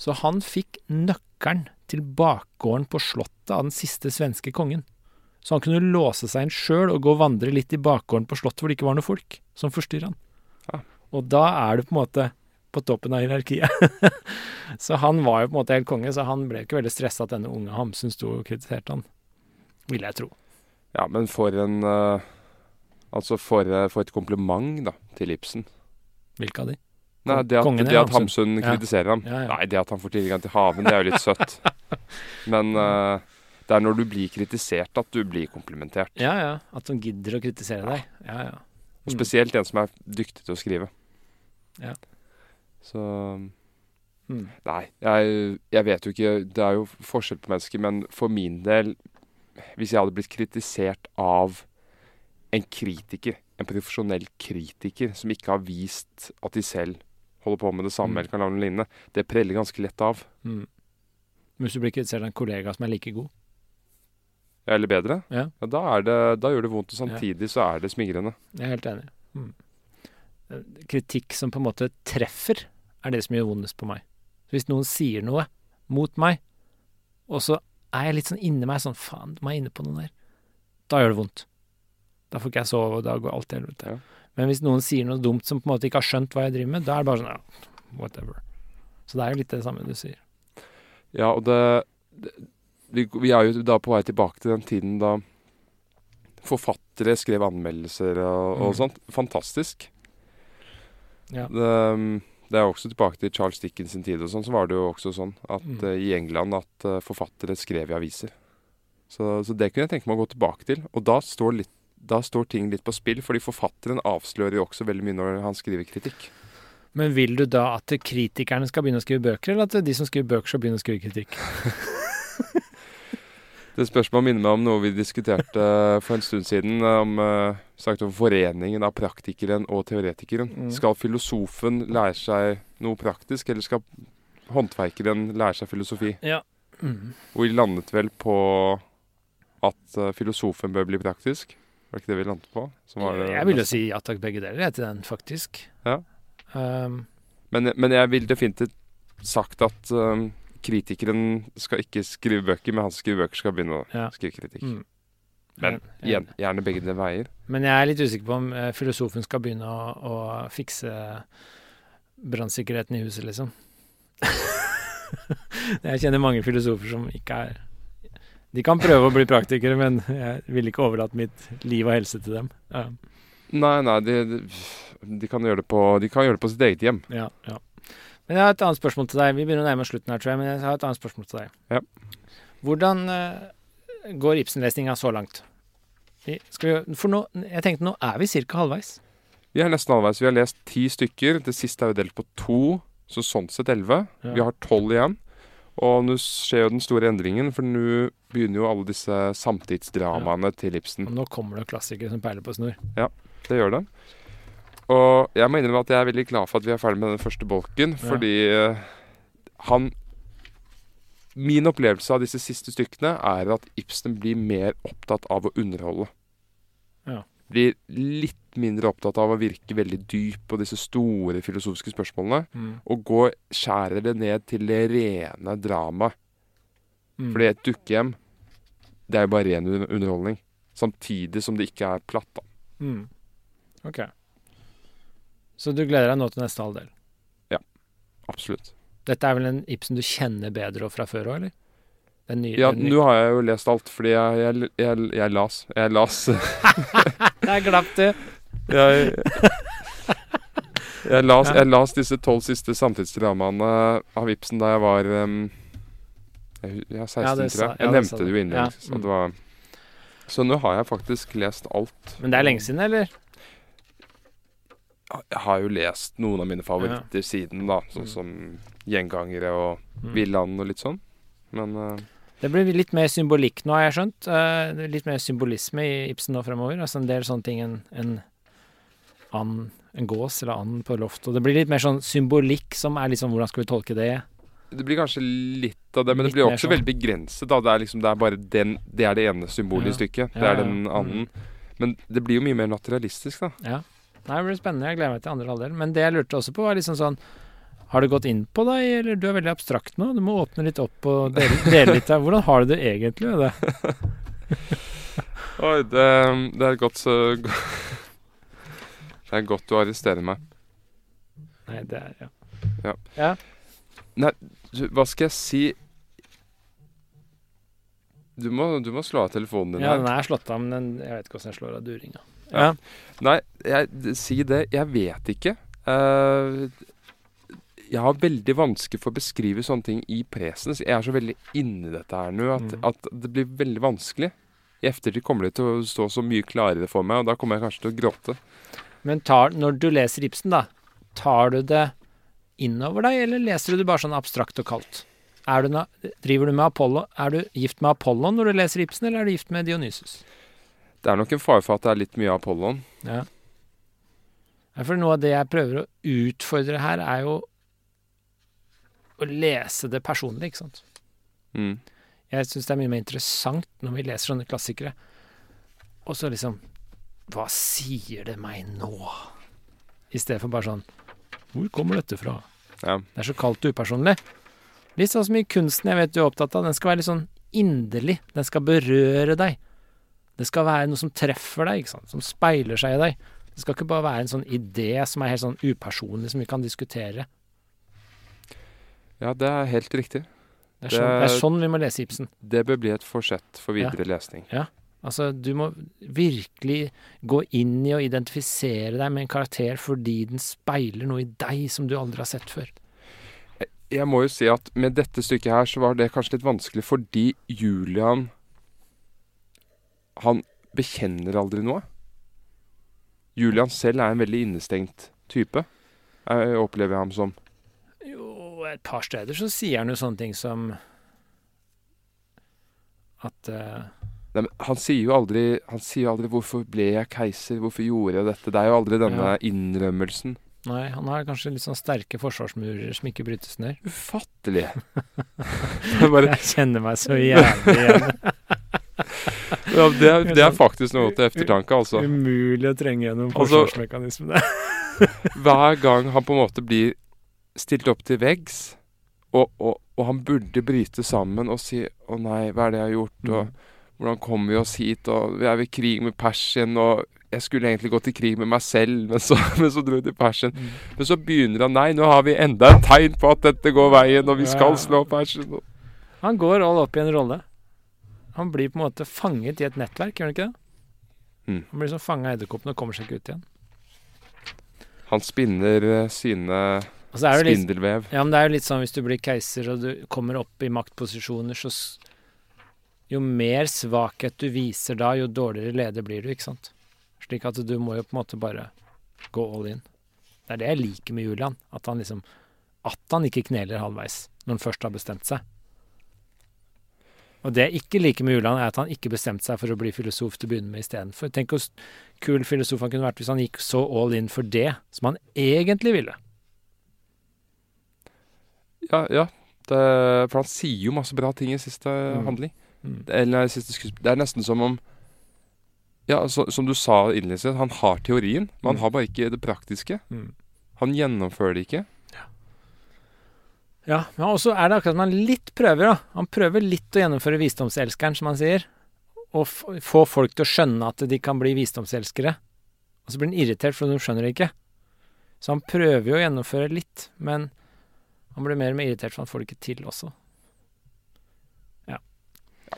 Så han fikk nøkkelen til bakgården på slottet av den siste svenske kongen. Så han kunne låse seg inn sjøl og gå og vandre litt i bakgården på slottet hvor det ikke var noe folk som forstyrra han. Ja. Og da er du på en måte på toppen av hierarkiet. så han var jo på en måte helt konge, så han ble ikke veldig stressa at denne unge Hamsun sto og kritiserte han. Vil jeg tro. Ja, men for en øh, Altså for, øh, for et kompliment, da, til Ibsen. Hvilke av de? Nei, det at, Kongen det at Hamsun Ja. kritiserer ham. Ja, ja. Nei, det at han får tilgang til haven, det er jo litt søtt. Men uh, det er når du blir kritisert at du blir komplimentert. Ja, ja. At de gidder å kritisere deg. Ja, ja. Og spesielt en som er dyktig til å skrive. Ja. Så Mm. Nei, jeg, jeg vet jo ikke Det er jo forskjell på mennesker, men for min del Hvis jeg hadde blitt kritisert av en kritiker, en profesjonell kritiker, som ikke har vist at de selv holder på med det samme Mm. eller kan lage noe lignende, det preller ganske lett av. Mm. Men Hvis du blir kritisert av en kollega som er like god Eller bedre. Ja. da, er det, da gjør det vondt, og samtidig så er det smigrende. Jeg er helt enig. Mm. Eh, Kritikk som på en måte treffer, er det som gjør vondest på meg. Så hvis noen sier noe mot meg, og så er jeg litt sånn inni meg sånn Faen, må jeg inne på noe der? Da gjør det vondt. Da får ikke jeg sove, og da går alt til helvete. Ja. Men hvis noen sier noe dumt som på en måte ikke har skjønt hva jeg driver med, da er det bare sånn ja, whatever. Så det er jo litt det samme du sier. Ja, og det, det vi, vi er jo da på vei tilbake til den tiden da forfattere skrev anmeldelser og, og Mm. sånt. Fantastisk. Ja. Det, um, det er også tilbake til Charles Dickens sin tid og sånn, så var det jo også sånn at Mm. uh, i England at uh, forfattere skrev i aviser. Så, så det kunne jeg tenke meg å gå tilbake til. Og da står, litt, da står ting litt på spill, fordi forfatteren avslører jo også veldig mye når han skriver kritikk. Men vil du da at kritikerne skal begynne å skrive bøker, eller at de som skriver bøker skal begynne å skrive kritikk? Det spørsmålet minner meg om noe vi diskuterte eh, for en stund siden. eh, Om, uh, snakket om foreningen av praktikeren og teoretikeren. Mm. Skal filosofen lære seg noe praktisk, eller skal håndverkeren lære seg filosofi? Ja. Mm. Og vi landet vel på at filosofen bør bli praktisk. Var det ikke det vi landet på? Som var det Jeg vil jo si ja takk, begge deler, til den, faktisk. Ja. Um, men, men jeg vil definitivt sagt at um, kritikeren skal ikke skrive bøker, men han som skriver bøker, skal begynne å Ja. skrive kritikk. mm. Men igjen, gjerne begge de veier. Men jeg er litt usikker på om uh, filosofen skal begynne å, å fikse brannsikkerheten i huset, liksom. jeg kjenner mange filosofer som ikke er De kan prøve å bli praktikere, men jeg vil ikke overlate mitt liv og helse til dem. Ja, Nei, nei, de, de, kan på, de kan gjøre det på sitt eget hjem. ja, ja. Men jeg har et annet spørsmål til deg. Vi begynner å nærme oss slutten her, tror jeg. Men jeg har et annet spørsmål til deg. Ja. Hvordan uh, går Ibsen-lesninga så langt? Vi, for nå, jeg tenkte nå er vi ca. halvveis. Vi er nesten halvveis. Vi har lest ti stykker. Det siste er jo delt på to, så sånn sett elleve. Vi har tolv igjen. Og nå skjer jo den store endringen, for nå begynner jo alle disse samtidsdramaene til Ibsen. Og nå kommer det klassikere som perler på snor. Det gjør det. Og jeg må innrømme at jeg er veldig glad for at vi er ferdig med den første bolken, Ja. fordi eh, han Min opplevelse av disse siste stykkene er at Ibsen blir mer opptatt av å underholde. Ja. Blir litt mindre opptatt av å virke veldig dyp på disse store filosofiske spørsmålene. Mm. Og går, skjærer det ned til det rene dramaet. Mm. Fordi et dukkehjem, det er jo bare ren underholdning. Samtidig som det ikke er platt, da. Mm. Ok. Så du gleder deg nå til neste halvdel? Absolutt. Dette er vel en Ibsen du kjenner bedre fra før òg, eller? Nye, Ja, nå har jeg jo lest alt, fordi jeg, jeg, jeg, jeg las. Jeg las Der glapp du! jeg, jeg, las, jeg las disse tolv siste samtidsdramaene av Ibsen da jeg var um, jeg, hu- 16, Ja, det tror jeg. jeg. ja, nevnte det jo innledningsvis. Ja, så mm. var- Så nå har jeg faktisk lest alt. Men det er lenge siden, eller? Jeg har jo lest noen av mine favoritter siden, da. Sånn Mm. som Gjengangere og Mm. Villand og litt sånn. Men uh, Det blir litt mer symbolikk nå, har jeg skjønt. Uh, litt mer symbolisme i Ibsen nå fremover. Altså en del sånne ting en, en and, en gås eller and på loftet. Og det blir litt mer sånn symbolikk som er liksom Hvordan skal vi tolke det? det blir kanskje litt av det, men Litt det blir også sånn. veldig begrenset. da Det er liksom, det er bare den Det er det ene symbolet Ja. i stykket. Det Ja, er den den Mm. anden. Men det blir jo mye mer naturalistisk, da. Ja. Nei, det blir spennende. Jeg gleder meg til andre halvdel. Men det jeg lurte også på, var liksom sånn Har det gått inn på deg, eller du er veldig abstrakt nå? Du må åpne litt opp og dele, dele litt av Hvordan har du det egentlig med det? Oi, det, det er godt så Det er godt du arresterer meg. Nei, det er ja. Du, Hva skal jeg si du må, du må slå av telefonen din Ja, den er slått av, men den, jeg vet ikke hvordan jeg slår av duringa. Ja. Ja. Nei, jeg, si det. Jeg vet ikke. Eh, jeg har veldig vanskelig for å beskrive sånne ting i presens. Jeg er så veldig inni dette her nå at, Mm. at det blir veldig vanskelig. I eftertid kommer det til å stå så mye klarere for meg, og da kommer jeg kanskje til å gråte. Men tar, når du leser Ibsen, da, tar du det innover deg, eller leser du det bare sånn abstrakt og kaldt? Er du, na- driver du med Apollo? Er du gift med Apollon når du leser Ibsen, eller er du gift med Dionysus? Det er nok en fare for at det er litt mye Apollon. Ja. Ja, For noe av det jeg prøver å utfordre her, er jo å lese det personlig, ikke sant. Mm. Jeg syns det er mye mer interessant når vi leser sånne klassikere. Og så liksom Hva sier det meg nå? I stedet for bare sånn Hvor kommer dette fra? Ja. Det er så kaldt og upersonlig. Litt sånn som i kunsten jeg vet du er opptatt av. Den skal være litt sånn inderlig. Den skal berøre deg. Det skal være noe som treffer deg, ikke sant? som speiler seg i deg. Det skal ikke bare være en sånn idé som er helt sånn upersonlig, som vi kan diskutere. Ja, det er helt riktig. Det er, sånn, det er sånn vi må lese Ibsen. Det bør bli et forsett for videre lesning. Ja. Altså, du må virkelig gå inn i og identifisere deg med en karakter fordi den speiler noe i deg som du aldri har sett før. Jeg må jo si at med dette stykket her så var det kanskje litt vanskelig fordi Julian Han bekjenner aldri noe. Julian selv er en veldig innestengt type. Jeg opplever ham som. Jo, et par steder så sier han jo sånne ting som at uh, Nei, men han sier jo aldri Han sier jo aldri 'hvorfor ble jeg keiser', 'hvorfor gjorde jeg dette'? Det er jo aldri denne Ja. innrømmelsen. Nei, han har kanskje litt sånn sterke forsvarsmurer som ikke brytes ned. Ufattelig. er bare, Jeg kjenner meg så jævlig igjen. ja, det, er, det er faktisk noe til eftertanke, altså. Umulig å trenge gjennom Altså- hver gang han på en måte blir stilt opp til veggs, og, og, og han burde bryte sammen og si 'Å nei, hva er det jeg har gjort?' og 'Hvordan kommer vi oss hit?' og 'Vi er ved krig med Persien', og 'Jeg skulle egentlig gått i krig med meg selv', men så, men så dro jeg til Persien. Mm. Men så begynner han 'Nei, nå har vi enda et tegn på at dette går veien, og vi skal slå Persien'. Han går all opp i en rolle. Han blir på en måte fanget i et nettverk, gjør han ikke det? Mm. Han blir liksom fanga av edderkoppen og kommer seg ikke ut igjen. Han spinner eh, sine Det litt, spindelvev. ja, men det er jo litt sånn hvis du blir keiser og du kommer opp i maktposisjoner, så Jo mer svakhet du viser da, jo dårligere leder blir du, ikke sant? Slik at du må jo på en måte bare gå all in. Det er det jeg liker med Julian. At han liksom At han ikke kneler halvveis når han først har bestemt seg. Og det jeg ikke liker med Julian, er at han ikke bestemte seg for å bli filosof til å begynne med istedenfor. Tenk hvor kul filosof han kunne vært hvis han gikk så all in for det som han egentlig ville. Ja, ja. Det, for han sier jo masse bra ting i siste Mm. handling. Mm. Eller siste skuespill. Det er nesten som om Ja, så, som du sa innledningsvis, han har teorien, men han Mm. har bare ikke det praktiske. Mm. Han gjennomfører det ikke. Ja, men også er det akkurat som han litt prøver, da. Han prøver litt å gjennomføre visdomselskeren, som han sier. Og få folk til å skjønne at de kan bli visdomselskere. Og så blir han irritert, for de skjønner det ikke. Så han prøver jo å gjennomføre litt, men han blir mer og mer irritert, for han får det ikke til også. Ja,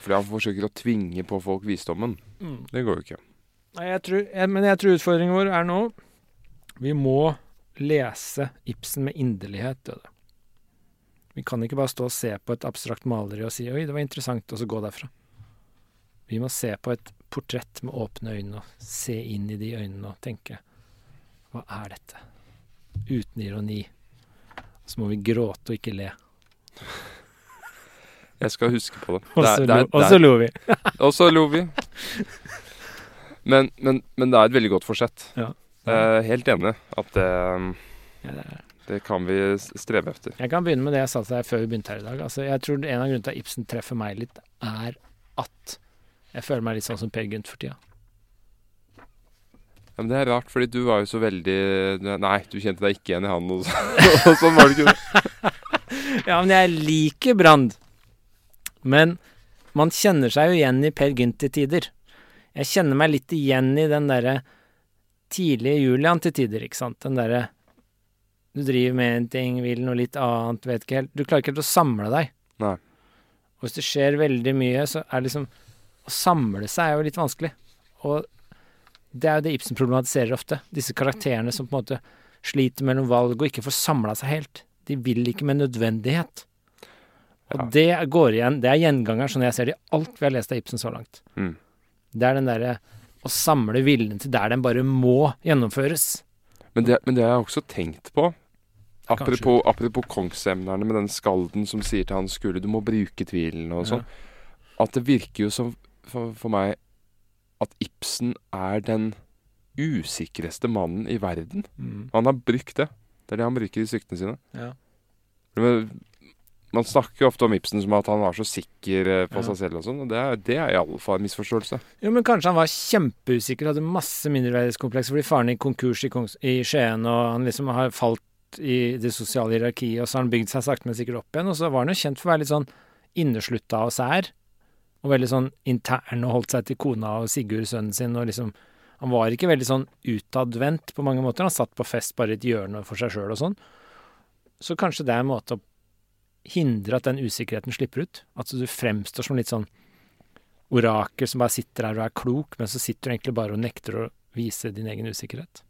fordi han forsøker å tvinge på folk visdommen. Det går jo ikke. Nei, jeg tror, jeg, men jeg tror utfordringen vår er nå Vi må lese Ibsen med inderlighet. Døde. Vi kan ikke bare stå og se på et abstrakt maleri og si 'oi, det var interessant', og så gå derfra. Vi må se på et portrett med åpne øyne og se inn i de øynene og tenke 'hva er dette?' Uten ironi. Så må vi gråte og ikke le. Jeg skal huske på det. Og så lo- vi. Og så lo vi. Men, men, men det er et veldig godt forsett. Ja. Er helt enig at det, Ja, det det kan vi streve efter. Jeg kan begynne med det jeg sa til deg før vi begynte her i dag. Altså, jeg tror En av grunnene til at Ibsen treffer meg litt, er at jeg føler meg litt sånn som Per Gynt for tida. Ja, men det er rart, fordi du var jo så veldig Nei, du kjente deg ikke igjen i han, og, så, og sånn var det ikke. det. Ja, men jeg liker Brand. Men man kjenner seg jo igjen i Per Gynt til tider. Jeg kjenner meg litt igjen i den derre tidlige Julian til tider, ikke sant. Den derre Du driver med en ting, vil noe litt annet, vet ikke helt Du klarer ikke helt å samle deg. Nei. Og hvis det skjer veldig mye, så er det liksom Å samle seg er jo litt vanskelig. Og det er jo det Ibsen problematiserer ofte. Disse karakterene som på en måte sliter mellom valg og ikke får samla seg helt. De vil ikke med nødvendighet. Og Ja. det går igjen, det er gjengangeren sånn jeg ser det i alt vi har lest av Ibsen så langt. Mm. Det er den derre å samle viljen til der den bare må gjennomføres. Men det, men det har jeg også tenkt på. Apropos, apropos kongsemnerne med den skalden som sier til han skule du må bruke tvilen og sånn. At det virker jo som for, for meg at Ibsen er den usikreste mannen i verden. Mm. Han har brukt det. Det er det han bruker i stykkene sine. Ja. Men, man snakker jo ofte om Ibsen som at han var så sikker eh, på Ja. seg selv og sånn, og det er, det er i alle fall en misforståelse. Jo, men kanskje han var kjempeusikker, hadde masse mindreverdighetskomplekser fordi faren gikk konkurs i, Kongs i Skien, og han liksom har falt i det sosiale hierarkiet, og så har han bygd seg sakte, men sikkert opp igjen. Og så var han jo kjent for å være litt sånn inneslutta og sær, og veldig sånn intern og holdt seg til kona og Sigurd, sønnen sin, og liksom Han var ikke veldig sånn utadvendt på mange måter. Han satt på fest bare i et hjørne for seg sjøl og sånn. Så kanskje det er en måte å hindre at den usikkerheten slipper ut. At du fremstår som litt sånn orakel som bare sitter her og er klok, men så sitter du egentlig bare og nekter å vise din egen usikkerhet.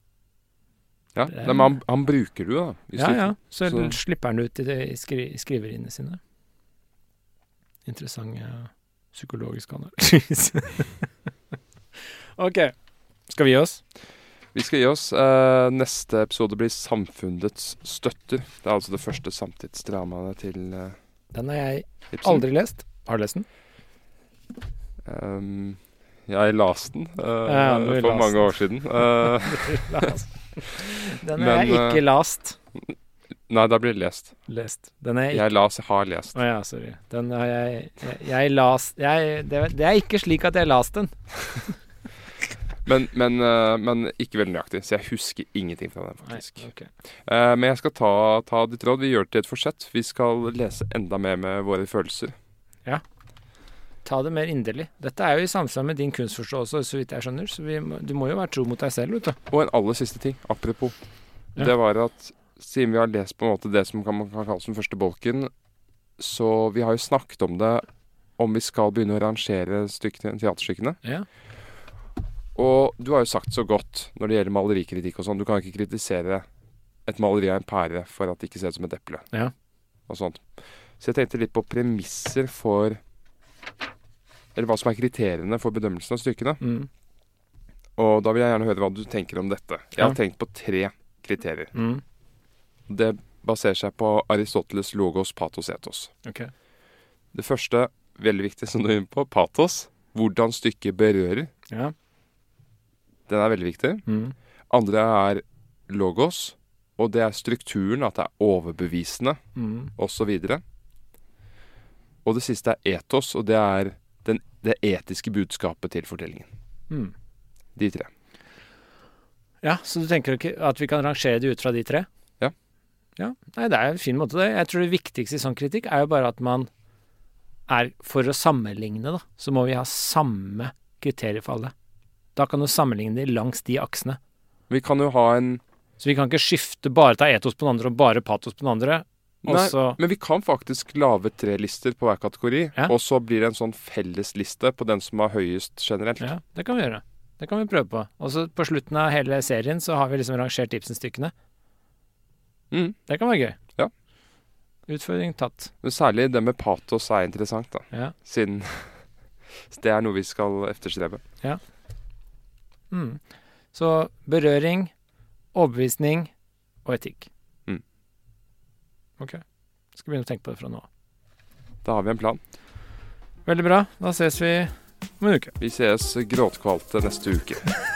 Ja, er- men han, han bruker du, da. Ja, ja. Så, Så- slipper han ut i, det, i, skri, i skriveriene sine. Interessant ja, psykologisk analyse. ok. Skal vi gi oss? Vi skal gi oss. Eh, neste episode blir 'Samfunnets støtter'. Det er altså det første samtidsdramaet til eh, Den har jeg Ibsen. aldri lest. Har du lest den? Um, jeg leste den uh, Ja, for mange den. år siden. Uh, Den har jeg Men, ikke eh, last. Nei, da blir det lest. lest. Den er ikke Jeg las, har lest. Å ja, sorry. Den har jeg Jeg, jeg las jeg, det, det er ikke slik at jeg las den. Men, men, eh, men ikke veldig nøyaktig, så jeg husker ingenting fra den, faktisk. ok. Eh, men jeg skal ta, ta ditt råd. Vi gjør det til et forsett. Vi skal lese enda mer med våre følelser. Ja. Ta det mer inderlig. Dette er jo i samsvar med din kunstforståelse, så vidt jeg skjønner. Så vi må, du må jo være tro mot deg selv, vet du. Og en aller siste ting, apropos. Ja. Det var at siden vi har lest på en måte det som kan, man kan kalle den første bolken, så vi har jo snakket om det om vi skal begynne å rangere stykkene, teaterstykkene. Ja. Og du har jo sagt så godt når det gjelder malerikritikk og sånn, du kan ikke kritisere et maleri av en pære for at det ikke ser ut som et eple. Ja. Og sånt. Så jeg tenkte litt på premisser for Eller hva som er kriteriene for bedømmelsen av stykkene. Mm. Og da vil jeg gjerne høre hva du tenker om dette. Jeg Ja. har tenkt på tre kriterier. Mm. Det baserer seg på Aristoteles logos patos etos. Ok. Det første, veldig viktig som du er inne på, patos. Hvordan stykket berører. Ja. Den er veldig viktig. Mm. Andre er logos, og det er strukturen, at det er overbevisende, Mm. osv. Og det siste er etos, og det er den, det etiske budskapet til fortellingen. Mm. De tre. Ja, så du tenker ikke at vi kan rangere det ut fra de tre? Ja. Nei, det er en fin måte, det. Jeg tror det viktigste i sånn kritikk er jo bare at man er For å sammenligne, da, så må vi ha samme kriterier for alle. Da kan du sammenligne de langs de aksene. Vi kan jo ha en Så vi kan ikke skifte bare ta etos på den andre og bare patos på den andre. Nei, så men vi kan faktisk lage tre lister på hver kategori, Ja. og så blir det en sånn fellesliste på den som har høyest generelt. Ja, det kan vi gjøre. Det kan vi prøve på. Og så på slutten av hele serien så har vi liksom rangert Ibsen-stykkene. Mm. Det kan være gøy. Ja. Utfordring tatt. Men særlig det med patos er interessant, da. Ja. Siden det er noe vi skal efterstrebe. Mm. Så berøring, overbevisning og etikk. Mm. Ok. Skal begynne å tenke på det fra nå av. Da har vi en plan. Veldig bra. Da ses vi om en uke. Vi ses gråtkvalte neste uke.